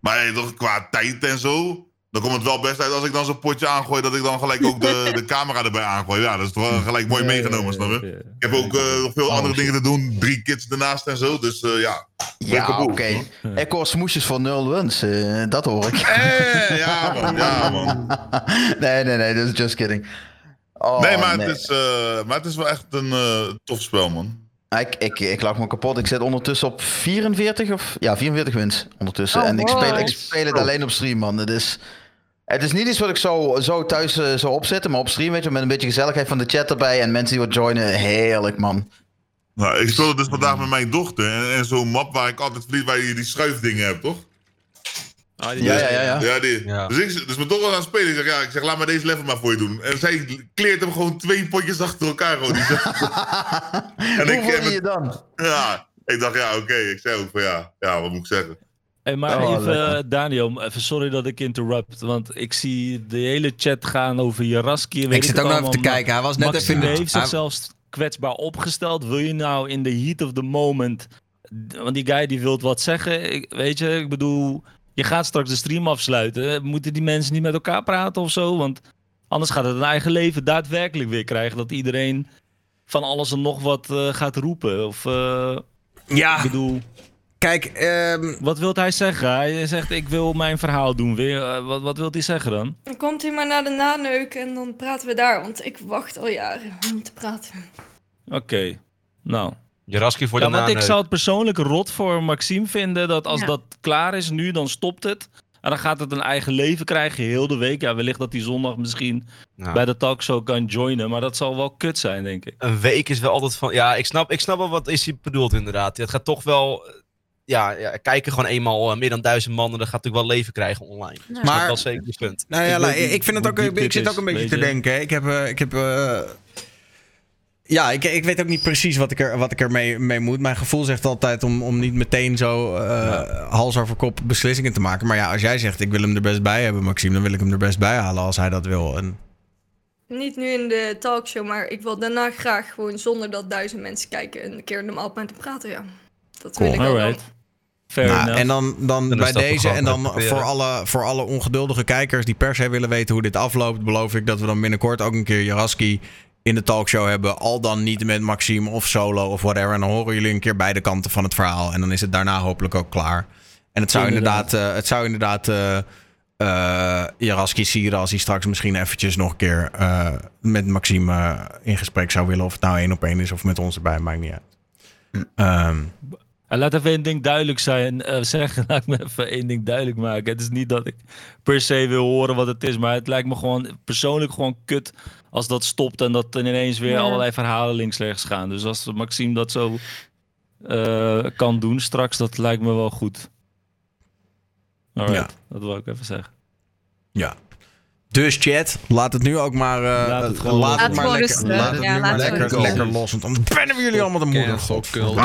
maar hey, toch qua tijd en zo, dan komt het wel best uit als ik dan zo'n potje aangooi, dat ik dan gelijk ook de, de camera erbij aangooi. Ja, dat is toch wel gelijk mooi meegenomen, snap je? Ik heb ook eh, nog veel andere dingen te doen, drie kids ernaast en zo, dus eh, ja.
Ja, oké. Ik hoor smoesjes voor nul wins. eh, dat hoor ik.
Eh, ja, man, ja, man.
nee, nee, nee, dat is just kidding. Oh,
nee, maar,
nee.
Het is, eh, maar het is wel echt een eh, tof spel, man.
Ik, ik, ik lag me kapot. Ik zit ondertussen op 44 of ja, 44 wins ondertussen.
Oh,
en ik speel, ik speel het alleen op stream, man. Het is, het is niet iets wat ik zo, zo thuis eh, zou opzetten, maar op stream, weet je, met een beetje gezelligheid van de chat erbij en mensen die wat joinen. Heerlijk, man.
Nou, ik speelde dus vandaag met mijn dochter. En, en zo'n map waar ik altijd verlies, waar je die schuifdingen hebt, toch?
Ah, die-
Ja, ja, ja. ja.
Ja, die.
Ja.
Dus, ik, dus mijn dochter was aan het spelen. Ik zeg, ja, ik zeg, laat maar deze level maar voor je doen. En zij kleert hem gewoon twee potjes achter elkaar. Gewoon. Die zegt-
Hoe
ik-
je je dan?
ja, ik dacht, ja, oké. Ik zei ook van, ja, ja, wat moet ik zeggen?
Hey, maar
Oh,
even,
lekker.
eh, Daniel, even sorry dat ik interrupt. Want ik zie de hele chat gaan over Jaraski.
Ik zit ook nog even te kijken. Hij was net
Maxime
even in de...
heeft
hij-
zich zelfs kwetsbaar opgesteld. Wil je nou in de heat of the moment... Want die guy die wil wat zeggen. Ik, weet je, ik bedoel... Je gaat straks de stream afsluiten. Moeten die mensen niet met elkaar praten of zo? Want anders gaat het een eigen leven daadwerkelijk weer krijgen. Dat iedereen van alles en nog wat eh, gaat roepen. Of, eh,
Ja,
ik bedoel...
kijk, ehm,
Wat wil hij zeggen? Hij zegt, ik wil mijn verhaal doen. Weer, eh, wat, wat wil hij zeggen dan?
Dan komt hij maar naar de naneuk en dan praten we daar. Want ik wacht al jaren om te praten.
Oké, nou.
Jaraski voor
Ja,
de
want ik zou het persoonlijk rot voor Maxime vinden dat als
Ja.
dat klaar is nu, dan stopt het. En dan gaat het een eigen leven krijgen, heel de week. Ja, wellicht dat hij zondag misschien
Ja.
bij de talkshow kan joinen. Maar dat zal wel kut zijn, denk ik.
Een week is wel altijd van... Ja, ik snap, ik snap wel wat is hij bedoeld inderdaad. Het gaat toch wel... Ja, ja kijken gewoon eenmaal eh, meer dan duizend man. En dat gaat natuurlijk wel leven krijgen online. Dus dat
Maar-
wel zeker het punt.
Nou ja,
Ik
la- vind het ook, ik zit
is,
ook een beetje te
je.
denken. hè. Ik heb, eh, ik heb eh, ja, ik, ik weet ook niet precies wat ik er, wat ik er mee, mee moet. Mijn gevoel zegt altijd om, om niet meteen zo eh, hals over kop beslissingen te maken. Maar ja, als jij zegt ik wil hem er best bij hebben, Maxime, dan wil ik hem er best bij halen als hij dat wil. En,
Niet nu in de talkshow, maar ik wil daarna graag gewoon zonder dat duizend mensen kijken en een keer normaal met hem praten. Ja, dat wil ik ook
nou, en dan, dan bij deze en dan voor alle, voor alle ongeduldige kijkers die per se willen weten hoe dit afloopt, beloof ik dat we dan binnenkort ook een keer Jaraski in de talkshow hebben. Al dan niet met Maxime of solo of whatever. En dan horen jullie een keer beide kanten van het verhaal. En dan is het daarna hopelijk ook klaar. En het zou inderdaad,
Inderdaad.
eh, het zou inderdaad eh eh, Jaraski sieren als hij straks misschien eventjes nog een keer eh, met Maxime in gesprek zou willen. Of het nou één op één is of met ons erbij, maakt niet uit. Ehm,
En laat even één ding duidelijk zijn. eh, zeggen, laat me even één ding duidelijk maken. Het is niet dat ik per se wil horen wat het is. Maar het lijkt me gewoon persoonlijk gewoon kut als dat stopt. En dat er ineens weer
Ja.
allerlei verhalen links-rechts gaan. Dus als Maxime dat zo eh, kan doen straks, dat lijkt me wel goed. Alright, dat wil ik even zeggen.
Ja. Dus chat, laat het nu ook maar, eh,
Laat het
eh,
gewoon
laat het maar lekker,
rusten.
laat het
Ja,
nu
laat
maar
het
lekker, lekker los. Want dan pennen we jullie allemaal de moeder.
Cancel
God.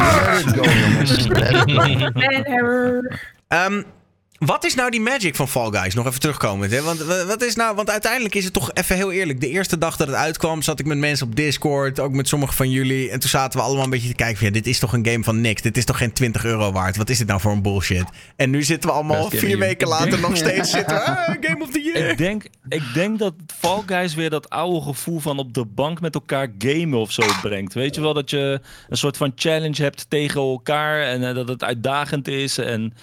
wat is nou die magic van Fall Guys? Nog even terugkomend. Hè? Want, wa- wat is nou, want uiteindelijk is het toch even heel eerlijk. De eerste dag dat het uitkwam, zat ik met mensen op Discord. Ook met sommige van jullie. En toen zaten we allemaal een beetje te kijken. Van, ja, dit is toch een game van niks. Dit is toch geen 20 euro waard. Wat is dit nou voor een bullshit? En nu zitten we allemaal vier weken later nog steeds zitten. we, ah, game of the year.
Ik denk, ik denk dat Fall Guys weer dat oude gevoel van op de bank met elkaar gamen of zo brengt. Weet je wel, dat je een soort van challenge hebt tegen elkaar en eh, dat het uitdagend is. En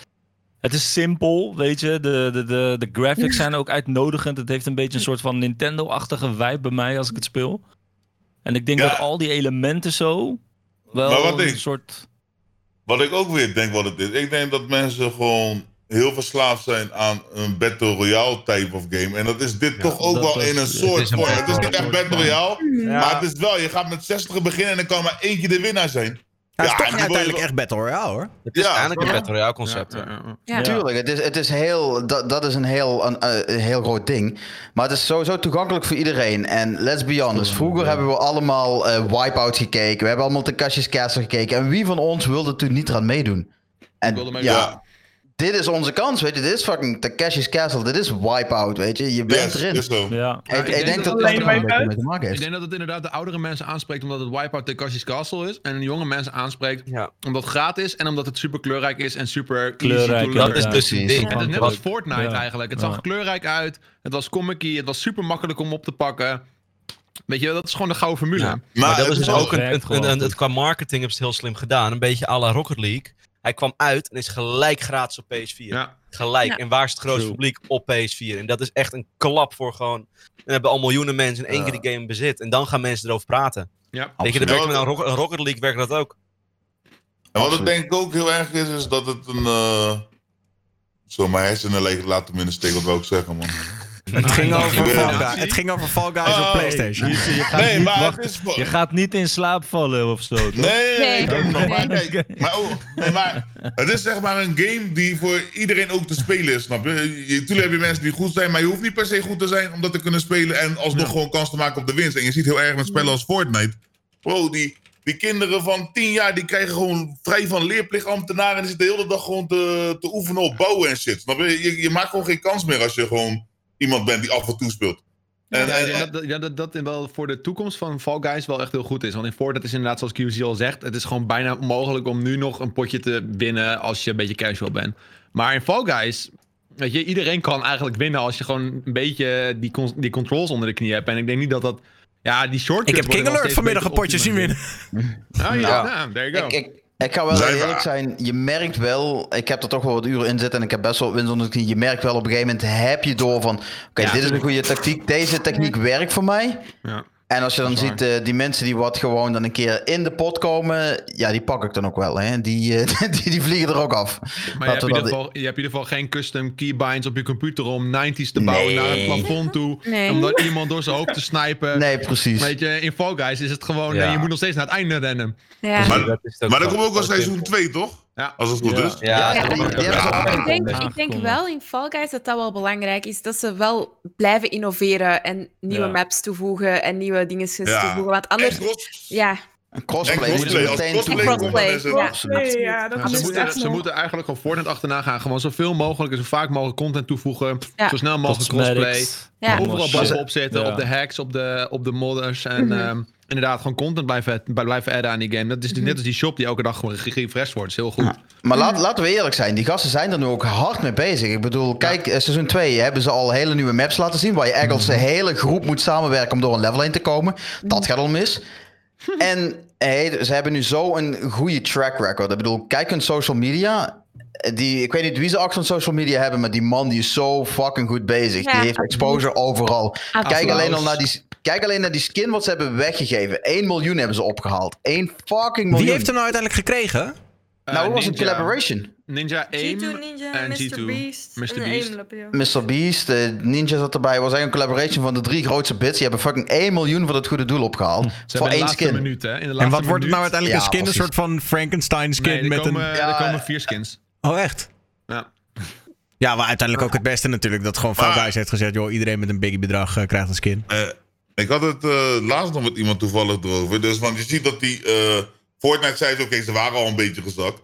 het is simpel, weet je. De, de, de, de graphics zijn ook uitnodigend. Het heeft een beetje een soort van Nintendo-achtige vibe bij mij als ik het speel. En ik denk
Ja.
dat al die elementen zo wel
Maar wat
een
ik-
soort...
Wat ik ook weer denk wat het is. Ik denk dat mensen gewoon heel verslaafd zijn aan een Battle Royale type of game. En dat is dit toch ook wel
is-
in een soort vorm. Het is niet echt. Battle Royale.
Ja.
Maar het is wel, je gaat met 60 beginnen en dan kan maar eentje de winnaar zijn.
Ja, het is toch uiteindelijk echt Battle Royale hoor.
Het is
Ja,
eigenlijk een. Battle Royale concept.
Ja,
ja.
ja, ja.
Ja.
Tuurlijk, het is, het is heel, dat, dat is een heel, een, eh, een heel groot ding. Maar het is sowieso toegankelijk voor iedereen. En let's be honest, vroeger hebben we allemaal eh, Wipeout gekeken. We hebben allemaal Takashi's Castle gekeken. En wie van ons wilde toen niet eraan meedoen? En
wilde mee-
ja,
Ja.
Dit is onze kans, weet je. Dit is fucking Takashi's Castle. Dit is Wipeout, weet je. Je bent
Yes,
erin.
is zo.
Ja.
Ik, ik,
ik denk
denk
dat
er een mee te maken
Ik
heeft.
denk dat het inderdaad de oudere mensen aanspreekt omdat het Wipeout Takashi's Castle is. En de jonge mensen aanspreekt
Ja.
omdat het gratis is en omdat het super kleurrijk is en super
Kleurrijk.
Dat is dus ding.
Het is net als Fortnite
Ja.
eigenlijk. Het
Ja.
zag kleurrijk uit, het was comic het was super makkelijk om op te pakken. Weet je, dat is gewoon de gouden formule.
Maar, dat
het
is dus ook een, een, een- een- het, qua marketing hebben ze het heel slim gedaan. Een beetje à la Rocket League. Hij kwam uit en is gelijk gratis op PS4. Gelijk.
Ja.
En waar is het grootste
True.
publiek? Op PS4. En dat is echt een klap voor gewoon... Dan hebben al miljoenen mensen in één keer die game bezit. En dan gaan mensen erover praten.
Ja.
Weet je, dat werkt met een Rocket, League werkt dat ook.
En wat ik
Absoluut.
denk ook heel erg is, is dat het een... eh zo, mijn hersenen le- laten me in de steek, wat wil ik zeggen, man.
Het ging over. Fall Guys, het ging over Fall Guys op
Oh.
PlayStation.
Je, je gaat
Nee,
niet
maar
Je gaat niet in slaap vallen of zo. toch?
Nee, nee, maar kijk, maar, oh, nee, maar het is zeg maar een game die voor iedereen ook te spelen is, snap je? je tuurlijk heb je mensen die goed zijn, maar je hoeft niet per se goed te zijn om dat te kunnen spelen en alsnog gewoon kans te maken op de winst. En je ziet heel erg met spellen als Fortnite. Bro, die, die kinderen van 10 jaar die krijgen gewoon vrij van leerplichtambtenaren en die zitten de hele dag gewoon te, te oefenen op bouwen en shit. Snap je? Je, je maakt gewoon geen kans meer als je gewoon iemand bent die af en toe speelt. En,
Ja,
en-
dat, dat- ja, dat, dat in wel voor de toekomst van Fall Guys wel echt heel goed is. Want in Fortnite is inderdaad, zoals QC al zegt, het is gewoon bijna onmogelijk om nu nog een potje te winnen als je een beetje casual bent. Maar in Fall Guys, weet je, iedereen kan eigenlijk winnen als je gewoon een beetje die, die controls onder de knie hebt. En ik denk niet dat dat, ja, die shortcuts
Ik heb King Alert vanmiddag een potje zien winnen.
Oh ja,
Ja.
nou, there you go.
Ik, ik, ik ga wel eerlijk zijn, je merkt wel, ik heb er toch wel wat uren in zitten en ik heb best wel winst onder. Je merkt wel op een gegeven moment heb je door van, oké,
Ja,
dit is een goede tactiek, deze techniek werkt voor mij.
Ja.
En als je dan ziet, eh, die mensen die wat gewoon dan een keer in de pot komen, ja, die pak ik dan ook wel. Hè? Die, eh, die, die vliegen er ook af.
Maar je hebt, in ieder
dat-
geval, je hebt in ieder geval geen custom keybinds op je computer om 90s te bouwen
Nee.
naar het plafond toe.
Nee.
Om dan iemand door zijn hoofd te snipen.
Nee, precies.
Weet je, in Fall Guys is het gewoon,
Ja.
eh, je moet nog steeds naar het einde rennen.
Ja.
Maar-
Dat is het
maar er komt ook al
wel
seizoen
simpel.
2, toch?
Ja.
Als het goed
Ja.
is.
Ja,
Ik denk, ik denk wel in Fall Guys dat dat wel belangrijk is. Dat ze wel blijven innoveren en nieuwe
Ja.
maps toevoegen en nieuwe dingen
Ja.
toevoegen. Want anders, ja,
Een
En
crossplay
als
ja.
Dat
ze, moeten, ze moeten eigenlijk gewoon Fortnite achterna gaan. Gewoon zoveel mogelijk en zo vaak mogelijk content toevoegen.
Ja.
Zo snel mogelijk crossplay. Overal zitten.
Ja.
Op de hacks, op de, op de modders. En ehm, inderdaad gewoon content blijven, blijven adden aan die game. Dat is die- net als die shop die elke dag gewoon ge- gerefreshed wordt. Dat is heel goed.
Ja. Maar laat, laten we eerlijk zijn, die gasten zijn er nu ook hard mee bezig. Ik bedoel, kijk, eh, seizoen 2 hebben ze al hele nieuwe maps laten zien. Waar je echt als een hele groep moet samenwerken om door een level heen te komen. Dat gaat al mis. En hey, ze hebben nu zo een goede track record. Ik bedoel, kijk hun social media. Die, ik weet niet wie ze achter hun social media hebben, maar die man die is zo fucking goed bezig.
Ja,
die heeft exposure overal. Kijk
Absoluut.
alleen, al naar die, kijk alleen naar die skin wat ze hebben weggegeven. 1 miljoen hebben ze opgehaald. 1 fucking miljoen.
Wie heeft hem nou uiteindelijk gekregen?
nou, hoe was het collaboration?
Ninja AIM
G2 Ninja,
en
Mr.
G2.
Beast
Mr. Beast.
Aimlab, ja.
Mr. Beast, eh, Ninja zat erbij. was eigenlijk een collaboration van de drie grootste bits. Die hebben fucking 1 miljoen voor het goede doel opgehaald.
Ze
voor
hebben in de
één
laatste
skin.
minuut, hè? In de
En wat wordt het nou uiteindelijk?
Ja,
een skin? Een soort van Frankenstein skin
Nee, er
met
komen,
een...
Ja,
er komen vier skins.
Oh, echt?
Ja.
Ja, maar uiteindelijk ook het beste natuurlijk. Dat gewoon Fall Guys heeft gezegd... joh, iedereen met een biggie bedrag eh, krijgt een skin.
Eh, ik had het eh, laatst nog met iemand toevallig erover. Dus, want je ziet dat die eh, Fortnite zei, ze, oké, ze waren al een beetje gezakt.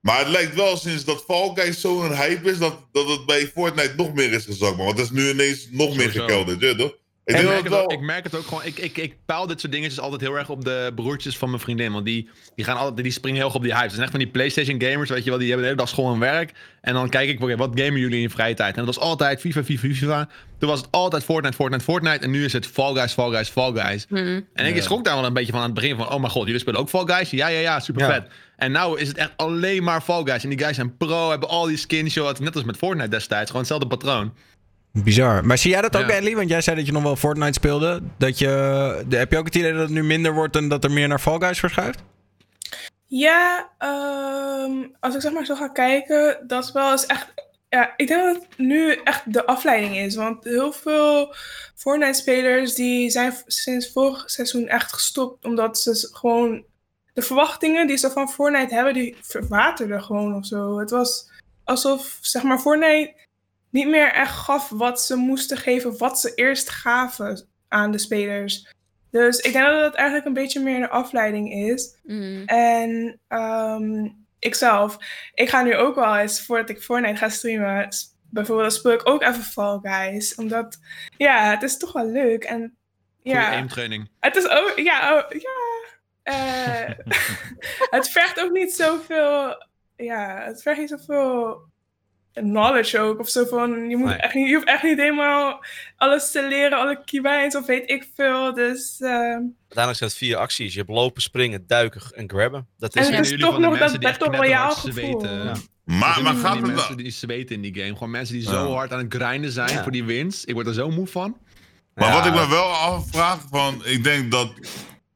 Maar het lijkt wel sinds dat Fall Guys zo'n hype is, dat, dat het bij Fortnite nog meer is gezakt. Man. Want het is nu ineens nog meer gekelderd, ja, toch? Ik
Ik merk, het
wel...
ik merk het ook gewoon. Ik, ik, ik peil dit soort dingetjes altijd heel erg op de broertjes van mijn vriendin. Want die, die, gaan altijd, die springen heel erg op die hype. Het zijn echt van die PlayStation gamers, weet je wel. Die hebben de hele dag school en werk. En dan kijk ik, oké, wat gamen jullie in je vrije tijd? En dat was altijd FIFA, FIFA, FIFA. Toen was het altijd Fortnite, Fortnite, Fortnite. En nu is het Fall Guys, Fall Guys, Fall Guys.
Mhm.
En ik schrok daar wel een beetje van aan het begin van... Oh mijn god, jullie spelen ook Fall Guys? Ja, ja, ja, super
Ja.
vet. En nou is het echt alleen maar Fall Guys. En die guys zijn pro, hebben al die skins, joh. Net als met Fortnite destijds. Gewoon hetzelfde patroon.
Bizar. Maar zie jij dat ook,
Ja.
Ellie? Want jij zei dat je nog wel Fortnite speelde. Dat je, de- heb je ook het idee dat het nu minder wordt en dat er meer naar Fall Guys verschuift?
Ja, ehm, als ik zeg maar zo ga kijken, dat wel is echt. Ja, ik denk dat het nu echt de afleiding is. Want heel veel Fortnite-spelers die zijn sinds vorig seizoen echt gestopt. Omdat ze gewoon. De verwachtingen die ze van Fortnite hebben, die verwaterden gewoon of zo. Het was alsof, zeg maar, Fortnite niet meer echt gaf wat ze moesten geven, wat ze eerst gaven aan de spelers. Dus ik denk dat het eigenlijk een beetje meer een afleiding is.
Mhm.
En ehm ikzelf, ik ga nu ook wel eens, voordat ik Fortnite ga streamen, bijvoorbeeld speel ik ook even Fall Guys. Omdat, ja, het is toch wel leuk. En ja,
aimtraining.
het is ook, ja, oh, ja. eh, het vergt ook niet zoveel, ja, het vergt niet zoveel knowledge ook. Of zo van, je, moet
Nee.
echt niet, je hoeft echt niet helemaal alles te leren, alle keybinds of weet ik veel. Dus, ehm,
Uiteindelijk zijn het vier acties. Je hebt lopen, springen, duiken en grabben. Dat
En
is
het
het.
is
jullie
toch nog
mensen
dat Battle Royale gevoel.
zweten.
Ja.
Maar, maar gaat het
mensen
wel...
die zweten in die game. Gewoon mensen die
Ja.
zo hard aan het grinden zijn
Ja.
voor die winst. Ik word er zo moe van.
Maar
Ja.
wat ik me wel afvraag, van, ik denk dat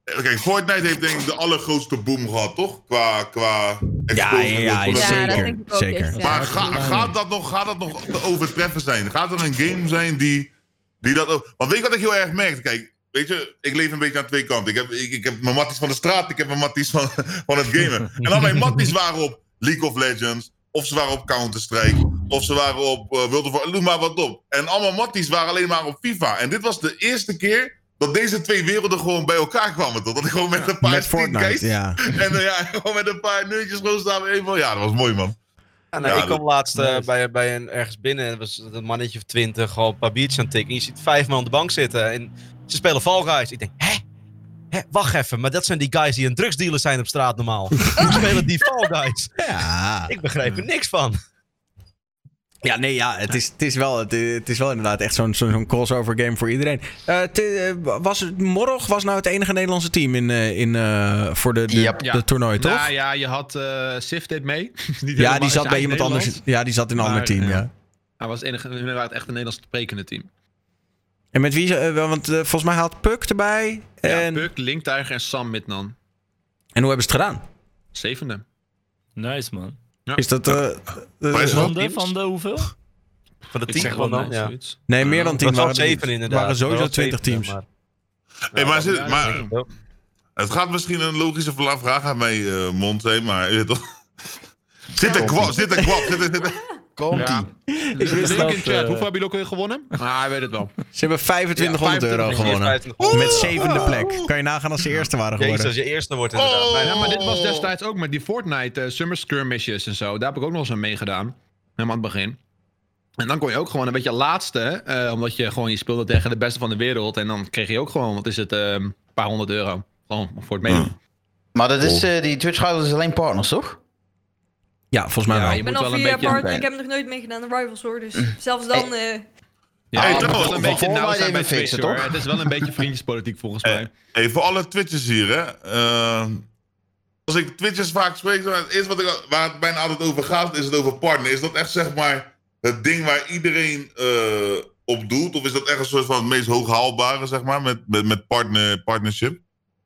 Kijk, Fortnite heeft denk ik de allergrootste boom gehad, toch? Qua, qua
Ja, ja, ja,
exposure.
Ja,
zeker.
dat denk ik ook
zeker.
ja.
Maar ga- gaat, dat nog, gaat dat nog te overtreffen zijn? Gaat er een game zijn die, die dat ook... Want weet je wat ik heel erg merkte? Kijk, weet je, ik leef een beetje aan twee kanten. Ik heb, ik, ik heb mijn matties van de straat, ik heb mijn matties van, van het gamen. En al mijn matties waren op League of Legends, of ze waren op Counter-Strike, of ze waren op uh, World of War, noem maar wat op. En allemaal matties waren alleen maar op FIFA. En dit was de eerste keer dat deze twee werelden gewoon bij elkaar kwamen. Toch? Dat ik gewoon met een paar
Met Fortnite, ja.
en eh, ja, gewoon met een paar neutjes gewoon staan. Eenmaal. Ja, dat was mooi, man.
Ja,
Ja,
ik kwam
dat-
laatst eh, bij, bij een, ergens binnen. Er was een mannetje of twintig, gewoon een paar biertjes aan het tikken. En je ziet vijf man op de bank zitten. En ze spelen Fall Guys. Ik denk, hè? Hè, wacht even, maar dat zijn die guys die een drugsdealer zijn op straat normaal. Die spelen die Fall Guys.
Ja.
Ik begrijp er niks van.
Ja, nee, ja, het is, het is, wel, het, het is wel inderdaad echt zo'n zo'n crossover game voor iedereen. Eh, te- eh, was het, Morog was nou het enige Nederlandse team in, eh, in, eh, voor de, de,
Yep.
de toernooi, toch?
Nou ja, je had eh Sif deed mee. Niet
ja, die zat bij iemand anders. Ja, die zat in een ander team,
ja.
ja.
Hij was het enige, waren het echt een Nederlands sprekende team.
En met wie, ze- want volgens mij haalt Puk erbij.
Ja,
En,
Puck, Linktuiger en Sam Midnan.
en hoe hebben ze het gedaan?
Zevende.
Nice, man.
Is dat...
is
Van de, van de hoeveel?
Van de tien
zeg wel
gewoon dan,
nee,
ja.
zoiets.
nee, meer dan
Het
tien
was wel
waren er
inderdaad.
waren sowieso
Wel
20
zeven,
teams.
maar-
Hey, maar, zit,
Ja,
maar het gaat misschien een logische vraag mijn eh, mond zijn, maar? Zit er kwap, zit er kwap, zit er-
Komt
Ja. Dus
wist dat,
in chat. Hoeveel hebben jullie ook weer gewonnen? Ah, hij weet het wel.
Ze hebben 2500
Ja,
euro
25
gewonnen.
25.
Met zevende plek. Kan je nagaan als ze eerste waren
Jezus,
geworden.
als je eerste wordt inderdaad.
Oh.
Maar-
Ja, maar dit was destijds ook met die Fortnite eh, Summer Skirmishes en zo. Daar heb ik ook nog eens aan meegedaan. Helemaal aan het begin. En dan kon je ook gewoon een beetje laatste. eh, omdat je gewoon je speelde tegen de beste van de wereld. En dan kreeg je ook gewoon, wat is het, eh, een paar honderd euro. Gewoon voor het meedoen.
Maar dat is, eh, die Twitch Rivals is alleen partners, toch?
Ja, volgens mij
Ja,
wel.
je
Ik ben al
wel een
vier jaar
beetje-
partner. Ik heb nog nooit meegedaan aan Rivals hoor. Dus zelfs dan. eh,
Ja,
Hey, trouwens,
wel een beetje nauw zijn bij
even
Twitch,
fixen,
hoor.
toch?
Het is wel een beetje vriendjespolitiek volgens mij.
Hey, voor alle Twitchers hier, hè. eh, als ik Twitchers vaak spreek, dan het eerste wat ik, waar het bijna altijd over gaat, is het over partner. Is dat echt, zeg maar, het ding waar iedereen eh, op doet? Of is dat echt een soort van het meest hooghaalbare, zeg maar, met, met, met partner, partnership?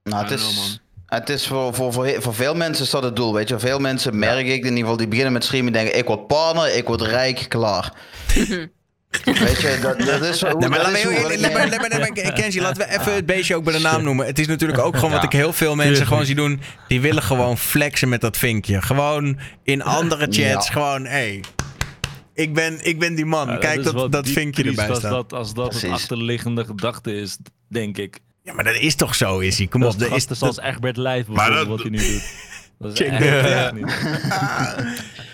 Nou, het is,
know, man.
Het is voor, voor, voor, voor veel mensen is dat het doel, weet je. Veel mensen merk ik in ieder geval, die beginnen met streamen denken, ik word partner, ik word rijk, klaar. weet je, dat, dat is.
Nee, maar
dat
laat me, Kenji, laten we even het beestje ook bij de naam noemen. Het is natuurlijk ook gewoon wat ik heel veel mensen gewoon zie doen. Die willen gewoon flexen met dat vinkje. Gewoon in andere chats.
Ja.
Gewoon, hé. Hey, ik, ben, ik ben die man.
Ja,
Kijk dat, dat vinkje erbij
als
staat.
dat, als dat het
Precies.
achterliggende gedachte is, denk ik.
Ja, maar dat is toch zo, is hij? Kom
Dat
op. Dat is,
gasten zoals Egbert Lijf
Maar
bijvoorbeeld,
dat-
wat hij nu doet. Dat is
Check
echt, niet.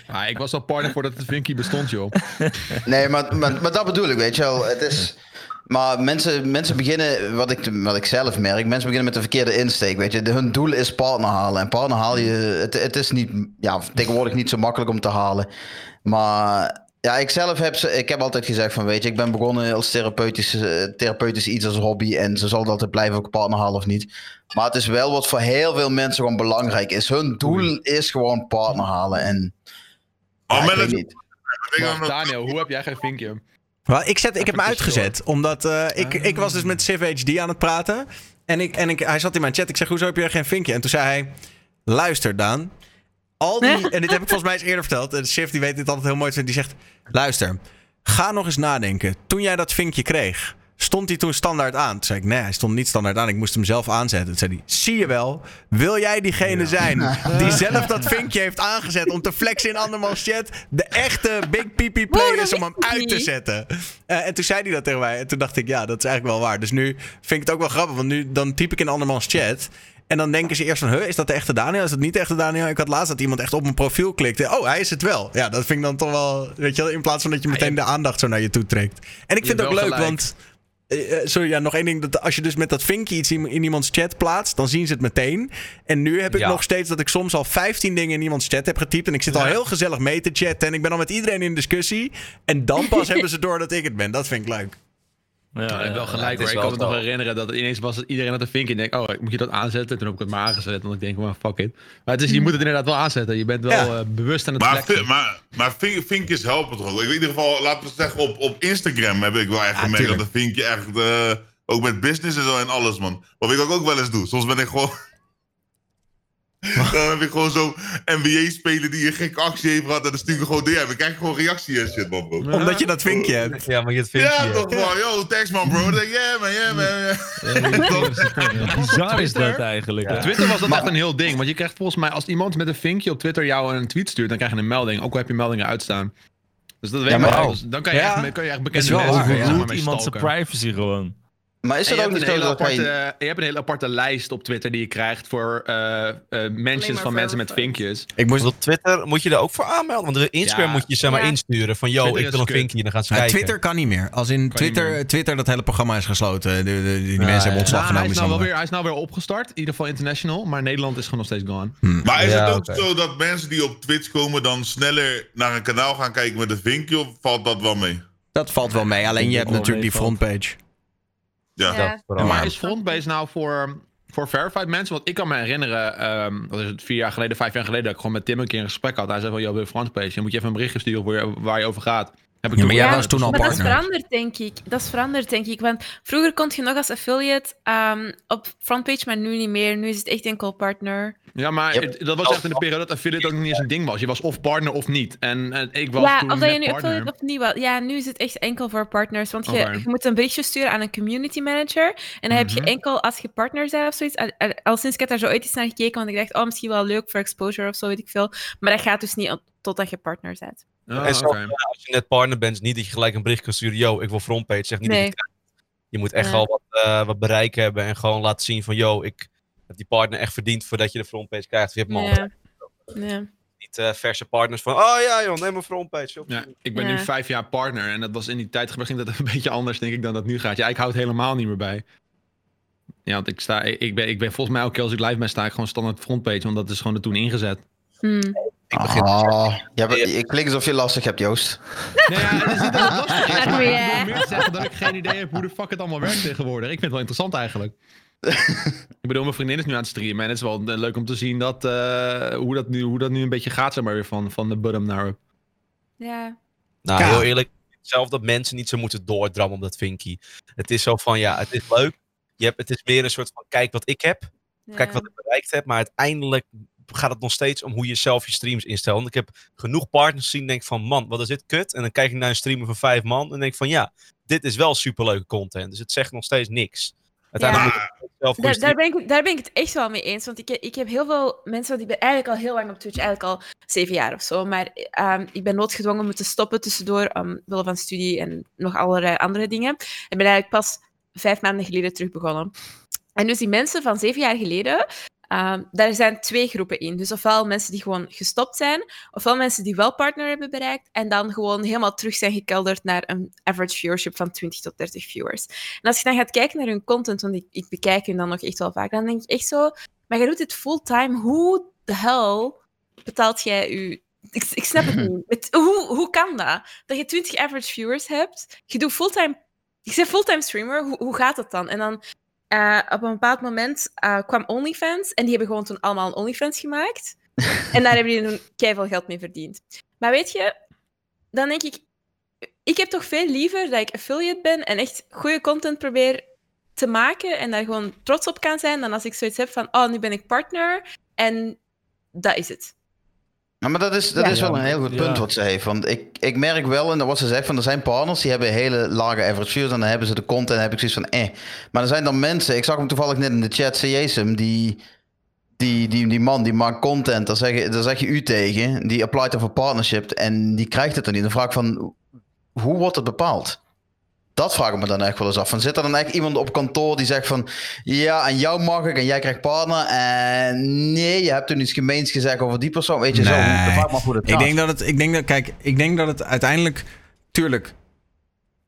Ah, ik was al partner voordat het Vinky bestond, joh.
Nee, maar, maar, maar dat bedoel ik, weet je wel. Het is... Maar mensen, mensen beginnen, wat ik, wat ik zelf merk, mensen beginnen met de verkeerde insteek. Weet je, De- hun doel is partner halen. En partner haal je, het, het is niet, ja, tegenwoordig niet zo makkelijk om te halen. Maar ja, ik zelf heb, ze- ik heb altijd gezegd van, weet je, ik ben begonnen als therapeutisch, eh, therapeutisch iets als hobby. En zo zal het altijd blijven, een partner halen of niet. Maar het is wel wat voor heel veel mensen gewoon belangrijk is. Hun doel is gewoon partner halen. En
Oh,
ja, ik
met
weet
het-
niet.
dat-
Daniel, hoe heb jij geen vinkje?
Wel, ik, zet, ik heb hem uitgezet. Omdat eh, ik, ik was dus met Civ HD aan het praten. En, ik, en ik, hij zat in mijn chat. Ik zeg, hoezo heb je geen vinkje? En toen zei hij, luister Daan. Al die, en dit heb ik volgens mij eens eerder verteld. En Civ die weet dit altijd heel mooi. Die zegt, luister. Ga nog eens nadenken. Toen jij dat vinkje kreeg, stond hij toen standaard aan? Toen zei ik, nee, hij stond niet standaard aan. Ik moest hem zelf aanzetten. Toen zei hij, zie je wel. Wil jij diegene zijn die zelf dat vinkje heeft aangezet om te flexen in andermans chat? De echte Big PP play
Wow, dat
is om hem uit te zetten. Eh, en toen zei hij dat tegen mij. En toen dacht ik, ja, dat is eigenlijk wel waar. Dus nu vind ik het ook wel grappig. Want nu dan typ ik in andermans chat. En dan denken ze eerst van, huh, is dat de echte Daniel? Is dat niet de echte Daniel? Ik had laatst dat iemand echt op mijn profiel klikte. Oh, hij is het wel. Ja, dat vind ik dan toch wel, weet je wel, in plaats van dat je meteen de aandacht zo naar je toe trekt. En ik vind het ook leuk, want... eh, eh, sorry, ja, nog één ding. Dat als je dus met dat vinkje iets in, in iemands chat plaatst, dan zien ze het meteen. En nu heb ik
Ja.
nog steeds dat ik soms al 15 dingen in iemands chat heb getypt. En ik zit al heel gezellig mee te chatten. En ik ben al met iedereen in discussie. En dan pas hebben ze door dat ik het ben. Dat vind ik leuk.
Ja,
ik heb wel gelijk
het
Ik kan me nog herinneren dat het ineens was dat iedereen had een vinkje. En denk, oh, moet je dat aanzetten? Toen heb ik het maar aangezet. En ik denk, well, fuck it. Maar het is, je moet het inderdaad wel aanzetten. Je bent wel
Ja.
eh, bewust aan het
Maar, maar, maar vink- vinkjes helpen toch ook? Ik weet in ieder geval, laten we zeggen, op, op Instagram heb ik wel echt
Ja,
gemerkt dat een vinkje echt, eh, Ook met business en zo en alles, man. Wat ik ook, ook wel eens doe. Soms ben ik gewoon... dan heb ik gewoon zo'n NBA-speler die een gekke actie heeft gehad. En dan stuur ik gewoon DM. Ik krijg gewoon reactie en shit, man, bro.
Omdat je dat vinkje hebt.
Ja, maar je het vindt
Ja, toch, man. Yo, thanks, man, bro. Dan denk ik, yeah, man, yeah, man. yeah.
Bizar is dat eigenlijk.
Op Twitter was dat echt een heel ding. Want je krijgt volgens mij, als iemand met een vinkje op Twitter jou een tweet stuurt, dan krijg je een melding. Ook al heb je meldingen uitstaan. Dus dat weet
Ja,
je
maar-
wel. Dus dan kan je,
Ja.
echt, kan je echt
Is
bekende
wel
mensen
ja.
ja,
iemand zijn privacy gewoon.
Maar is
je,
ook
hebt
niet zo dat
aparte,
wij...
je hebt een hele aparte lijst op Twitter die je krijgt voor eh eh mentions van mensen met vinkjes.
Ik moest,
op Twitter moet je er ook voor aanmelden. Want op Instagram
Ja.
moet je zeg maar
Ja.
insturen van, yo,
Twitter
ik wil een
kut.
vinkje. Dan gaan ze
Ja,
kijken.
Twitter kan niet meer. Als in Twitter,
meer.
Twitter, dat hele programma is gesloten. De, de- die
Ja,
mensen
ja.
hebben ontslag
Nou, hij,
genomen.
is nou wel weer, hij is nou weer opgestart, in ieder geval international. Maar Nederland is gewoon nog steeds gone.
Maar is
Ja,
het ook zo dat mensen die op Twitch komen dan sneller naar een kanaal gaan kijken met een vinkje? Of valt dat wel mee?
Dat valt wel mee. Alleen je hebt
wel
natuurlijk die frontpage.
Ja.
Dat.
Maar is Frontbase nou voor, voor verified mensen? Want ik kan me herinneren, ehm wat is het, vier jaar geleden, vijf jaar geleden, dat ik gewoon met Tim een keer een gesprek had. Hij zei van, joh, wil je Frontpage? Dan moet je even een berichtje sturen waar je, waar je over gaat. Heb ik
Ja, maar jij was toen al
maar dat is
partner.
veranderd, denk ik. Dat is veranderd, denk ik. Want vroeger kon je nog als affiliate ehm, op frontpage, maar nu niet meer. Nu is het echt enkel partner.
Ja, maar
Yep.
het- dat was echt in de periode dat affiliate ook nog niet eens een ding was. Je was of partner of niet. En, en ik was
ja,
toen
of dat je nu
partner.
affiliate of niet was. Ja, nu is het echt enkel voor partners. Want je, moet een berichtje sturen aan een community manager. En dan heb je
Mhm.
enkel als je partner bent of zoiets. Al, al- sinds ik heb daar zo ooit eens naar gekeken, want ik dacht, oh, misschien wel leuk voor exposure of zo, weet ik veel. Maar dat gaat dus niet totdat je partner bent.
Ah,
En zo, als je net partner bent, is niet dat je gelijk een bericht kan sturen. Yo, ik wil frontpage. Zeg niet dat je
Nee.
het. Je moet echt
Ja.
wel wat, eh, wat bereik hebben en gewoon laten zien van, yo, ik heb die partner echt verdiend voordat je de frontpage krijgt. Je hebt al
Ja. Ja.
niet eh, verse partners van, oh ja joh, neem een frontpage. op.
Ja, ik ben nu vijf jaar partner en dat was in die tijd ging dat een beetje anders, denk ik, dan dat nu gaat. Ja, ik houd helemaal niet meer bij. Ja, want ik, sta, ik, ben, ik ben volgens mij elke keer als ik live ben, sta ik gewoon standaard frontpage, want dat is gewoon er toen ingezet.
Hmm.
Ik begin
Ah, je, hebt- je klinkt alsof je lastig hebt, Joost.
Nee, ja, het is niet dat het lastig is, maar
Arme,
ik bedoel meer te zeggen dat ik geen idee heb hoe de fuck het allemaal werkt tegenwoordig. Ik vind het wel interessant eigenlijk. ik bedoel, mijn vriendin is nu aan het streamen en het is wel eh, leuk om te zien dat, eh, hoe, dat nu, hoe dat nu een beetje gaat, zeg maar weer van, van de bottom naar up.
Ja.
Nou, heel eerlijk, zelf dat mensen niet zo moeten doordrammen op dat vinkie. Het is zo van, ja, het is leuk. Je hebt, het is meer een soort van, kijk wat ik heb. Kijk wat ik bereikt heb. Maar uiteindelijk gaat het nog steeds om hoe je zelf je streams instelt. Want ik heb genoeg partners gezien en denk van, man, wat is dit kut? En dan kijk ik naar een streamer van vijf man en denk van, ja, dit is wel superleuke content. Dus het zegt nog steeds niks. Uiteindelijk
Ja.
moet je zelf
Daar, daar, ben ik, daar ben ik het echt wel mee eens. Want ik, ik heb heel veel mensen, die ben eigenlijk al heel lang op Twitch, eigenlijk al zeven jaar of zo. Maar ehm, ik ben noodgedwongen moeten stoppen tussendoor, omwille van studie en nog allerlei andere dingen. Ik ben eigenlijk pas vijf maanden geleden terug begonnen. En dus die mensen van zeven jaar geleden, ehm, daar zijn twee groepen in. Dus ofwel mensen die gewoon gestopt zijn, ofwel mensen die wel partner hebben bereikt en dan gewoon helemaal terug zijn gekelderd naar een average viewership van 20 tot 30 viewers. En als je dan gaat kijken naar hun content, want ik, ik bekijk hun dan nog echt wel vaak, dan denk ik echt zo, maar je doet dit fulltime, hoe de hel betaalt jij je... Ik, ik snap het niet. Met, hoe, hoe kan dat? Dat je 20 average viewers hebt, je doet fulltime... Je bent fulltime streamer, hoe, hoe gaat dat dan? En dan eh, op een bepaald moment eh, kwam OnlyFans en die hebben gewoon toen allemaal een OnlyFans gemaakt. en daar hebben die toen keiveel geld mee verdiend. Maar weet je, dan denk ik, ik heb toch veel liever dat ik affiliate ben en echt goede content probeer te maken en daar gewoon trots op kan zijn, dan als ik zoiets heb van, oh, nu ben ik partner en dat is het.
Ja, maar dat is, dat
Ja.
is wel een heel goed
Ja.
punt wat ze heeft. Want ik, ik merk wel, en dat wat ze zegt, van er zijn partners die hebben hele lage average views en dan hebben ze de content en heb ik zoiets van eh. Maar er zijn dan mensen, ik zag hem toevallig net in de chat, CJSM, die, die, die, die man die maakt content, daar zeg, je, daar zeg je u tegen, die applied voor partnership en die krijgt het dan niet. Dan vraag ik van, hoe wordt het bepaald? Dat vraag ik me dan echt wel eens af. Van, zit er dan echt iemand op kantoor die zegt van... Ja, en jou mag ik en jij krijgt partner. En nee, je hebt toen iets gemeens gezegd over die persoon. Weet je zo.
Nee.
Af hoe dat
Ik denk dat het, ik denk dat, kijk, ik denk dat het uiteindelijk, tuurlijk,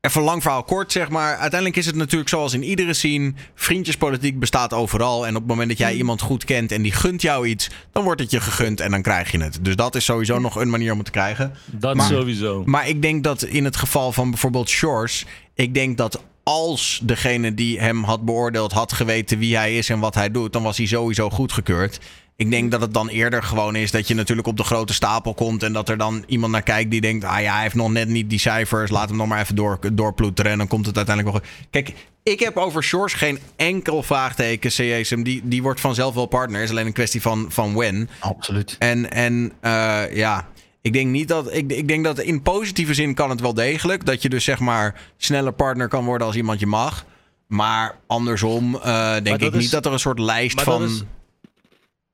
even lang verhaal kort zeg maar. Uiteindelijk is het natuurlijk zoals in iedere scene, vriendjespolitiek bestaat overal. En op het moment dat jij iemand goed kent en die gunt jou iets, dan wordt het je gegund en dan krijg je het. Dus dat is sowieso nog een manier om het te krijgen.
Dat
Maar-
sowieso.
Maar ik denk dat in het geval van bijvoorbeeld Shores, ik denk dat als degene die hem had beoordeeld had geweten wie hij is en wat hij doet, dan was hij sowieso goedgekeurd. Ik denk dat het dan eerder gewoon is dat je natuurlijk op de grote stapel komt. En dat er dan iemand naar kijkt die denkt: ah ja, hij heeft nog net niet die cijfers. Laat hem nog maar even door, doorploeteren. En dan komt het uiteindelijk wel goed. Kijk, ik heb over Shores geen enkel vraagteken. CSM, die, die wordt vanzelf wel partner. is alleen een kwestie van, van when.
Absoluut.
En, en eh, ja. Ik denk niet dat. Ik, ik denk dat in positieve zin kan het wel degelijk. Dat je dus zeg maar sneller partner kan worden als iemand je mag. Maar andersom eh, denk ik
is-
niet dat er een soort lijst van.
is-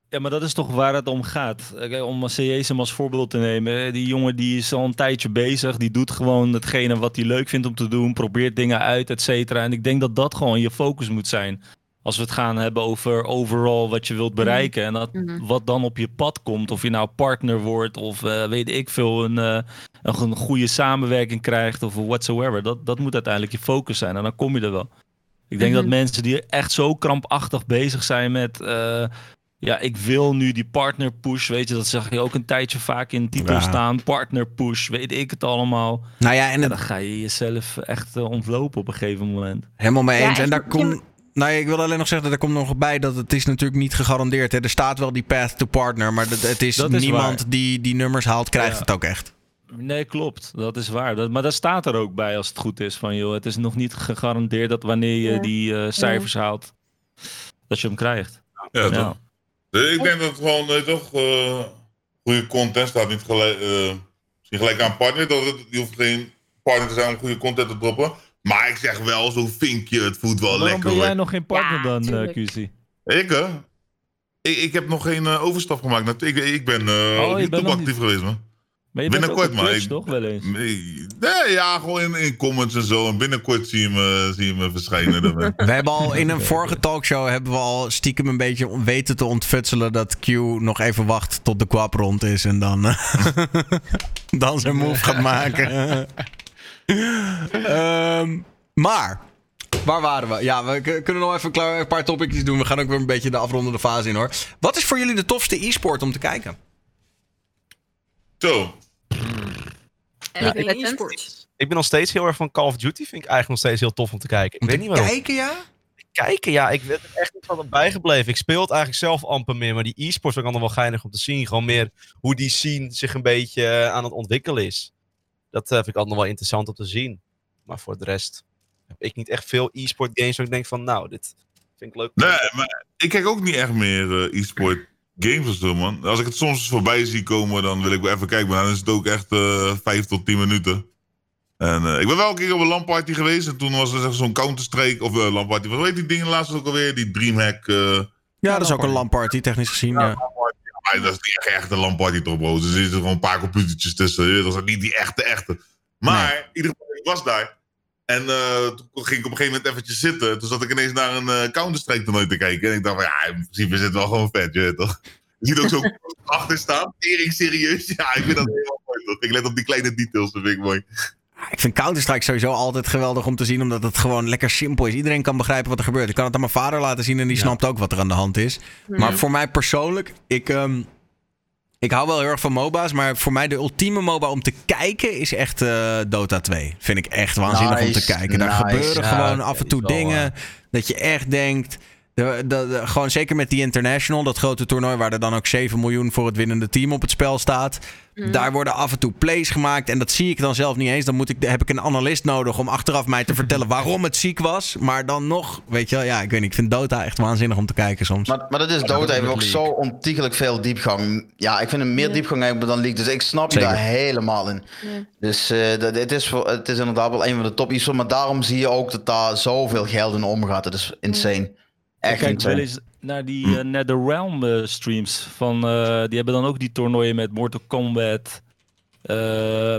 Ja, maar dat is toch waar het om gaat. Om CJSM als voorbeeld te nemen. Die jongen die is al een tijdje bezig. Die doet gewoon hetgene wat hij leuk vindt om te doen. Probeert dingen uit, et cetera. En ik denk dat dat gewoon je focus moet zijn. Als we het gaan hebben over overal wat je wilt bereiken. En dat,
Mhm.
wat dan op je pad komt. Of je nou partner wordt of eh, weet ik veel. Een, eh, een, een goede samenwerking krijgt of whatsoever. Dat, dat moet uiteindelijk je focus zijn. En dan kom je er wel. Ik denk
Mhm.
dat mensen die echt zo krampachtig bezig zijn met... eh, ja, ik wil nu die partner push, weet je, dat zag je ook een tijdje vaak in de titel
Ja.
staan. Partner push, weet ik het allemaal.
Nou ja, en
En
het,
dan ga je jezelf echt ontlopen op een gegeven moment.
helemaal mee
Ja,
eens. en daar
ik-
komt. Nou ik wil alleen nog zeggen dat er komt nog bij dat het is natuurlijk niet gegarandeerd. Hè. Er staat wel die path to partner, maar dat, het is,
Dat is
niemand
waar.
die die nummers haalt, krijgt
Ja.
het ook echt.
Nee, klopt. Dat is waar. Dat, maar dat staat er ook bij als het goed is. Van joh, het is nog niet gegarandeerd dat wanneer je
Ja.
die eh, cijfers haalt, dat je hem krijgt.
Ja. Dus ik denk dat het gewoon eh, toch eh, goede content staat. Niet gelijk, eh, misschien gelijk aan partner. Dat het, je hoeft geen partner te zijn om goede content te droppen. Maar ik zeg wel, zo'n vinkje, het voelt wel
Waarom
lekker
ben jij
hoor.
nog geen partner
Ja,
dan, eh. QC?
Ik hè? Ik, ik heb nog geen eh, overstap gemaakt. naar- Ik, ik ben eh
Oh, bent nog
actief geweest man.
Maar je bent ook
Binnenkort,
op
maar ik-
toch? Wel eens.
Nee, nee, ja, gewoon in, in comments en zo. En binnenkort zie je me, zie je me verschijnen.
We hebben al in een vorige talkshow hebben we al stiekem een beetje weten te ontfutselen dat Q nog even wacht tot de kwap rond is en dan, dan zijn move gaat maken. Ehm, maar, waar waren we? Ja, we kunnen nog even een paar topicjes doen. We gaan ook weer een beetje de afrondende fase in hoor. Wat is voor jullie de tofste e-sport om te kijken?
Zo,
ik
Ja,
weet
ik-
e-sports.
Ik ben nog steeds heel erg van Call of Duty. Vind ik eigenlijk nog steeds heel tof om te kijken. Ik
Om
weet niet waarom.
kijken, ja?
Kijken, ja. Ik weet er echt niet van bijgebleven. Ik speel het eigenlijk zelf amper meer. Maar die e-sports vind ik allemaal wel geinig om te zien. Gewoon meer hoe die scene zich een beetje eh, aan het ontwikkelen is. Dat eh, vind ik altijd nog wel interessant om te zien. Maar voor de rest heb ik niet echt veel e-sport games waar ik denk van... Nou, dit vind ik leuk.
nee, maar ik kijk ook niet echt meer eh, e-sport games of zo, man. Als ik het soms voorbij zie komen, dan wil ik wel even kijken. Maar dan is het ook echt eh 5 tot 10 minuten. En eh, ik ben wel een keer op een LAN-party geweest. En toen was er zo'n Counter-Strike, of uh, LAN-party. Wat weet die dingen laatst ook alweer? Die Dreamhack. eh
Ja, dat is ook een lamparty, technisch gezien. Ja.
Maar dat is niet echt, echt een LAN-party toch, bro. Dus er zitten gewoon een paar computertjes tussen. Dat is niet die echte, echte. Maar in ieder geval, ik was daar. En eh, toen ging ik op een gegeven moment eventjes zitten. Toen zat ik ineens naar een eh, Counter-Strike toernooi te kijken. En ik dacht van, ja, in principe het wel gewoon vet, je weet toch? Je ziet ook zo achter staan. Tering serieus. Ja, ik vind dat helemaal mooi, toch? Ik let op die kleine details, dat vind ik mooi.
Ik vind Counter-Strike sowieso altijd geweldig om te zien, omdat het gewoon lekker simpel is. Iedereen kan begrijpen wat er gebeurt. Ik kan het aan mijn vader laten zien en die snapt ook wat er aan de hand is. Maar voor mij persoonlijk, ik, ehm, ik hou wel heel erg van MOBA's, maar voor mij de ultieme MOBA om te kijken is echt eh, Dota 2. Vind ik echt waanzinnig om te kijken. Daar
nice.
gebeuren
Ja,
gewoon af en toe dingen dat je echt denkt... De, de, de- gewoon zeker met die International, dat grote toernooi waar er dan ook 7 miljoen voor het winnende team op het spel staat. Daar worden af en toe plays gemaakt en dat zie ik dan zelf niet eens. Dan moet ik, heb ik een analist nodig om achteraf mij te vertellen waarom het ziek was. Maar dan nog, weet je wel, ja, ik weet niet. Ik vind Dota echt waanzinnig om te kijken soms.
Maar, maar dat is dood. Heeft ook zo ontiegelijk veel diepgang. Ja, ik vind hem meer
Ja.
diepgang hebben dan League. Dus ik snap je daar helemaal in.
Ja.
Dus eh, dat, het, is voor, het is inderdaad wel een van de top. Maar daarom zie je ook dat daar zoveel geld in omgaat. Dat is insane. Echt
Ik kijk wel eens naar die uh, NetherRealm eh, streams. Van, eh, die hebben dan ook die toernooien met Mortal Kombat. Uh,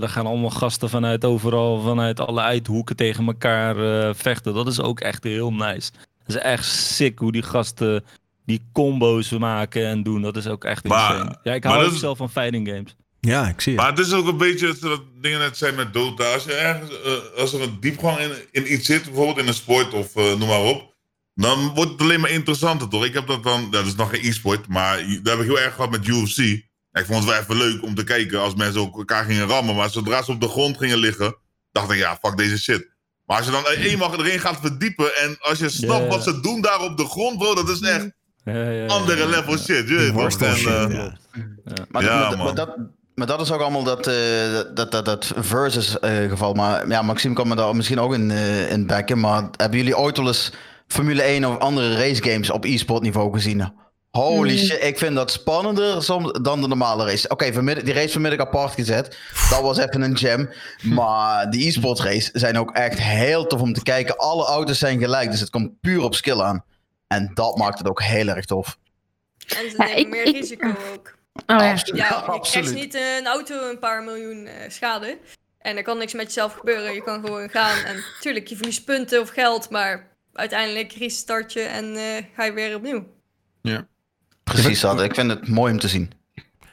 daar gaan allemaal gasten vanuit overal, vanuit alle uithoeken tegen elkaar uh, vechten. Dat is ook echt heel nice. Dat is echt sick hoe die gasten die combo's maken en doen. Dat is ook echt
Maar-
insane. Ja, ik hou
dat
ook
is-
zelf van fighting games.
Ja, ik zie het.
Maar het is ook een beetje wat dingen net zijn met Dota. Als, je ergens, eh, als er een diepgang in, in iets zit, bijvoorbeeld in een sport of eh, noem maar op. Dan wordt het alleen maar interessanter, toch? Ik heb dat dan, dat is nog geen e-sport, maar dat heb ik heel erg gehad met UFC. Ik vond het wel even leuk om te kijken als mensen ook elkaar gingen rammen. Maar zodra ze op de grond gingen liggen, dacht ik, ja, fuck deze shit. Maar als je dan eenmaal erin gaat verdiepen en als je snapt wat ze doen daar op de grond, bro, dat is echt...
Ja, ja, ja,
andere level shit. Je weet En,
ja.
Maar,
Ja,
maar,
man.
maar dat, maar dat is ook allemaal dat, eh, dat, dat, dat versus eh, geval. Maar ja, Maxime kan me daar misschien ook in, eh in backen. Maar hebben jullie ooit wel eens Formule 1 of andere race games op e-sport niveau gezien? Holy
Nee.
shit, ik vind dat spannender soms dan de normale race. Oké, vanmiddag die race vanmiddag apart gezet. Dat was even een jam. Maar die e-sport race zijn ook echt heel tof om te kijken. Alle auto's zijn gelijk, dus het komt puur op skill aan. En dat maakt het ook heel erg tof.
En ze
Ja,
nemen
ik-
meer
ik-
risico ook.
Oh, ja.
Absoluut.
Ja, je krijgt niet een auto een paar miljoen eh, schade. En er kan niks met jezelf gebeuren. Je kan gewoon gaan. En tuurlijk, je verliest punten of geld. Maar uiteindelijk restart je en eh, ga je weer opnieuw.
Precies dat. Ik vind het mooi om te zien.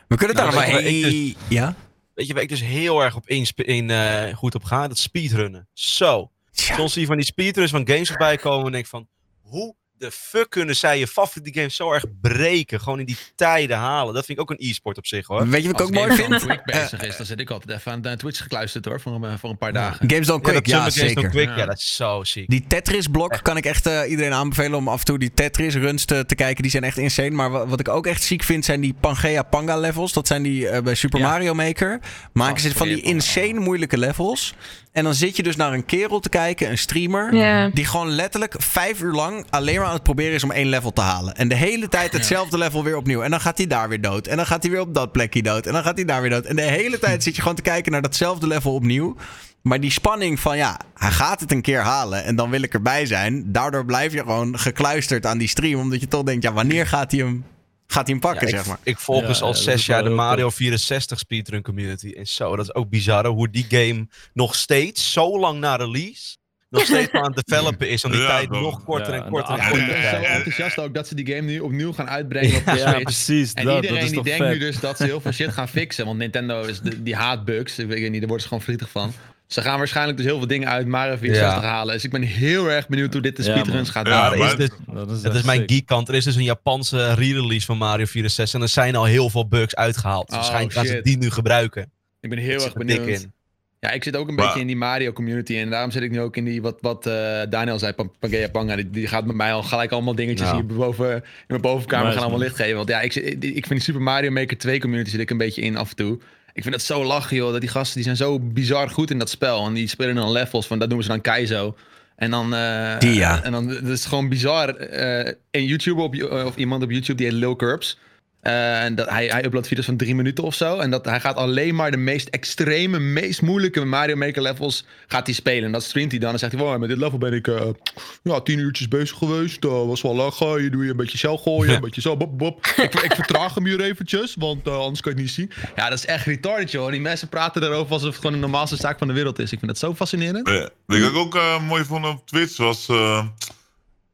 We kunnen het
Nou,
daar maar
weet je wat ik
hey, Ja?
Weet je waar ik dus heel erg op in, in eh, goed op ga? Dat speedrunnen. Zo. Soms zie je van die speedruns van games voorbij komen en denk van... Hoe de fuck kunnen zij je favoriete game zo erg breken? Gewoon in die tijden halen. Dat vind ik ook een e-sport op zich hoor.
Weet je wat ik
Als
ook mooi vind?
Van Quick bezig
Eh,
is, dan zit ik altijd even aan eh, Twitch gekluisterd hoor, voor, een- voor een paar dagen.
Games Don't Quick, ja, zeker.
Quick,
Ja.
ja, dat is zo ziek.
Die Tetris-blok kan ik echt eh, iedereen aanbevelen om af en toe die Tetris-runs te, te kijken. Die zijn echt insane. Maar wa- wat ik ook echt ziek vind, zijn die Pangea Panga levels. Dat zijn die eh, bij Super
Ja.
Mario Maker. Maken ze van die insane moeilijke levels. En dan zit je dus naar een kerel te kijken, een streamer.
Ja.
Die gewoon letterlijk vijf uur lang alleen maar aan het proberen is om één level te halen. En de hele tijd hetzelfde level weer opnieuw. En dan gaat hij daar weer dood. En dan gaat hij weer op dat plekje dood. En dan gaat hij daar weer dood. En de hele tijd zit je gewoon te kijken naar datzelfde level opnieuw. Maar die spanning van ja, hij gaat het een keer halen en dan wil ik erbij zijn. Daardoor blijf je gewoon gekluisterd aan die stream. Omdat je toch denkt, ja, wanneer gaat hij hem, gaat hij hem pakken,
Ja, ik,
zeg maar.
ik volg
Ja,
dus al
ja,
zes jaar de Mario
tof.
64 speedrun community. En zo, dat is ook bizar hoe die game nog steeds, zo lang na release, nog steeds aan het developen is. Om die
Ja,
tijd nog korter
Ja,
en
en
korter en
Ik ben zo enthousiast ook dat ze die game nu opnieuw gaan uitbrengen op de
Ja,
Switch.
precies.
En
dat, dat
iedereen
is
die
toch
denkt
vet.
nu dus dat ze heel veel shit gaan fixen. Want Nintendo is de, die haat bugs. Ik weet niet, daar worden ze gewoon verdrietig van. Ze gaan waarschijnlijk dus heel veel dingen uit Mario 64
Ja.
halen. Dus ik ben heel erg benieuwd hoe dit de
Ja,
speedruns gaat
Ja,
doen.
Ja, is dus,
Dat is,
het
echt
is mijn geekkant. Er is dus een Japanse re-release van Mario 64. En er zijn al heel veel bugs uitgehaald.
Oh,
waarschijnlijk gaan ze die nu gebruiken.
Ik ben heel erg
er
benieuwd. Ja, ik zit ook een
Maar-
beetje in die Mario community. En daarom zit ik nu ook in die, wat, wat eh, Daniel zei, Pan- Pangea Panga. Die, die gaat met mij al gelijk allemaal dingetjes
Ja.
hier boven, in mijn bovenkamer
Nice,
gaan allemaal licht geven. Want ja, ik, ik, ik vind die Super Mario Maker 2 community zit ik een beetje in af en toe. Ik vind het zo lachen, joh. Dat die gasten die zijn zo bizar goed in dat spel. En die spelen dan levels van, dat noemen ze dan Kaizo. En dan, eh,
Die, ja.
en dan, dat is gewoon bizar. eh een YouTuber op, of iemand op YouTube die heet Lil Curbs. Eh, en dat, hij, hij uploadt video's van drie minuten of zo. En dat, hij gaat alleen maar de meest extreme, meest moeilijke Mario Maker levels gaat hij spelen. En dat streamt hij dan. En zegt hij, wow, met dit level ben ik eh, ja, tien uurtjes bezig geweest. Dat was wel lachen. Je doe je een beetje cel gooien, een beetje zo. Bop, bop. Ik, ik vertraag hem hier eventjes, want eh, anders kan je het niet zien. Ja, dat is echt retarded, joh. Die mensen praten erover alsof het gewoon de normaalste zaak van de wereld is. Ik vind dat zo fascinerend.
Ja, Wat ik ook eh, mooi vond op Twitch was...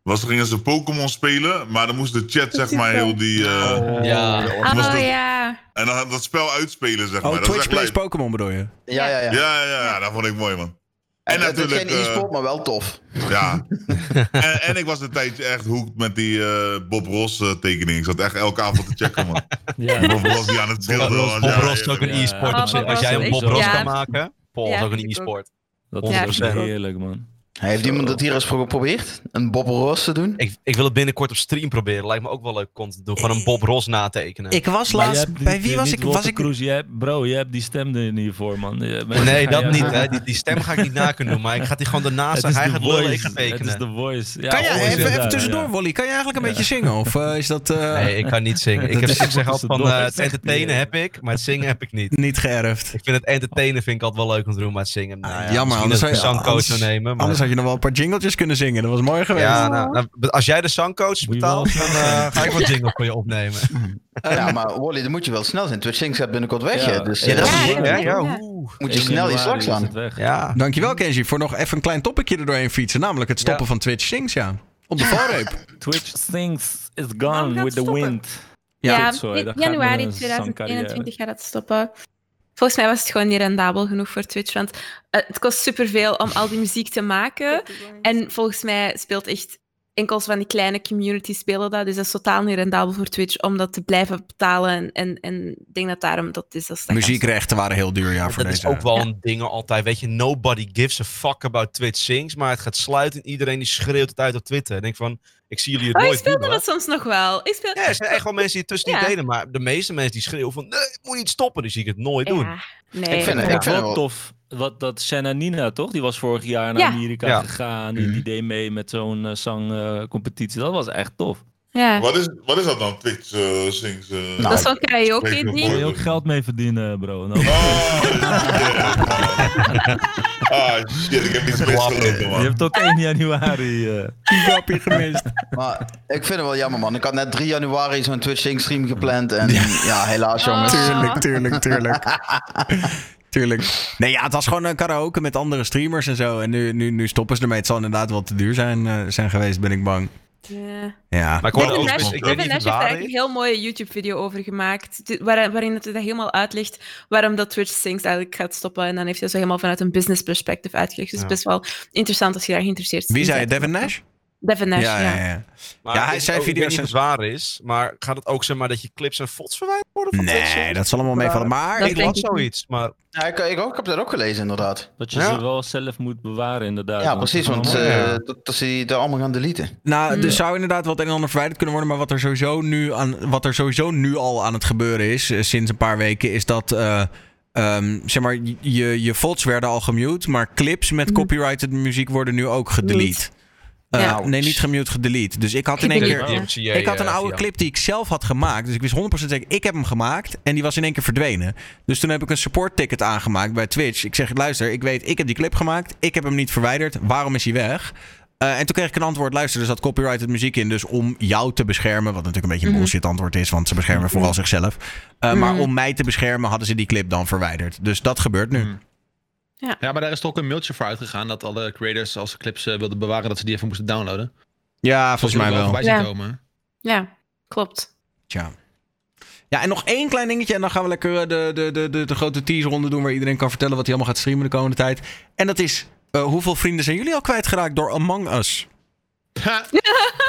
eh was gingen ze Pokémon spelen, maar dan moest de chat zeg maar heel die... eh,
Ja.
was
Oh
dat-
ja.
En dan dat spel uitspelen zeg maar.
Oh, Twitch Plays. Pokémon bedoel je?
Ja, ja, ja.
Ja, ja, ja, dat vond ik mooi man.
En
En
het is
natuurlijk...
geen
eh,
e-sport, maar wel tof.
Ja. en, en ik was een tijdje echt hoekt met die eh, Bob Ross eh, tekening. Ik zat echt elke avond te checken, man.
Ja,
Bob Ross die aan het
Bob
schilderen
Ross. Bob Ross is ook een e-sport op zich.
Bob
Als jij een Bob Ross kan maken, Paul is ook een e-sport.
dat is heerlijk, man.
Heeft iemand dat hier eens geprobeerd? Een Bob Ross te doen?
Ik, ik wil het binnenkort op stream proberen. Lijkt me ook wel leuk content te doen. Gewoon een Bob Ross natekenen.
Ik was
Maar
laatst...
hebt
Bij
niet-
wie was
niet
ik? Was ik
Kroes, hebt, bro, je hebt die stem er niet voor, man. Je-
Nee, dat
ja.
niet. Hè. Die, die stem ga ik niet na kunnen doen. Maar ik ga die gewoon daarnaast
Het
zeggen.
is
Hij
de
gaat lullen, ik
voice.
ga
Het is
tekenen.
de voice. Ja,
kan jij
voice,
even, even tussendoor,
ja.
Wally? Kan je eigenlijk een beetje zingen? Of eh, is dat eh,
Nee, ik kan niet zingen. Ik, heb, ik zeg altijd van eh, het entertainen heb ik, maar het zingen heb ik niet.
niet geërfd?
Ik vind het entertainen vind ik altijd wel leuk om te doen, maar het zingen. Nou, ja,
Jammer,
misschien
anders
dat ik
zou
een
je-
zangcoach
anders-
zou nemen. Maar,
Anders had je nog wel een paar jingletjes kunnen zingen. Dat was mooi geweest.
ja, nou, nou, als jij de zangcoach betaalt, dan eh, ga ik wat jingle voor je opnemen.
Ja, maar Wally, dan moet je wel snel zijn. Twitch Things gaat binnenkort weg,
Ja.
Dus
Ja, dat is
eh,
Ja, ja,
Ja,
moet je
1
snel je
januari
slag
is het
slaan.
weg.
Ja.
Dankjewel Kenji voor nog even een klein topicje er doorheen fietsen. Namelijk het stoppen
Ja.
van Twitch Sings, ja. Op de valreep.
Twitch things is gone with the
stoppen?
wind.
Ja, in januari
een
2021 gaat het stoppen. Volgens mij was het gewoon niet rendabel genoeg voor Twitch, want eh, het kost superveel om al die muziek te maken. En volgens mij speelt echt enkels van die kleine communities spelen dat. Dus dat is totaal niet rendabel voor Twitch om dat te blijven betalen. En, en, en ik denk dat daarom dat is. Als dat
Muziekrechten waren heel duur, ja, voor
dat
deze.
is ook wel een ding altijd. Weet je, nobody gives a fuck about Twitch Sings. Maar het gaat sluiten en iedereen die schreeuwt het uit op Twitter. Ik denk van, ik zie jullie het
Oh, ik
nooit
speelde
doen.
dat soms nog wel. Ik speel...
Ja, er zijn echt wel mensen die het tussen
Ja.
niet deden. Maar de meeste mensen die schreeuwen van, nee, het moet niet stoppen. Die zie ik het nooit doen.
Nee.
Ik vind het-
Ik
ik vind
het wel tof. Wat, dat Shanna Nina, toch? Die was vorig jaar naar
Ja.
Amerika
Ja.
gegaan. Die, die deed mee met zo'n eh, zangcompetitie. dat was echt tof.
Ja.
Wat is, wat is dat dan, Twitch eh Sings? eh?
Nou,
Dat is
Weet je
karaoke-ding.
Kun je ook geld mee verdienen, bro. Nou,
Oh, ah, shit, ik heb iets misgelopen,
je
man.
hebt ook 1 januari. eh.
grapje gemist.
Maar ik vind het wel jammer, man. Ik had net 3 januari zo'n Twitch Sing stream gepland. En ja, helaas, jongens.
Ah.
Tuurlijk, tuurlijk, tuurlijk. tuurlijk. Nee, ja, het was gewoon een karaoke met andere streamers en zo. En nu, nu, nu stoppen ze ermee. Het zal inderdaad wel te duur zijn, eh, zijn geweest, ben ik bang.
Ja.
Ja.
Maar ik hoorde ook,
Nash,
ik weet
Devin
niet
Nash
of
heeft daar eigenlijk een heel mooie YouTube-video over gemaakt. waar- waarin het er helemaal uitlegt waarom dat Twitch Sings eigenlijk gaat stoppen. En dan heeft hij zo helemaal vanuit een business perspective uitgelegd. Dus
Ja.
best wel interessant als je daar geïnteresseerd
Wie
in
zei je,
bent.
Devin Nash?
Devin Nash, ja.
ja, ja, ja.
Maar
Ja, hij
ook- ik
video's
weet niet of het waar is, maar gaat het ook zeg maar dat je clips en foto's verwijderd worden van
Nee, dat zal allemaal meevallen. Maar
Dat
ik las zoiets, maar
Ja, ik, ik, ook, ik heb dat ook gelezen, inderdaad.
Dat je
Ja.
ze wel zelf moet bewaren, inderdaad.
Ja, precies, want eh,
allemaal-
dat, dat ze die er allemaal gaan deleten.
Nou, er zou inderdaad wat een en ander verwijderd kunnen worden. Maar wat er sowieso nu, aan, wat er sowieso nu al aan het gebeuren is, eh, sinds een paar weken, is dat. eh, ehm, zeg maar, je, je VODs werden al gemute, maar clips met
Mhm.
copyrighted muziek worden nu ook gedelete. Eh. Nee, niet gemute, gedelete. Dus ik had in één keer.
ja.
Ik had een
eh,
oude clip die ik zelf had gemaakt. Dus ik wist 100% zeker, ik heb hem gemaakt. En die was in één keer verdwenen. Dus toen heb ik een support ticket aangemaakt bij Twitch. Ik zeg, luister, ik weet, ik heb die clip gemaakt. Ik heb hem niet verwijderd. Waarom is hij weg? Eh, en toen kreeg ik een antwoord. Luister, er zat copyrighted muziek in. Dus om jou te beschermen. Wat natuurlijk een beetje een
Mhm.
bullshit antwoord is. Want ze beschermen vooral zichzelf. Eh, Maar
Mhm.
om mij te beschermen hadden ze die clip dan verwijderd. Dus dat gebeurt nu.
Mhm. Ja, maar daar is toch ook een mailtje voor uitgegaan dat alle creators als ze clips eh, wilden bewaren, dat ze die even moesten downloaden.
Ja, volgens mij wel.
Ja.
komen.
Ja, klopt.
Tja. Ja, en nog één klein dingetje. En dan gaan we lekker eh, de, de, de, de, de grote teaserronde doen. Waar iedereen kan vertellen wat hij allemaal gaat streamen de komende tijd. En dat is. eh, hoeveel vrienden zijn jullie al kwijtgeraakt door Among Us?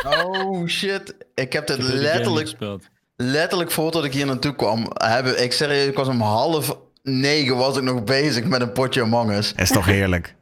Oh shit. Ik heb dit
Ik heb
letterlijk,
gespeeld.
letterlijk voordat ik hier naartoe kwam. Hebben, ik serieus, ik was om half negen was ik nog bezig met een potje Among Us.
Is toch heerlijk?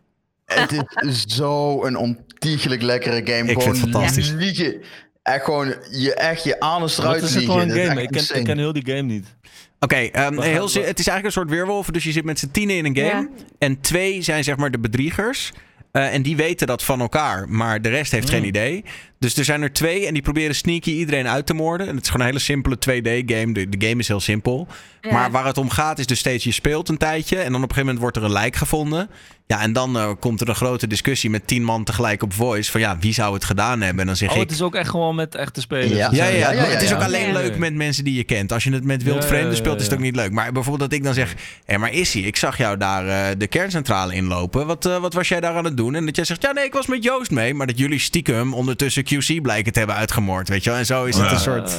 Het is zo een ontiegelijk lekkere game.
Ik vind het
Gewoon
fantastisch.
Liegen. Echt gewoon je, echt je anus eruit
is het
liegen.
voor een
is
game? Ik ken, ik ken heel die game niet.
Oké, ehm, heel het is eigenlijk een soort weerwolf. Dus je zit met z'n tienen in een game. En twee zijn zeg maar de bedriegers. Eh, en die weten dat van elkaar. Maar de rest heeft geen
Hmm.
idee. Dus er zijn er twee en die proberen sneaky iedereen uit te moorden. En het is gewoon een hele simpele 2D-game. De, de game is heel simpel.
Ja.
Maar waar het om gaat is dus steeds je speelt een tijdje. En dan op een gegeven moment wordt er een lijk gevonden. Ja, en dan eh, komt er een grote discussie met tien man tegelijk op voice. Van ja, wie zou het gedaan hebben? En dan zeg
Oh,
ik...
het is ook echt gewoon met echte spelers.
Ja.
Ja, ja,
Ja, ja,
maar het is ook alleen
Ja.
leuk met mensen die je kent. Als je het met wild
Ja,
vreemden
ja,
speelt, is het ook niet leuk. Maar bijvoorbeeld dat ik dan zeg: Hé, maar Issy, ik zag jou daar eh, de kerncentrale inlopen. Wat, eh, wat was jij daar aan het doen? En dat jij zegt: Ja, nee, ik was met Joost mee. Maar dat jullie stiekem ondertussen QC blijken te hebben uitgemoord. Weet je wel? En zo is het
Ja.
een soort.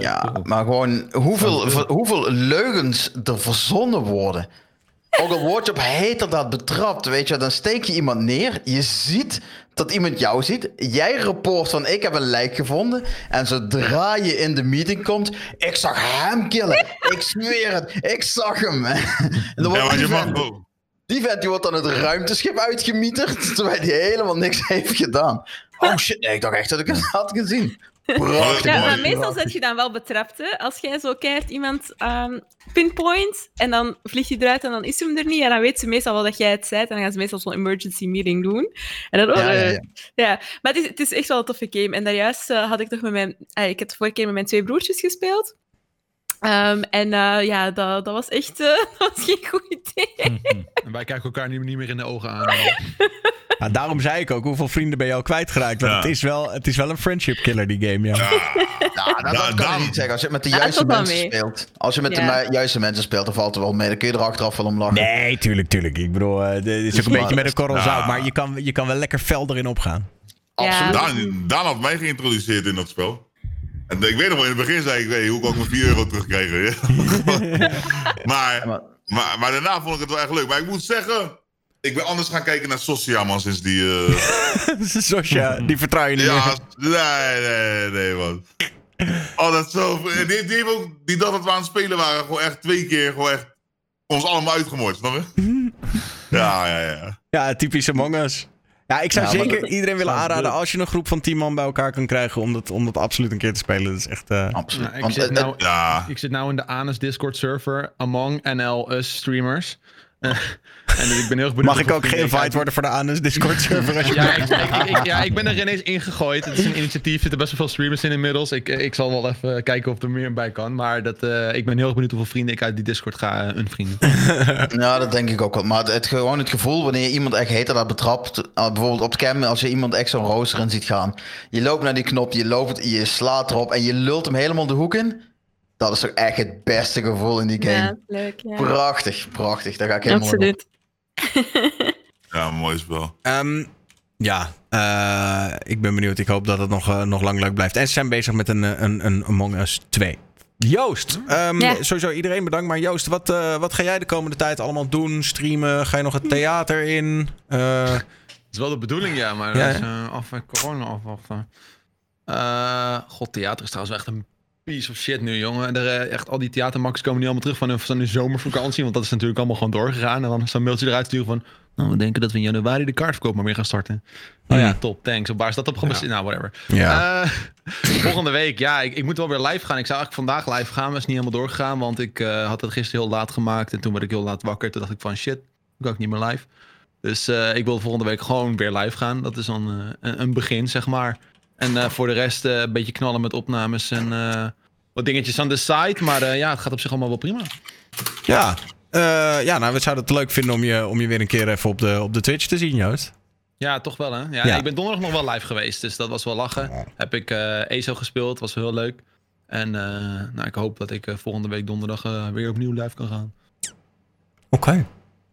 Ja,
maar gewoon hoeveel, ver- hoeveel leugens er verzonnen worden. Ook al word je op heterdaad betrapt, weet je, dan steek je iemand neer. Je ziet dat iemand jou ziet. Jij rapport van ik heb een lijk gevonden. En zodra je in de meeting komt, ik zag hem killen. Ik zweer het, ik zag hem. En dan wordt
Ja, maar je mag.
Die vent die wordt dan het ruimteschip uitgemieterd, terwijl hij helemaal niks heeft gedaan. Oh shit, nee, ik dacht echt dat ik het had gezien. Prachtig.
Ja, maar meestal zet je dan wel betrapt. Hè? Als jij zo keihard iemand ehm, pinpoint en dan vliegt hij eruit en dan is hij hem er niet. En dan weet ze meestal wel dat jij het zei. En dan gaan ze meestal zo'n emergency meeting doen. En dan, oh,
Ja, ja, ja.
ja. Maar het is, het is echt wel een toffe game. En daarjuist eh, had ik toch met mijn... eh, ik heb de vorige keer met mijn twee broertjes gespeeld. Ehm, en eh, ja, dat, dat was echt eh, dat was geen goed idee.
En wij kijken elkaar niet, niet meer in de ogen aan.
Ja, daarom zei ik ook: hoeveel vrienden ben je al kwijtgeraakt? Want
Ja.
het, is wel, het is wel een friendship killer, die game. Ja.
Ja.
Nou, dat, dat kan je niet zeggen. Als je met de juiste mensen speelt. Als je met de juiste mensen speelt, dan valt er wel mee. Dan kun je er achteraf wel om lachen.
Nee, tuurlijk, tuurlijk. Ik bedoel, eh, dit is ook een
maar-
beetje met een korrel
Ja.
zout. Maar je kan, je kan wel lekker fel erin opgaan.
Absoluut.
Daan, Daan had mij geïntroduceerd in dat spel. En ik weet nog wel, in het begin zei ik, hey, hoe kan ik mijn 4 euro terugkrijgen? Ja. maar,
maar-
maar, maar daarna vond ik het wel echt leuk. Maar ik moet zeggen, Ik ben anders gaan kijken naar Socia, man, sinds die... eh,
Sosja, die vertrouw je niet
Ja,
meer.
nee, nee, nee, man. Oh, dat is zo... Die, die, heeft ook, die dag dat we aan het spelen waren, gewoon echt twee keer, gewoon echt... Ons allemaal uitgemoord, snap je? Ja, ja, ja.
Ja, typisch Among Us. Ja, ik zou
Ja,
zeker
dat-
iedereen willen aanraden
leuk.
als je een groep van 10 man bij elkaar kan krijgen om dat, om dat absoluut een keer te spelen. Dat is echt... eh,
Absoluut.
Nou, ik,
Want
zit
het-
nou,
Ja,
ik zit nou in de Anus Discord server Among NL Us streamers. Eh, en ik ben heel erg benieuwd.
Mag ik ook
vrienden
geïnvite
uit-
worden voor de Anus Discord server? Als je
Ja ik, ik, ik- ja, ik ben er ineens ingegooid. Het is een initiatief. Er zitten best wel veel streamers in inmiddels. Ik, ik zal wel even kijken of er meer bij kan. Maar dat, eh, ik ben heel erg benieuwd hoeveel vrienden ik uit die Discord ga uh, unvrienden.
Ja, dat denk ik ook wel. Maar het, het gewoon het gevoel wanneer je iemand echt heet dat betrapt. uh, bijvoorbeeld op cam, als je iemand echt zo'n rooster in ziet gaan. Je loopt naar die knop, je loopt, je slaat erop en je lult hem helemaal de hoek in. Dat is toch echt het beste gevoel in die game.
Ja, leuk. Ja.
Prachtig, prachtig. Daar ga ik helemaal op.
Ja, mooi spel.
Ehm, ja, eh, ik ben benieuwd. Ik hoop dat het nog, eh, nog lang leuk blijft. En ze zijn bezig met een, eh, een, een Among Us 2. Joost, ehm,
Ja.
sowieso iedereen bedankt. Maar Joost, wat, eh, wat ga jij de komende tijd allemaal doen? Streamen? Ga je nog het theater in? Eh,
Dat is wel de bedoeling, ja. Maar
Ja,
dat is eh, af van corona afwachten. Eh God, theater is trouwens echt een piece of shit nu, jongen. Er, eh, echt, al die theatermakkers komen nu allemaal terug van hun, van hun zomervakantie. Want dat is natuurlijk allemaal gewoon doorgegaan. En dan is zo'n mailtje eruit sturen van... Nou, we denken dat we in januari de kaartverkoop maar weer gaan starten. Oh ja, top, thanks. Waar is dat op gebaseerd? Nou, whatever.
ja.
Eh, volgende week, ja, ik, ik moet wel weer live gaan. Ik zou eigenlijk vandaag live gaan, maar is niet helemaal doorgegaan. Want ik eh, had het gisteren heel laat gemaakt. En toen werd ik heel laat wakker. Toen dacht ik van shit, kan ik niet meer live. Dus ik wil volgende week gewoon weer live gaan. Dat is dan een, een begin, zeg maar. En voor de rest een beetje knallen met opnames en wat dingetjes aan de site. Maar eh, ja, het gaat op zich allemaal wel prima.
ja. Eh, ja, nou, we zouden het leuk vinden om je, om je weer een keer even op de, op de Twitch te zien, Joost.
Ja, toch wel hè. Ja,
Ja.
Ik ben donderdag nog wel live geweest, dus dat was wel lachen. Heb ik eh ESO gespeeld, was wel heel leuk. En nou, ik hoop dat ik volgende week donderdag weer opnieuw live kan gaan.
Oké.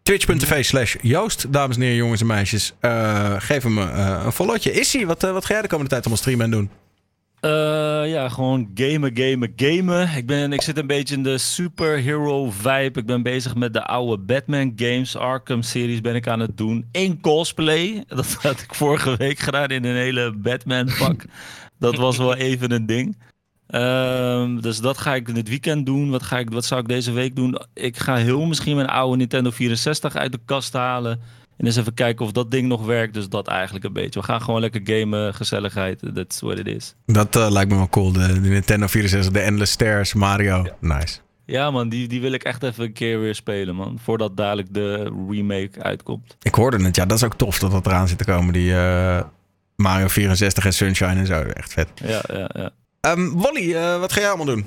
Twitch.tv slash Joost, dames en heren, jongens en meisjes. Geef hem een followtje. Issy, wat, eh, wat ga jij de komende tijd allemaal streamen en doen?
Eh, ja, gewoon gamen, gamen, gamen. Ik, ben, ik zit een beetje in de superhero vibe. Ik ben bezig met de oude Batman games. Arkham series ben ik aan het doen. In cosplay. Dat had ik vorige week gedaan in een hele Batman pak. Dat was wel even een ding. Ehm, dus dat ga ik in het weekend doen. Wat, ga ik, wat zou ik deze week doen? Ik ga heel misschien mijn oude Nintendo 64 uit de kast halen. En eens even kijken of dat ding nog werkt. Dus dat eigenlijk een beetje. We gaan gewoon lekker gamen, gezelligheid. That's what it is.
Dat eh, lijkt me wel cool. De, de Nintendo 64, de Endless Stairs, Mario. Nice.
Ja man, die, die wil ik echt even een keer weer spelen man. Voordat dadelijk de remake uitkomt.
Ik hoorde het, ja, dat is ook tof dat dat eraan zit te komen. Die eh, Mario 64 en Sunshine en zo. Echt vet.
Ja, ja, ja.
Ehm, Wally, eh, wat ga jij allemaal doen?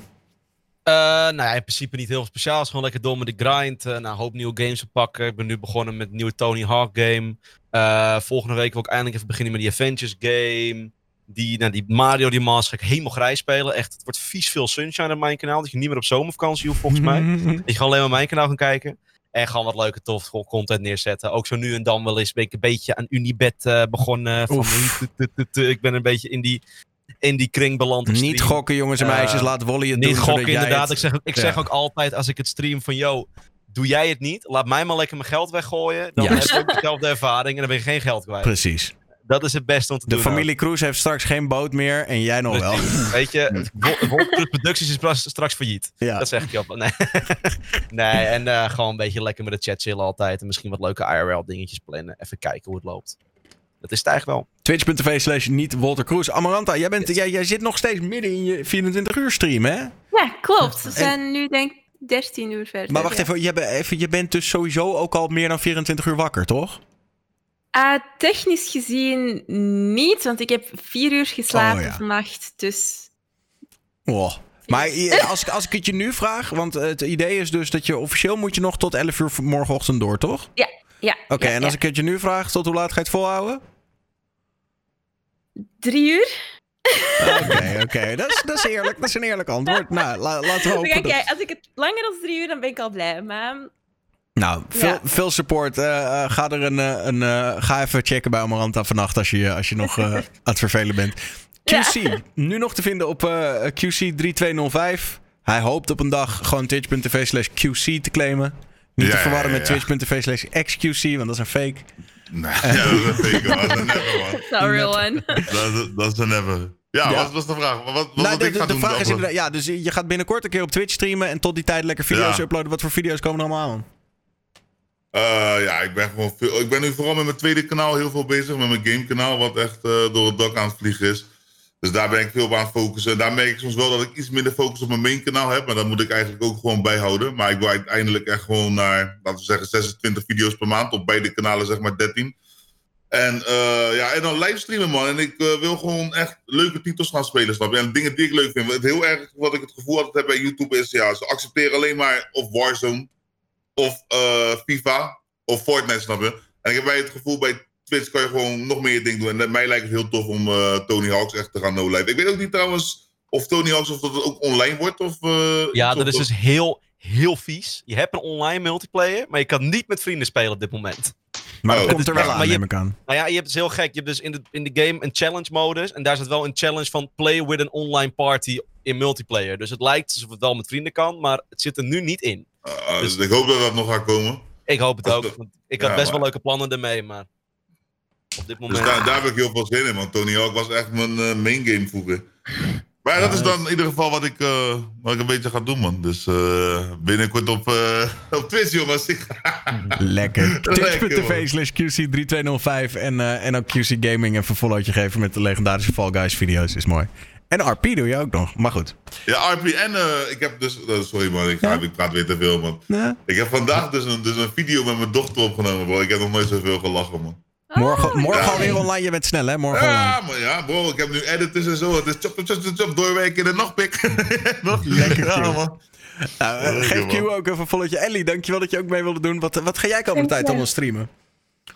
Eh, nou ja, in principe niet heel speciaal. Het is gewoon lekker door met de grind. Eh, nou, een hoop nieuwe games te pakken. Ik ben nu begonnen met een nieuwe Tony Hawk game. Eh, volgende week wil ik eindelijk even beginnen met die Avengers game. Die, nou, die Mario die Master ga ik helemaal grijs spelen. Echt, het wordt vies veel sunshine op mijn kanaal. Dat je niet meer op zomervakantie hoeft volgens mij. Dat je gewoon alleen maar mijn kanaal kan kijken. En gewoon wat leuke, tof content neerzetten. Ook zo nu en dan wel eens ben ik een beetje aan Unibet begonnen. Van, ik ben een beetje in die, in die kring beland.
Niet
stream.
gokken, jongens en meisjes.
Eh,
Laat Wally het
Niet
doen. zodat
gokken, inderdaad.
het-
Ik, zeg, ook- ik
Ja.
zeg ook altijd als ik het stream van... Yo, doe jij het niet? Laat mij maar lekker mijn geld weggooien. Dan heb ik dezelfde ervaring en dan ben je geen geld kwijt.
Precies.
Dat is het beste om te
De
doen.
familie Cruz heeft straks geen boot meer en jij nog wel.
Weet je, Wo- Wolf Producties is straks failliet.
Ja.
Dat zeg ik je op. Nee, nee en eh, gewoon een beetje lekker met de chat chillen altijd. En misschien wat leuke IRL dingetjes plannen. Even kijken hoe het loopt. Dat is het eigenlijk wel.
Twitch.tv slash niet Walter Cruz. Amaranta, jij, bent, jij, jij zit nog steeds midden in je 24 uur stream, hè?
Ja, klopt. We zijn nu denk ik 13 uur verder.
Maar wacht
ja.
even je, bent- even, je bent dus sowieso ook al meer dan 24 uur wakker, toch?
Ah, technisch gezien niet, want ik heb vier uur geslapen
Oh, ja.
vannacht. Dus
Oh. Maar als, ik- als ik het je nu vraag, want het idee is dus dat je officieel moet je nog tot 11 uur morgenochtend door, toch?
ja. Ja
Oké,
ja,
en als
ja.
ik het je nu vraag, tot hoe laat ga je het volhouden?
Drie uur?
Oké, oké. Dat, is, dat is eerlijk. Dat is een eerlijk antwoord. Nou, la- laten we hopen dat...
kijken. Als ik het langer dan drie uur, dan ben ik al blij. Maar
Nou, veel,
Ja.
veel support. Eh, eh, ga, er een, eh, een, eh, ga even checken bij Amaranta vannacht als je, als je nog eh, aan het vervelen bent. QC, nu nog te vinden op eh, QC3205. Hij hoopt op een dag gewoon twitch.tv slash QC te claimen. Niet
Ja,
te
ja,
verwarren
ja,
met twitch.tv slash XQC, want dat is een fake.
Nee, ja, dat is een fake, man. Dat is een never, man.
A real one.
Dat is, dat is een never. Ja,
Ja.
wat was de vraag? Wat, wat
Nou,
wat
de,
ik
de,
ga
de
doen?
vraag is inderdaad, ja, dus je gaat binnenkort een keer op Twitch streamen en tot die tijd lekker video's
Ja.
uploaden. Wat voor video's komen er allemaal aan?
Eh, ja, ik ben gewoon veel. Ik ben nu vooral met mijn tweede kanaal heel veel bezig. Met mijn gamekanaal, wat echt eh, door het dak aan het vliegen is. Dus daar ben ik veel op aan het focussen. Daar merk ik soms wel dat ik iets minder focus op mijn main kanaal heb. Maar dat moet ik eigenlijk ook gewoon bijhouden. Maar ik wil uiteindelijk echt gewoon naar, laten we zeggen, 26 video's per maand. Op beide kanalen zeg maar 13. En, eh, ja, en dan livestreamen, man. En ik eh, wil gewoon echt leuke titels gaan spelen, snap je? En dingen die ik leuk vind. Het heel erg wat ik het gevoel altijd heb bij YouTube is... Ja, ze accepteren alleen maar of Warzone of eh, FIFA of Fortnite, snap je? En ik heb bij het gevoel bij Twitch kan je gewoon nog meer dingen doen. En mij lijkt het heel tof om eh, Tony Hawks echt te gaan no-live. Ik weet ook niet trouwens of Tony Hawks of dat het ook online wordt. Of, eh,
Ja, dat
of-
is dus heel, heel vies. Je hebt een online multiplayer, maar je kan niet met vrienden spelen op dit moment.
Maar
Oh.
dat komt er wel aan,
je-
neem ik aan.
Nou ja, je hebt dus heel gek. Je hebt dus in de, in de game een challenge modus. En daar zit wel een challenge van play with an online party in multiplayer. Dus het lijkt alsof het wel met vrienden kan, maar het zit er nu niet in.
Ah, dus ik hoop dat dat nog gaat komen.
Ik hoop het ook. want ik had
Ja,
best wel leuke plannen ermee, maar op dit moment...
Dus daar, daar heb ik heel veel zin in, want Tony Hawk was echt mijn eh, main game vroeger. Maar dat is dan in ieder geval wat ik, eh, wat ik een beetje ga doen, man. Dus eh, binnenkort op, eh, op Twitch, jongens.
Lekker.
Lekker,
Twitch.tv slash QC3205 en, eh, en ook QC Gaming even een followtje geven met de legendarische Fall Guys video's. Is mooi. En RP doe je ook nog, maar goed.
Ja, RP. En eh, ik heb dus... sorry, man. Ik, ga, ik praat weer te veel, man.
Ja.
Ik heb vandaag dus een, dus een video met mijn dochter opgenomen, bro. Ik heb nog nooit zoveel gelachen, man.
Morgen, morgen
Ja.
alweer online. Je bent snel, hè? Morgen online.
Ja, maar ja, bro. Ik heb nu editors en zo. Het is chop, chop, chop, chop. Doorwerken in de nachtpik. Nog
Lekker,
Ja, man.
Nou, eh, geef Q ook even een followtje. Ellie, dankjewel dat je ook mee wilde doen. Wat, wat ga jij komende tijd allemaal streamen?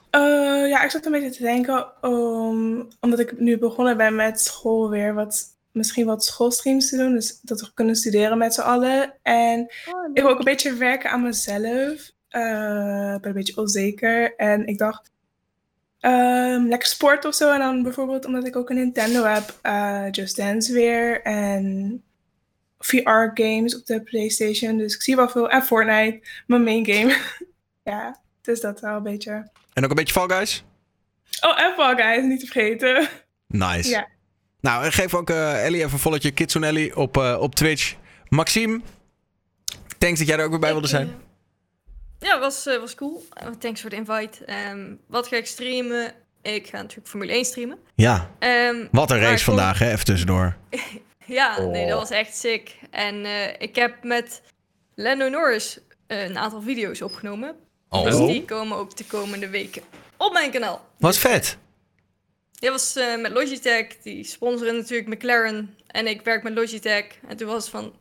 Eh, ja, ik zat een beetje te denken, om, omdat ik nu begonnen ben met school weer, wat, misschien wat schoolstreams te doen. Dus dat we kunnen studeren met z'n allen. En ik wil ook een beetje werken aan mezelf. Eh, ik ben een beetje onzeker. En ik dacht, ehm, lekker sport of zo. En dan bijvoorbeeld omdat ik ook een Nintendo heb, eh, Just Dance weer. En VR-games op de PlayStation. Dus ik zie wel veel. En Fortnite, mijn main game. ja, dus dat wel een beetje.
En ook een beetje Fall Guys?
Oh, en Fall Guys, niet te vergeten.
Nice.
Ja.
Nou, en geef ook eh, Ellie even een followtje. Kitsune Ellie op, eh, op Twitch. Maxime, thanks dat jij er ook weer bij wilde zijn.
Ja, was, eh, was cool. Eh, thanks voor de invite. Ehm, wat ga ik streamen? Ik ga natuurlijk Formule 1 streamen.
Ja,
Ehm,
wat een race vandaag, hè? Even tussendoor.
Ja, nee,
Oh.
dat was echt sick. En eh, ik heb met Lando Norris een aantal video's opgenomen.
Oh.
Dus die komen ook de komende weken op mijn kanaal.
Wat vet.
Dit was eh, met Logitech. Die sponsoren natuurlijk McLaren. En ik werk met Logitech. En toen was het van...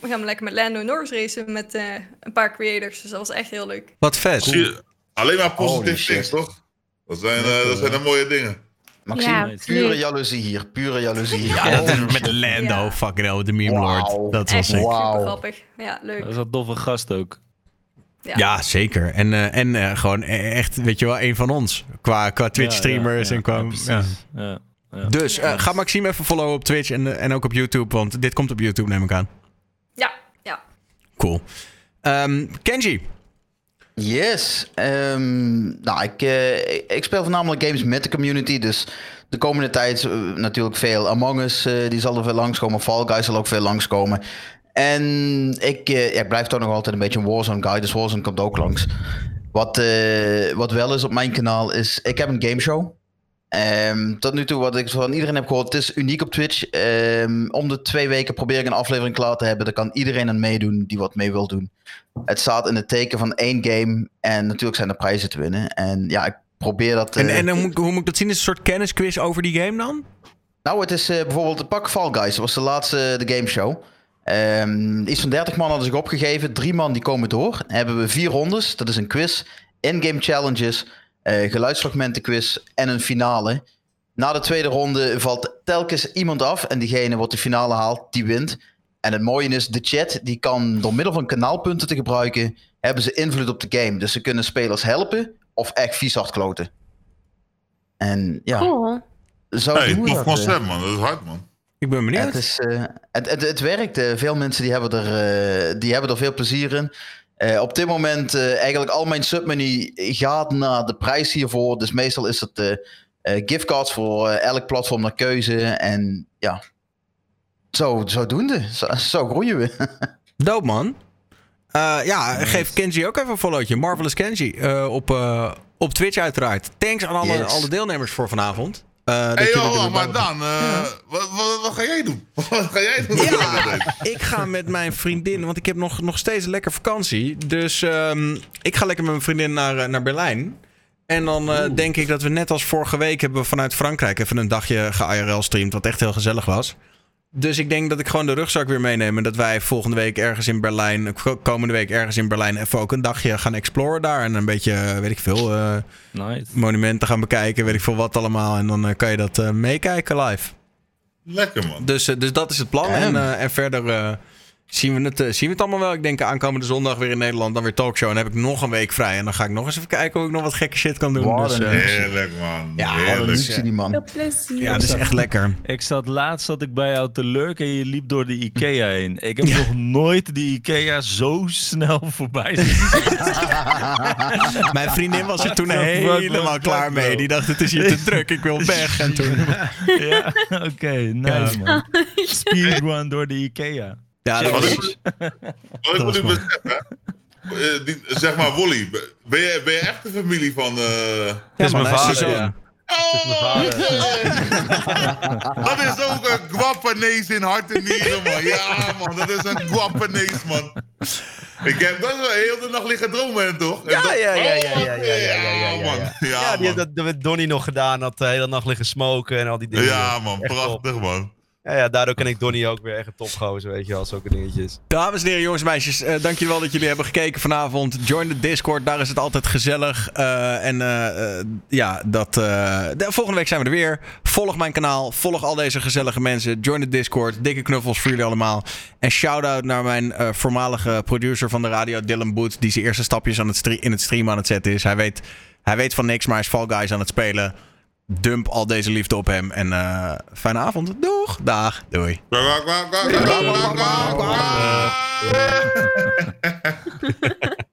We gaan lekker met Lando Norris racen met eh, een paar creators. Dus dat was echt heel leuk.
Wat vet.
Alleen maar positieve
shit.
things, toch? Dat zijn, eh, dat zijn de mooie dingen.
Maxime,
Ja,
pure jaloezie hier. Pure jaloezie.
Ja, dat is met Lando,
Ja.
fucking hell, de meme lord. Dat was
Echt super grappig. Ja, leuk.
Dat is een doffe gast ook.
Ja.
Ja, zeker. En, eh, en eh, gewoon e- echt, weet je wel, een van ons. Qua, qua Twitch-streamers
Ja, ja,
en qua...
ja,
Ja,
precies. Ja, ja.
Dus eh, ga Maxime even followen op Twitch en, eh, en ook op YouTube. Want dit komt op YouTube, neem ik aan.
Ja, ja.
Cool. Ehm, Kenji.
Yes. Ehm, nou, ik, eh, ik- speel voornamelijk games met de community. Dus de komende tijd eh, natuurlijk veel Among Us. eh, die zal er veel langskomen. Fall Guys zal ook veel langskomen. En ik, eh, ja, ik blijf toch nog altijd een beetje een Warzone guy. Dus Warzone komt ook langs. Wat, eh, wat wel is op mijn kanaal is... Ik heb een gameshow. Ehm tot nu toe wat ik van iedereen heb gehoord, het is uniek op Twitch. Ehm, om de twee weken probeer ik een aflevering klaar te hebben. Daar kan iedereen aan meedoen die wat mee wil doen. Het staat in het teken van één game. En natuurlijk zijn er prijzen te winnen. En ja, ik probeer dat...
En,
eh,
en hoe, moet ik- hoe moet ik dat zien? Is het een soort kennisquiz over die game dan?
nou, het is eh, bijvoorbeeld de Pak Fall Guys. Dat was de laatste de gameshow. Ehm iets van 30 man hadden zich opgegeven. Drie man die komen door. Dan hebben we vier rondes. Dat is een quiz. In-game challenges. Eh geluidsfragmenten quiz. En een finale. Na de tweede ronde valt telkens iemand af. En diegene wat de finale haalt, die wint. En het mooie is, de chat die kan door middel van kanaalpunten te gebruiken... hebben ze invloed op de game. Dus ze kunnen spelers helpen of echt vies hard kloten. En ja,
Cool.
zo
Hey, tof
dat, eh.
concept, man. Dat is hard, man.
Ik ben benieuwd.
Het, is, eh, het, het, het werkt. veel mensen die hebben, er, eh, die hebben er veel plezier in. Eh, op dit moment eh, eigenlijk al mijn submoney gaat naar de prijs hiervoor. Dus meestal is het eh, giftcards voor elk platform naar keuze. En ja, zo, zodoende. Zo, zo groeien we.
Doop, man. Ja, geef Kenji ook even een followtje. Marvelous Kenji. op, op Twitch uiteraard. Thanks aan alle,
Yes.
alle deelnemers voor vanavond. Eh, dat
Hey, joh, maar Dan, eh, wat, wat, wat ga jij doen? Wat ga jij doen?
Ja, ik ga met mijn vriendin, want ik heb nog, nog steeds een lekker vakantie. Dus ehm, ik ga lekker met mijn vriendin naar, eh, naar Berlijn. En dan denk ik dat we net als vorige week hebben we vanuit Frankrijk even een dagje ge-IRL streamt, wat echt heel gezellig was. Dus ik denk dat ik gewoon de rugzak weer meeneem. En dat wij volgende week ergens in Berlijn, komende week ergens in Berlijn, even ook een dagje gaan exploren daar. En een beetje, eh, weet ik veel, eh,
Nice.
monumenten gaan bekijken, weet ik veel wat allemaal. En dan eh, kan je dat eh, meekijken live.
Lekker, man.
Dus, dus dat is het plan. En, eh, en verder eh, zien, we het, eh, zien we het allemaal wel. Ik denk aankomende zondag weer in Nederland. Dan weer talkshow. En dan heb ik nog een week vrij. En dan ga ik nog eens even kijken of ik nog wat gekke shit kan doen.
Wat
Dus,
een
eh,
Heerlijk, man.
Ja,
Wat een
Heerlijk.
luxe die man.
Veel plezier.
ja, dat is echt lekker.
Ik zat laatst zat ik bij jou te lurken en je liep door de Ikea heen. Ik heb nog nooit die Ikea zo snel voorbij zien.
Mijn vriendin was er toen helemaal klaar mee. Die dacht, het is hier te druk. Ik wil weg. En toen...
ja, oké, nice man. Speedrun door de Ikea.
Ja, dat
Wat ik, wat ik moet u beseffen, eh, die- zeg maar, Wolly, ben je, ben je echt de familie van... eh,
Ja,
is mijn
is
vader, ja.
Oh, dat is ook een guapanees in hart en nieren, man. Ja, man, dat is een guapanees, man. Ik heb dat wel heel de nacht liggen dromen, toch? En
Ja,
dat-
ja, ja, ja,
Oh,
ja, ja, ja, ja, ja, ja,
man.
ja.
Ja,
Ja, die
man.
heeft dat met Donnie nog gedaan. Had de hele nacht liggen smoken en al die dingen.
Ja, man, prachtig, man.
Ja, daardoor ken ik Donnie ook weer echt een topgozer, weet je wel, zulke dingetjes.
Dames en heren, jongens en meisjes, eh dank jullie wel dat jullie hebben gekeken vanavond. Join de Discord, daar is het altijd gezellig. Eh, en eh, ja, dat, de, volgende week zijn we er weer. Volg mijn kanaal, volg al deze gezellige mensen. Join de Discord, dikke knuffels voor jullie allemaal. En shout-out naar mijn voormalige producer van de radio, Dylan Boot, die zijn eerste stapjes aan het in het stream aan het zetten is. Hij weet, hij weet van niks, maar hij is Fall Guys aan het spelen dump al deze liefde op hem. En eh, fijne avond. Doeg. Dag. Doei.